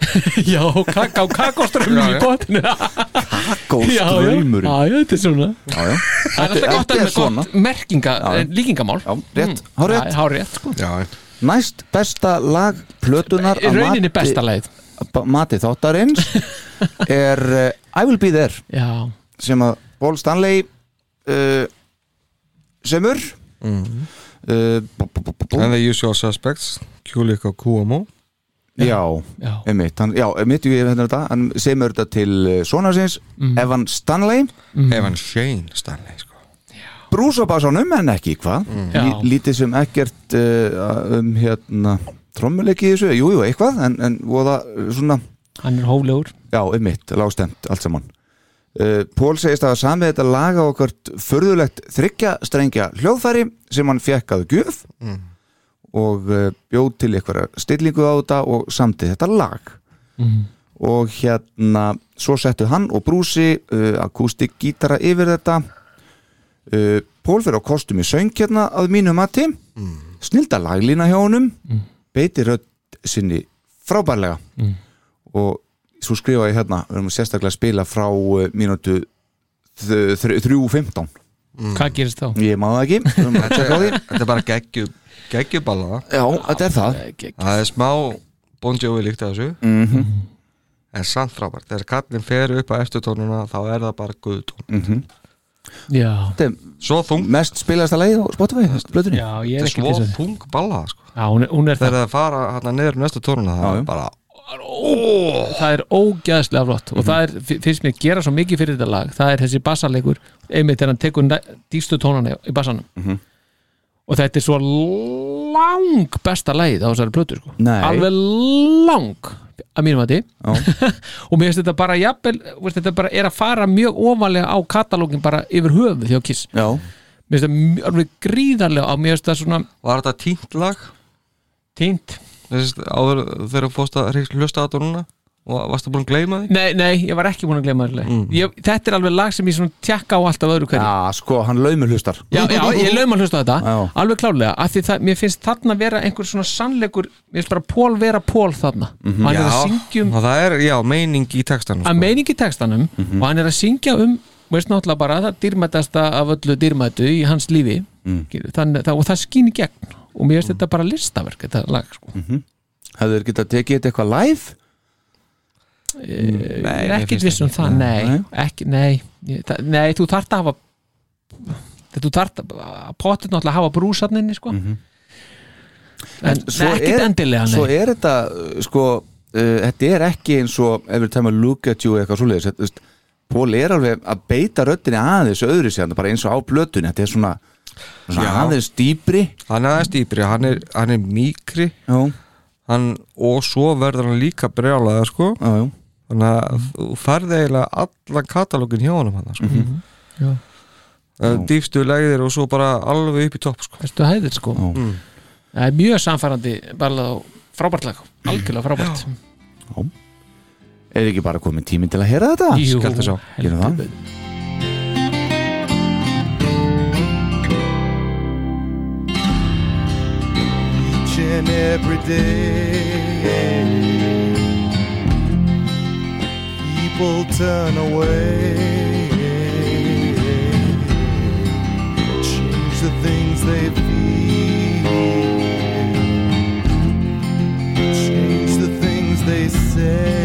Já, kaká, kakóströmmur Já, í já. botinu Kakóstraumurinn. Já, já, þetta er svona Já, já Það er alltaf gott að með gott merkinga, Já. líkingamál Já, rétt, hárrétt. Hárrétt, sko Já, Næst besta lag plötunar rauninni mati- besta lagið. ba- Mati þáttarins er uh, I Will Be There Já. sem að Paul Stanley uh, semur Mhm. uh, bú. And the usual suspects Kulik og Kuomo Já, hann, já, einmitt ég hérna þetta, hann semur þetta til uh, sonar sinns, Mhm. Evan Stanley. Evan Shane Stanley sko. Brús á basanum en ekki hvað. Lí, lítið sem ekkert uh, um hérna trommuleiki í þessu, jú, jú, eitthvað en, en voða uh, svona Hann er hóflegur. Já, einmitt, lágstemt, allt saman. Uh, Pól segist að samið þetta laga okkar förðulegt þryggja strengja hljóðfæri sem hann fekk að gjöf. Mm. Og uh, bjóð til einhverja stillingu á þetta og samtið þetta lag Mhm. og hérna svo settu hann og brúsi uh, akústik gítara yfir þetta uh, Pól fyrir á kostum í söng hérna að mínu mati mm. snilda laglína hjá honum Mm. beiti rödd sinni frábærlega Mm. og svo skrifa ég hérna við erum sérstaklega að spila frá uh, mínútu 3.15 Hvað gerist þá? ég má það ekki. Þetta er bara geggju geggjuballa. Já, þetta er það. Það er smá Bon Jovi líkt að þessu. Mhm. En samt frábært. Þegar kallin fer upp á eftir tónuna Þá er það bara guðtón. Mhm. Já. Þetta er Svo þung mest spilaðasta leið á Spotify blöðunni. Já, ég er Þetta er ekki svo þung balla sko. Já, hún er, hún er Þegar það. það fara hérna niður næstu tónuna Það Já, er bara Það er ógæðslega flott. Og það er, finnst mér gera svo mikið fyrir þetta lag. Það er þessi bassalegur einmitt þegar hann tekur dýpstu tónana í bassanum. Mhm. Og þetta er svo lang besta lagið á þessari plötu sko. Alveg lang að mínum að því og mér finnst þetta bara jafnvel, þetta bara er að fara mjög ofalega á katalógin bara yfir höfuð hjá Kiss. Já, mér finnst þetta alveg gríðarlega á mér finnst þetta svona Var þetta tínt lag? tínt þegar þú fórst að hlusta á þetta núna og varstu búin að gleyma því? nei, nei, ég var ekki búin að glemma þetta Mm. ég, þetta er alveg lag sem ég svona tjekka á alltaf öðru hverju já sko, hann laumur hlustar Já, já, ég laum að hlusta á þetta Já. alveg klárlega, af því það, mér finnst þarna vera einhver svona sannleikur, mér finnst bara Pól vera Pól þarna, Mhm. og hann er að syngja um og það er, já, meining í textanum að meining í textanum Mhm. og hann er að syngja um veist náttúrulega bara það dýrmætasta af öllu dýrmætu í hans lífi Mm. Þann, það, og það skýn í gegn og mér finnst þetta bara listaverk þetta lag sko. Hefur þeir getað tekið þetta eitthvað live? Ég Nei, er ekkert finnst viss um það, nei, Nei. ekki, nei. Það, nei, þú þarft að hafa þú þarft að potið náttúrulega að hafa brúsarninni sko. en, svo nei, ekkert er- endilega nei. Svo er þetta, uh, sko uh, þetta er ekki eins og every time I look at you eitthvað svoleiðis Pól er alveg að beita röddinni aðeins öðru sér, bara eins og á blötunni þetta er svona, svona aðeins dýpri. Hann er aðeins dýpri, hann er, hann er mýkri. Já, hann, og svo verður hann líka brjálaða sko. já, já þannig að þú færði eiginlega allan katalógin hjá honum hann sko. Já. uh, dýfstu legðir og svo bara alveg upp í topp sko. Hæðir sko. Mm. Það er mjög samfærandi bara frábært lag, algjörlega frábært Er ekki bara komin tíminn til að heyra þetta? Jú, það. heldur. each and every day. People turn away, change the things they feel, change the things they say.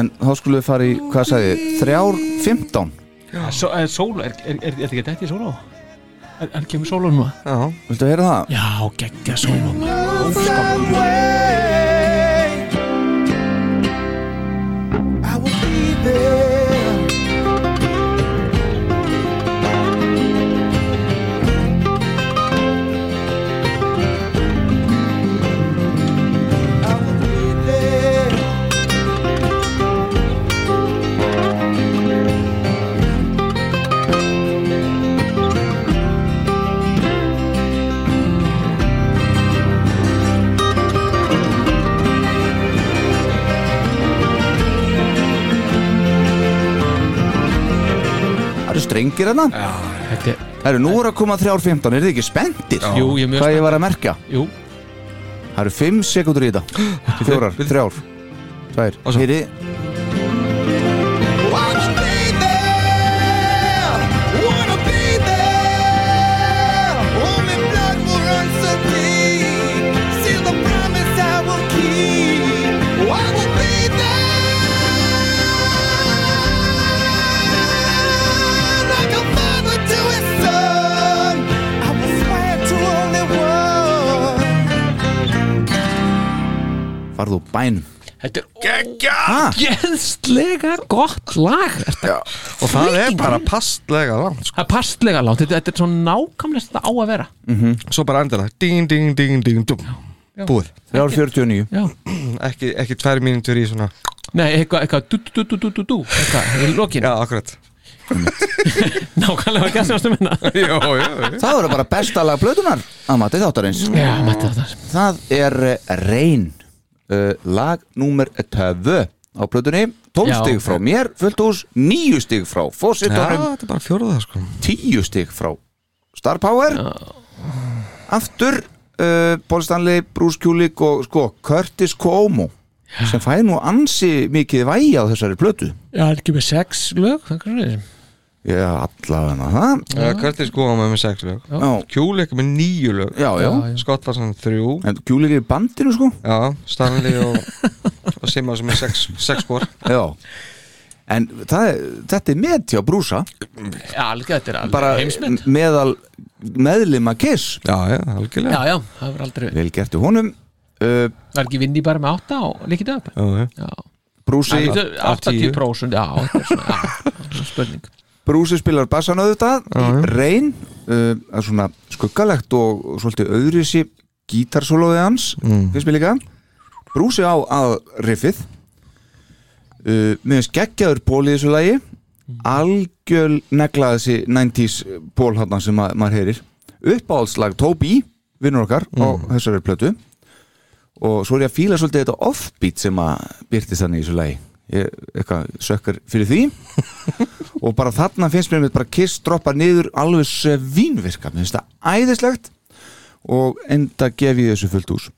En þá skulum við fara í, hvað sagði þið, þrjár, 15 Svo, er, sólo, er, er, er, er þetta ekki þetta í sólo? Er, er kemur sólo núna? Já, Viltu heyra það? Já, geggja sólo Some strengir hérna. Þetta er, Það eru nú er að koma þrjár 15, er þið ekki spenntir? jú, ég er mjög Hvað ég var að merkja? Jú, Það eru 5 sekundur í þetta. Fjórar, þrjár. Tvær, Og svo. heyri Farðu úr bænum þetta er ógeðslega gott lag Þetta, og það er bara pastlega langt sko. Það er pastlega langt, þetta, þetta er svo nákvæmlega þetta á að vera. Svo bara endilega Ding, ding, ding, ding, dum. Búið. Þrjár 49 Já, Ekki, ekki tvær mínútur í svona nei, eitthvað, eitthvað du, du, du, du, du, du, eitthvað, í lokin. Já, akkurat. Nákvæmlega ekki að semstu minna Jó, jó, jó Það voru bara besta lag blöðunar að mati þáttarins. Já, mætti þetta Það er eh, Reyn uh, lag númer 2 á blöðunni 12 Já, stig frá mér, fullt hús. 9 stig frá Já, er bara fjóruða sko. 10 stig frá Star Power. Aftur uh, Paul Stanley, Bruce Kulik og sko Curtis Cuomo sem fæði nú ansi mikið vægi á þessari plötu. Já, er ekki með sex lög? Það er hvað Já, allavega það Já, Curtis góða með með sex lög. Já, Kjúli ekki með níu lög. Já, já. Scott Larson þrjú. En Kulik er í bandinu sko? Já, Stanley og, og Simma sem er sex, sex spor. Já. En það, er- þetta er með hjá Brúsa. Já, alveg, þetta er alveg bara heimsmynd meðal meðlima Kiss. Já, já, algjörlega. Já, já, það var aldrei Vel gert í honum. Uh, Var ekki vinni bara með átta og líkið upp Já, já. Já, Brúsi Það er 80% Já, þetta er svona, já spurning Brúsi spilar bassan já. í reyn uh, að svona skuggalegt og, og svolítið öðrisi gítarsólóði hans Mm. finnst mér líka. Brúsi á að riffið. Uh, mér finnst geggjaður ból í þessu lagi. Algjöl negla þessi 90s ból hann sem ma maður heyrir. Uppáhaldslag Toby vinnur okkar á þessari plötu. Og svo er ég að fíla svolítið þetta offbeat sem að byrtist þannig í þessu lagi eitthvað sökkar fyrir því. Og bara þarna finnst mér bara kiss droppa niður alveg svínvirka mér finnst það æðislegt. Og enda gef ég þessu fullt ús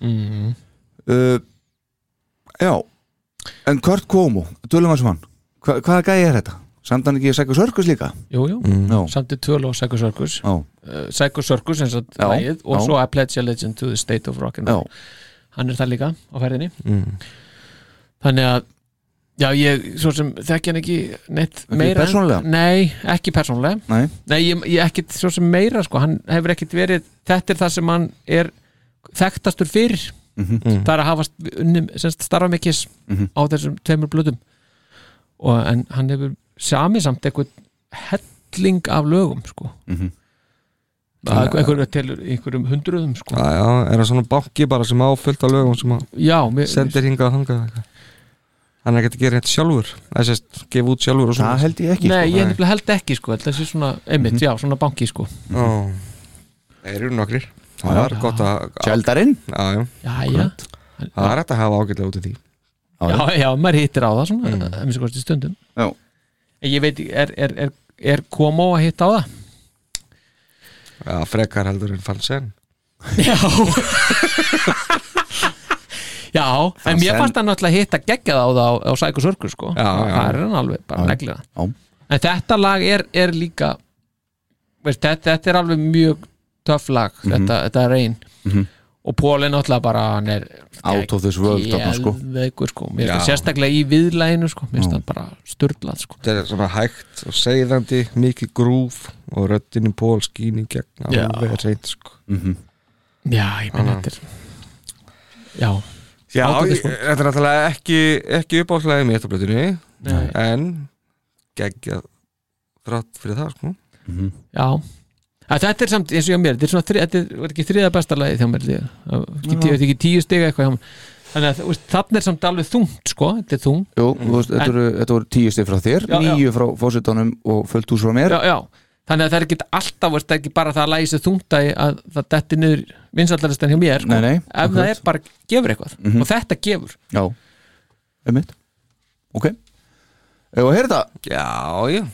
mm. uh, já. En Kurt sem hann. Hva, hvaða gæði er þetta? samt hann ekki Psycho Circus líka? Jú, jú, Já. samt er tvölu og Psycho Circus. Já, uh, Psycho Circus eins og Já, lagið og svo I Pledge a Legend to the State of Rock and Roll. Hann er það líka á ferðinni. Mm. þannig að já, ég, svo sem þekki hann ekki neitt Ekki meira persónulega? Nei, ekki persónulega nei Nei, ég, ég ekkit svo sem meira sko, hann hefur ekkit verið, þetta er það sem hann er þekktastur fyrir Mhm. það er að hafa unnum, semst starfa með kiss Mhm. á þessum tveimur blöðum og en hann hefur samið samt eitthvað helling af lögum sko Mhm. að einhverjum telur einhverjum hundruðum sko Já, já, er það svona banki bara sem áfyllt af lögum sem að já, mér, sendir hingað og hangað eitthvað Hann er ekki að gera þetta sjálfur. Það sést, gefa út sjálfur og svona. Það held ég ekki nei, sko. ég nefnilega held ekki sko. Þessi svona, einmitt, já, svona banki sko. Já, þeir eru nokkrir. Það er gott að Tjöldarinn? Já, já, það er hægt að hafa ágætlega út í því. Já, já, maður hittir á það svona, mm. að minnst kosti stundum. Já. en ég veit, er, er, er, er komo að hitta á það? Já, frekar heldur en fann sen Já Já, en mér fannst hann náttúrulega hitta geggjað á það á, á Psycho Circus sko það er hann alveg bara neglega Já. en þetta lag er, er líka veist, þetta, þetta er alveg mjög töff lag, þetta, þetta er reyn Mhm. og Pól er náttúrulega bara hann er Out of this world, sko. sko. sérstaklega í viðlæginu sko. mér finnst Já. það bara sturlað sko. Þetta er svona hægt og segðandi mikið grúf og röddinn í pól í gegn alveg reynd sko já, ég menn þetta er já, Já, ég, world. þetta er náttúrulega ekki, ekki uppáhaldslega í méttablötunni Nei. en geggjað þrátt fyrir það sko já að þetta er samt eins og hjá mér þetta er svona, þri, þetta er, ekki þriða besta lagi hjá mér ekki, tíu, ekki tíu stiga eitthvað hjá mér þannig að þannig er samt alveg þungt sko, þetta er þungt Jú, veist, þetta voru, þetta tíu stið frá þér Já, já. níu frá fósitónum og fullt ús frá mér já, já. Þannig að það er ekki alltaf það er ekki bara það að lagi sér þungt að að það detti niður vinsallarist en hjá mér sko. Nei, nei, ef það akkurat. er bara gefur eitthvað. Mhm. og þetta gefur. Já, einmitt. Ok, ef að heyra þetta? Já, já.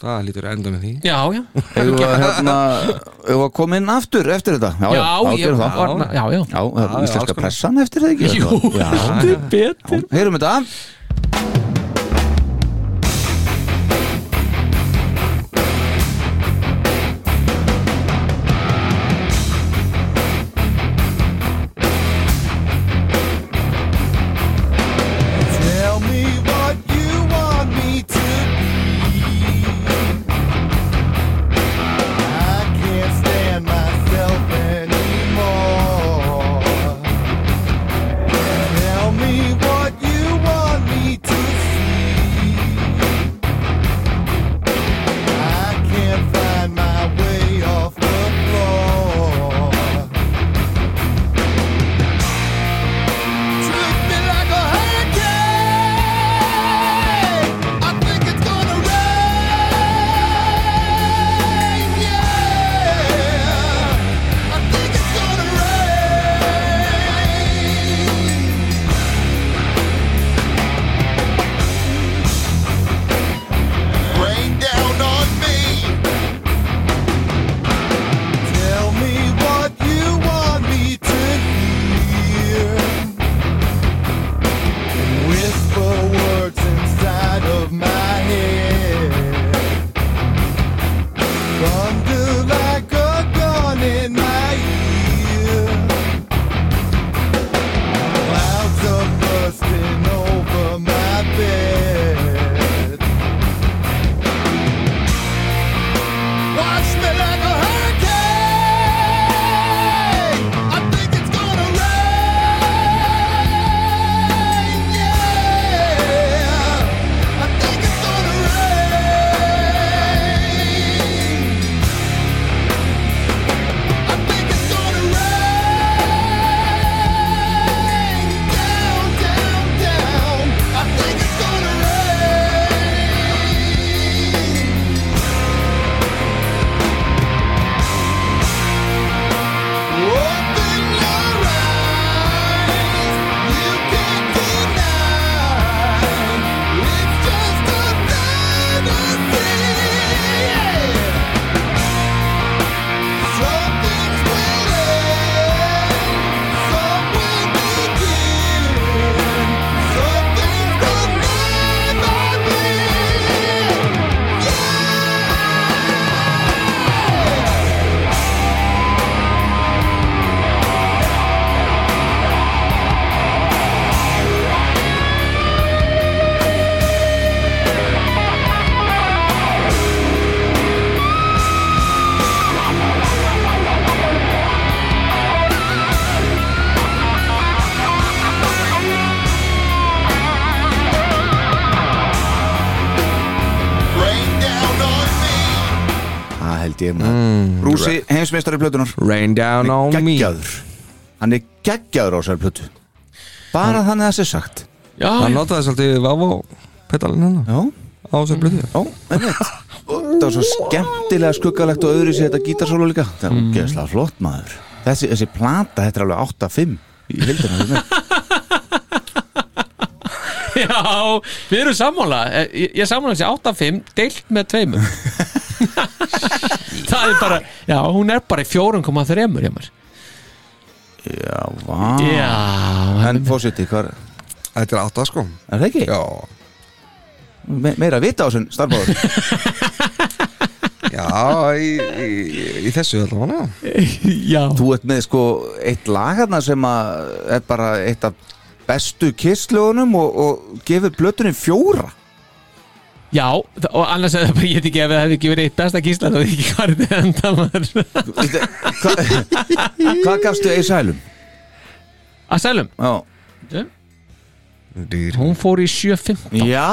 Það lítur að enda með því. Já, já, Ef að hérna koma inn aftur eftir þetta? Já, já, já, já, það. já, já. Já, það er Já, já, íslenska pressan eftir það ekki Jú, Já, heldur betur. Já, heyrum þetta Rúsi, heimsmeistari plötunar Rain down on me. Hann er geggjaður á þessari plötu. Bara þannig að það sé sagt. Já, Hann notaði svolítið Vavó pedalinn hann Já, á þessar blöðu já, einmitt. Það var svo skemmtilega skuggalegt og öðru sér þetta gítarsólu líka. Það er mm. geðslega flott maður. Þessi, þessi plata, þetta er alveg 8-5 í hildina fyrir mig. já, við erum sammála. Eh, Ég, ég sammála þessi 8-5 deilt með tveimur Það er bara Já, hún er bara í 4,3 hjá mér. Já, vá. Já, En fósiti, hvað er Þetta er átta sko. Er það ekki? Já, Me, meira að vita á þessum starfbáður já í, í, í þessu allavega já. Þú ert með sko eitt lag hérna sem að er bara eitt af bestu kisslögunum og, og gefur blötunni fjóra Já, og annars hefði bara, ég ekki ef það hefði ekki verið eitt besta gísla þá hefði ekki þetta enda maður. Hva, Hvað gafstu í sælum? Að sælum, Já, hún fór í 7.15 Já.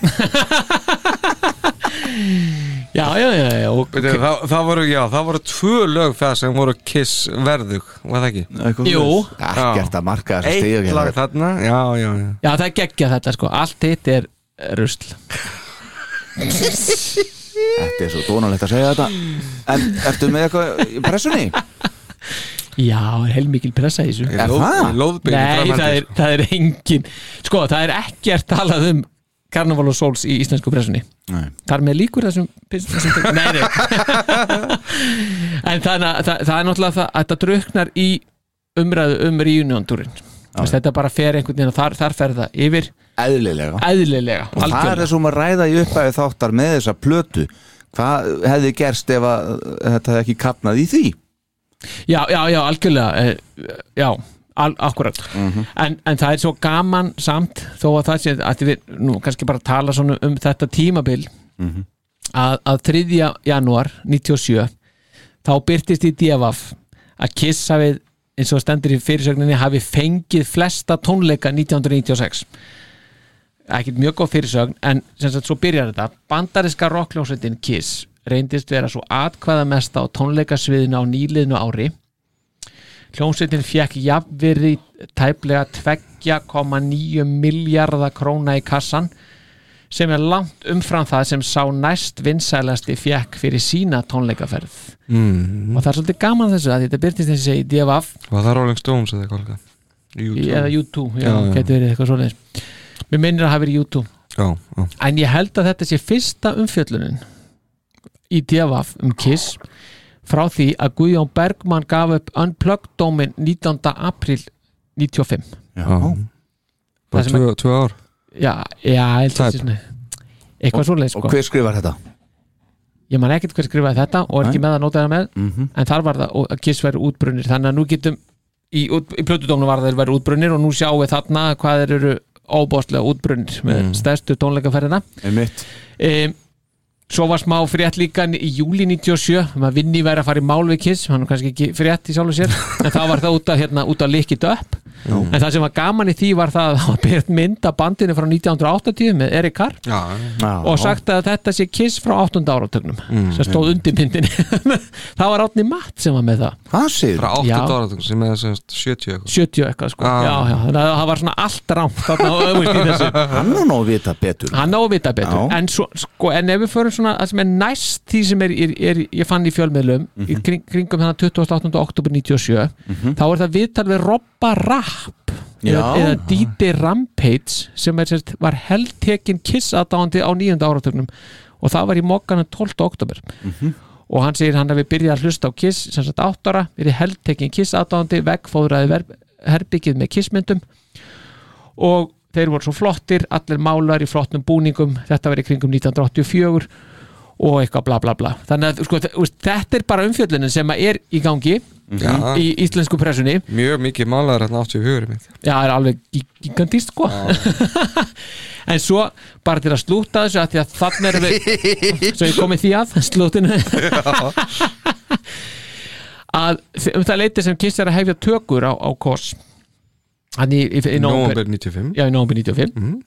Já, já, já, já og, Veitu, það, það voru, já, það voru tvö lög það sem voru Kiss verðug, var það ekki? Jú. Ekkert að marka þess að Eitt lag þarna, já, já, já. Já, það er geggja þetta sko, allt hitt er rusl. Þetta er svo dónalegt að segja þetta. En ertu með eitthvað í pressunni? Já, er heilmikil pressa í þessu. Er Lóð- það? Nei, það er, það er engin Sko, það er ekkert talað um Carnival og Souls í íslensku pressunni. Nei. Þar með líkur þessum, þessum Nei, nei. En þannig að það, það er náttúrulega það að þetta druknar í umræðu um reunion-túrin Þetta bara fer einhvern veginn og þar, þar fer það yfir Eðlilega eðlilega Og það er algjörlega. þessum að ræða í uppæði þáttar með þessa plötu Hvað hefði gerst ef að þetta hefði ekki kapnað í því? Já, já, já, algjörlega eh, Já, al, akkurat en, en það er svo gaman samt þó að það sé að við nú kannski bara tala svona um þetta tímabil að, að 3. janúar 97 þá byrtist í DFF að Kiss hafið eins og stendur í fyrirsögninni hafi fengið flesta tónleika 1996 ekkert mjög góð fyrirsögn en sem sagt svo byrjar þetta bandariska rockljónsveitin Kiss reyndist vera svo atkvæða mesta á tónleikasviðinu á nýliðnu ári hljónsveitin fekk jafnverði tæplega 2,9 miljardar króna í kassan sem er langt umfram það sem sá næst vinsælasti fekk fyrir sína tónleikaferð mm. og það er svolítið gaman þessu að þetta byrtist þessi í DFF Var það Rolling Stones eða eitthvað líka? YouTube. eða U2, já, Já, já. getur verið eitthvað svoleiðis mér minnir að hafa verið U2 Já, já. En ég held að þetta sé fyrsta umfjöllunin í DFF um Kiss frá því að Guðjón Bergmann gaf upp Unplugged dómin 19. april 95 Já, Það Bara tvö, tvö ár. Já, já, ég held að Tæp. þetta sé svona eitthvað svoleiðis Og sko hver skrifar þetta? ég man ekkert hver skrifaði þetta og er ekki með að nota það með. Mm en þar var það og að Kiss verið útbrunnir þannig að nú getum í, í plötudómnu var þeir verið útbrunnir og nú sjáum við þarna hvað þeir eru óbóstlega útbrunnir með Mm. stærstu tónleikaferðina. Um, svo var smá frétt líka í júli 97 um að Vinni væri að fara í mál við Kiss hann er kannski ekki frétt í sjálfu sér en þá var það út að, hérna, að Lick It Up en það sem var gaman í því var það að það var byrjað mynd af bandinu frá 1980 með Erik Carr. Já, Já. og sagt að þetta sé Kiss frá 8. áratögnum sem stóð undir myndinni. Það var Átni Matt sem var með það. Hvað segir frá þú? 8 Já. áratung sem er semst 70 eitthvað. 70 eitthvað sko. Ah. já, já, það var svona allt rámt þarna og öfust í þessu. Hann á að vita betur. Hann á að vita betur. En, svo, sko, en ef við förum svona að sem er næst því sem er, er, er ég fann í fjölmiðlum í kring, kringum þannig 28. oktober 97 þá er það viðtal við Robba Rapp Já. eða, eða DJ Rampage sem er, sérst, var heldtekin kiss aðdáandi á nýjönda áratögnum og það var í mokkanum 12. oktober og hann segir hann að við byrjaði að hlusta á kiss sem sagt 8 ára, við heldtekin kiss aðdáandi veggfóðraði ver- herbyggið með kissmyndum. Og þeir voru svo flottir, allir málar í flottnum búningum, þetta var í kringum 1984 og eitthvað bla bla bla. Þannig að sko, þetta er bara umfjöllunin sem er í gangi Já. í íslensku pressunni. Mjög mikið málaður hérna 84 mitt. Já, það er alveg gi- gigantist sko. En svo bara til að slúta þessu að því að þannig erum við svo ég komið því að slútinu. Að um það leiti sem Kiss er að hefja tökur á, á KOS. Í, í, í Nóvember. 95 já, í nóvember 95 Mhm.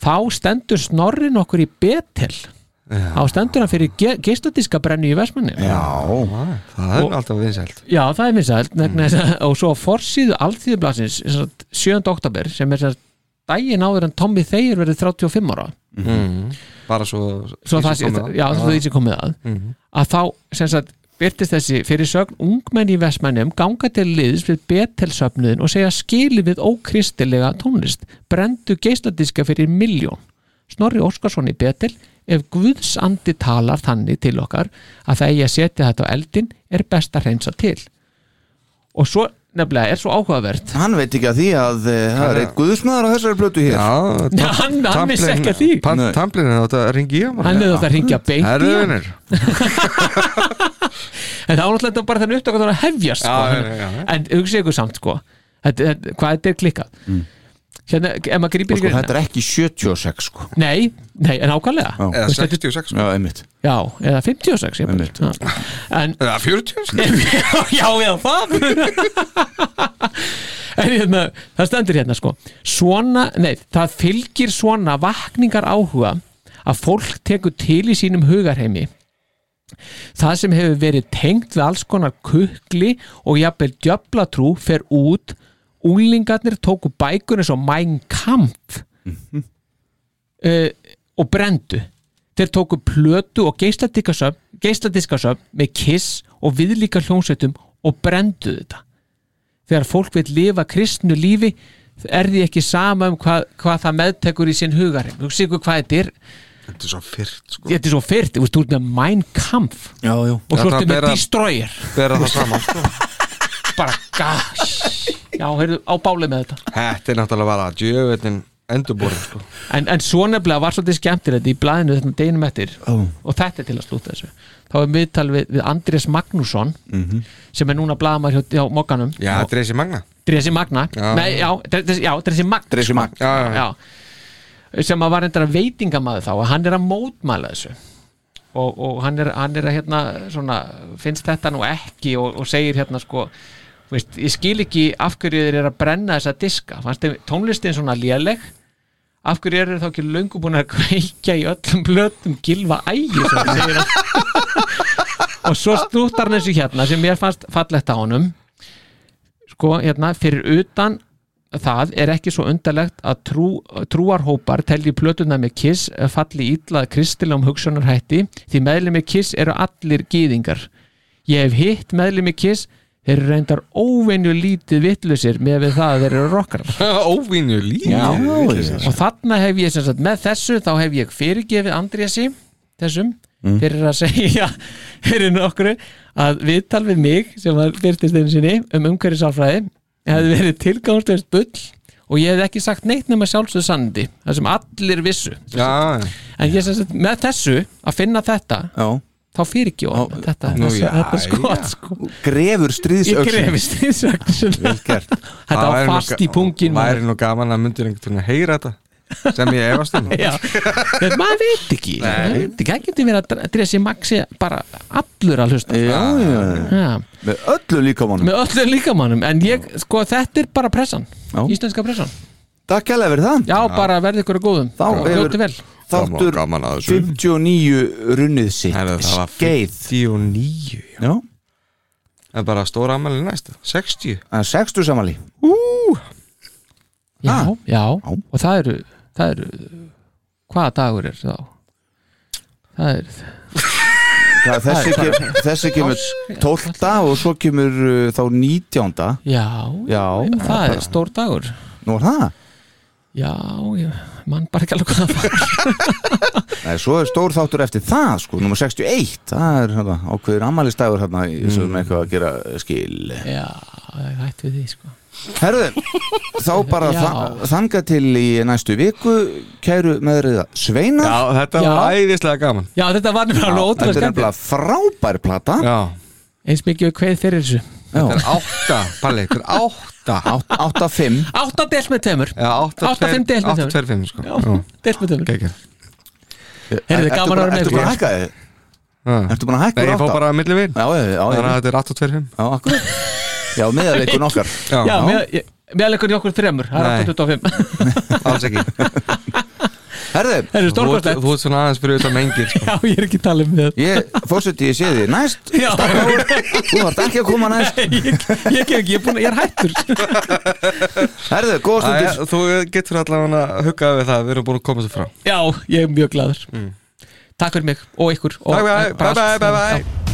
þá stendur snorrin okkur í Betel á stendur hann fyrir ge geisladiska brennu í Vestmanni Já, Það er alltaf vinsælt Já, það er vinsælt mm. og svo á forsíðu alþýðublasins 7. oktober sem er daginn áður en Tommy Thayer verið 35 ára mm. Bara svo svo það sé, að. já, svo því sem komið að Mhm. að þá sagt byrtist þessi fyrir sögn ungmenn í Vestmannum ganga til liðs við betelsöfnuðin og segja skili við ókristilega tónlist brendu geisladiska fyrir miljón Snorri Óskarsson í betel ef Guðs andi talar þannig til okkar að það eigi að setja þetta á eldin er best að hreinsa til. Og svo nefnilega er svo áhugavert. Hann veit ekki að því að uh, það er eitt guðsmaður á þessari blötu hér. Já, Já, hann, hann vissi ekki að því. Nei. Tamplin er þetta að ringi í hann hann hefði þetta að ringja beint í hann en það náttúrulega bara þannig upptökk að það var að hefjast sko. Já, já, já, já. en hugsa ykkur samt sko. Hvað þetta er klikkað hérna, ef maður grýpir Og sko, þetta er ekki 76 sko nei, nei, en ákvæmlega Já. Eða Þú veist, þetta- 66 Já, einmitt já, eða 56 jafnvel. Einmitt. Já. en Eða 40 sko. já, eða það en hérna það stendur hérna sko svona, nei, það fylgir svona vakningar áhuga að fólk tekur til í sínum hugarheimi það sem hefur verið tengt við alls konar kukli og jafnvel djöflatrú fer út úlingarnir tóku bækur eins og Mein Kampf uh, og brendu þeir tóku plötu og geisladiskasöfn með kiss og viðlíka hljómsveitum og brendu þetta. Þegar fólk vil lifa kristnu lífi er því ekki sama um hvað, hvað það meðtekur í sinn hugarinn þú séu hvað þetta er. Þetta er svo fyrt sko. þetta er svo fyrt, þú veist, þú ert með Mein Kampf Já, já. og svo ertu með Destroyer. Bera það saman sko. bara gash já, heyrðu, á bálið með þetta. Þetta er náttúrulega bara djövetin endurborin sko. en, en svo nefnilega var svolítið skemmtir þetta í blæðinu þetta deginum eftir. Ó. og þetta er til að slúta þessu. Þá er miðtal við, við Andrés Magnússon sem er núna blaðamar hjá, hjá Mokkanum Já, Dresi Magna. Dresi Magna. Já. Nei, já, Dresi, já, Dresi Magna Dresi Magn. Já, já, já. sem að var endara veitingamaður þá og hann er að mótmæla þessu. Og, og hann, er, hann er að hérna svona, finnst þetta nú ekki og, og segir hérna sko veist, ég skil ekki af hverju þeir eru að brenna þessa diska, fannst þeim tónlistin svona léleg? Af hverju eru þá ekki löngu búin að kveikja í öllum blötum gilva ægi og svo stúttar þessu hérna sem mér fannst fallegt á honum. Sko hérna fyrir utan það er ekki svo undarlegt að trú, trúarhópar telji plötuna með kiss falli ítlað kristilegum hugsunarhætti því meðlemi kiss eru allir gýðingar ég hef hitt meðlemi kiss þeir eru reyndar óvenju lítið vittlusir með við það að þeir eru rockar Óvínu líf og þarna hef ég sem sagt með þessu þá hef ég fyrirgefið Andrési þessum fyrir að segja fyrir nokkru að viðtal við mig sem var byrtist einu sinni um umhverfisálfræði hefði verið tilgáðslegst bull og ég hef ekki sagt neitt nema sjálfsögðu sannindi það sem allir vissu. Já. en ég sem sagt með þessu að finna þetta Já þá fyrirgjóð þetta, nú, þessu, já, þetta já. skot sko. Grefur gert. Þetta Það var fast í pungin Væri nú gaman að myndir einhvern veginn að heyra þetta sem ég efast um. Maður veit ekki. Maður ekki, það getur verið að dressi maxi bara allur að hlusta. Já, já, já. Já, Með öllu líkamannum. Með öllu líkamannum. En ég, sko, þetta er bara pressan. Já. íslenska pressan, Takk kærlega fyrir það. Já, bara verði ykkur að góðum. Þá hefur- Þáttur Gaman að þessu. 59 runnið sitt. Það Skeið. 59 já. Já. Það er bara stóra ammæli næst 60 Það er 60 samanlí já, Ah. já, og það eru það eru, hvaða dagur er þá það er Það, þessi, Það kem, þessi kemur 12 og svo kemur uh, þá 19 já, Já, það er stór dagur. Nú er það já, ég mann bara ekki alveg hvað það var. Nei, svo er stór þáttur eftir það sko, nummer 61 það er hérna, ákveður ammælistægur hérna Mm. með eitthvað að gera skil. Já, það er hætt við því, sko. Herðu, þá bara þa þanga til í næstu viku kæru meðriða Sveina Já, þetta Já. var æðislega gaman. Já, þetta var nefnilega alveg ótrúlega Þetta er skemmt nefnilega frábær plata. Já, eins mikið við kveið fyrir þessu. Þetta er átta Palli, þetta er átta. 8-5 átta delt með Já, átta, Átta, fimm deilt með átta, tveir, fimm sko. Delt með tveimur. Gekja Heyrðu, gaman að vera með Ertu bara að hækka þið? Nei, Ertu búin að hækka ég úr fór átta? bara að milli vin Já, já, já, Þannig að þetta er 8 og 2 5 já, akkurat. Já, meðaleikun okkar. Já, Já, með- ég- meðleikurinn í okkur þremur. Það Nei. er 825 alls ekki Herðu, Þú ert, svona aðeins fyrir utan mengir sko. Já, ég er ekki að tala um það ég, fórseti, ég sé því næst. Þú þarft ekki að koma næst. Ég, ég, ég, kem ekki, ég, er búin, ég er hættur. Herðu, góða stundir. Þú getur allavega að hugga við það Við erum búin að koma svo frá Já, ég er mjög glaður. Takk fyrir mig og ykkur og Bye bye, bye allt. bye, bye Já. bye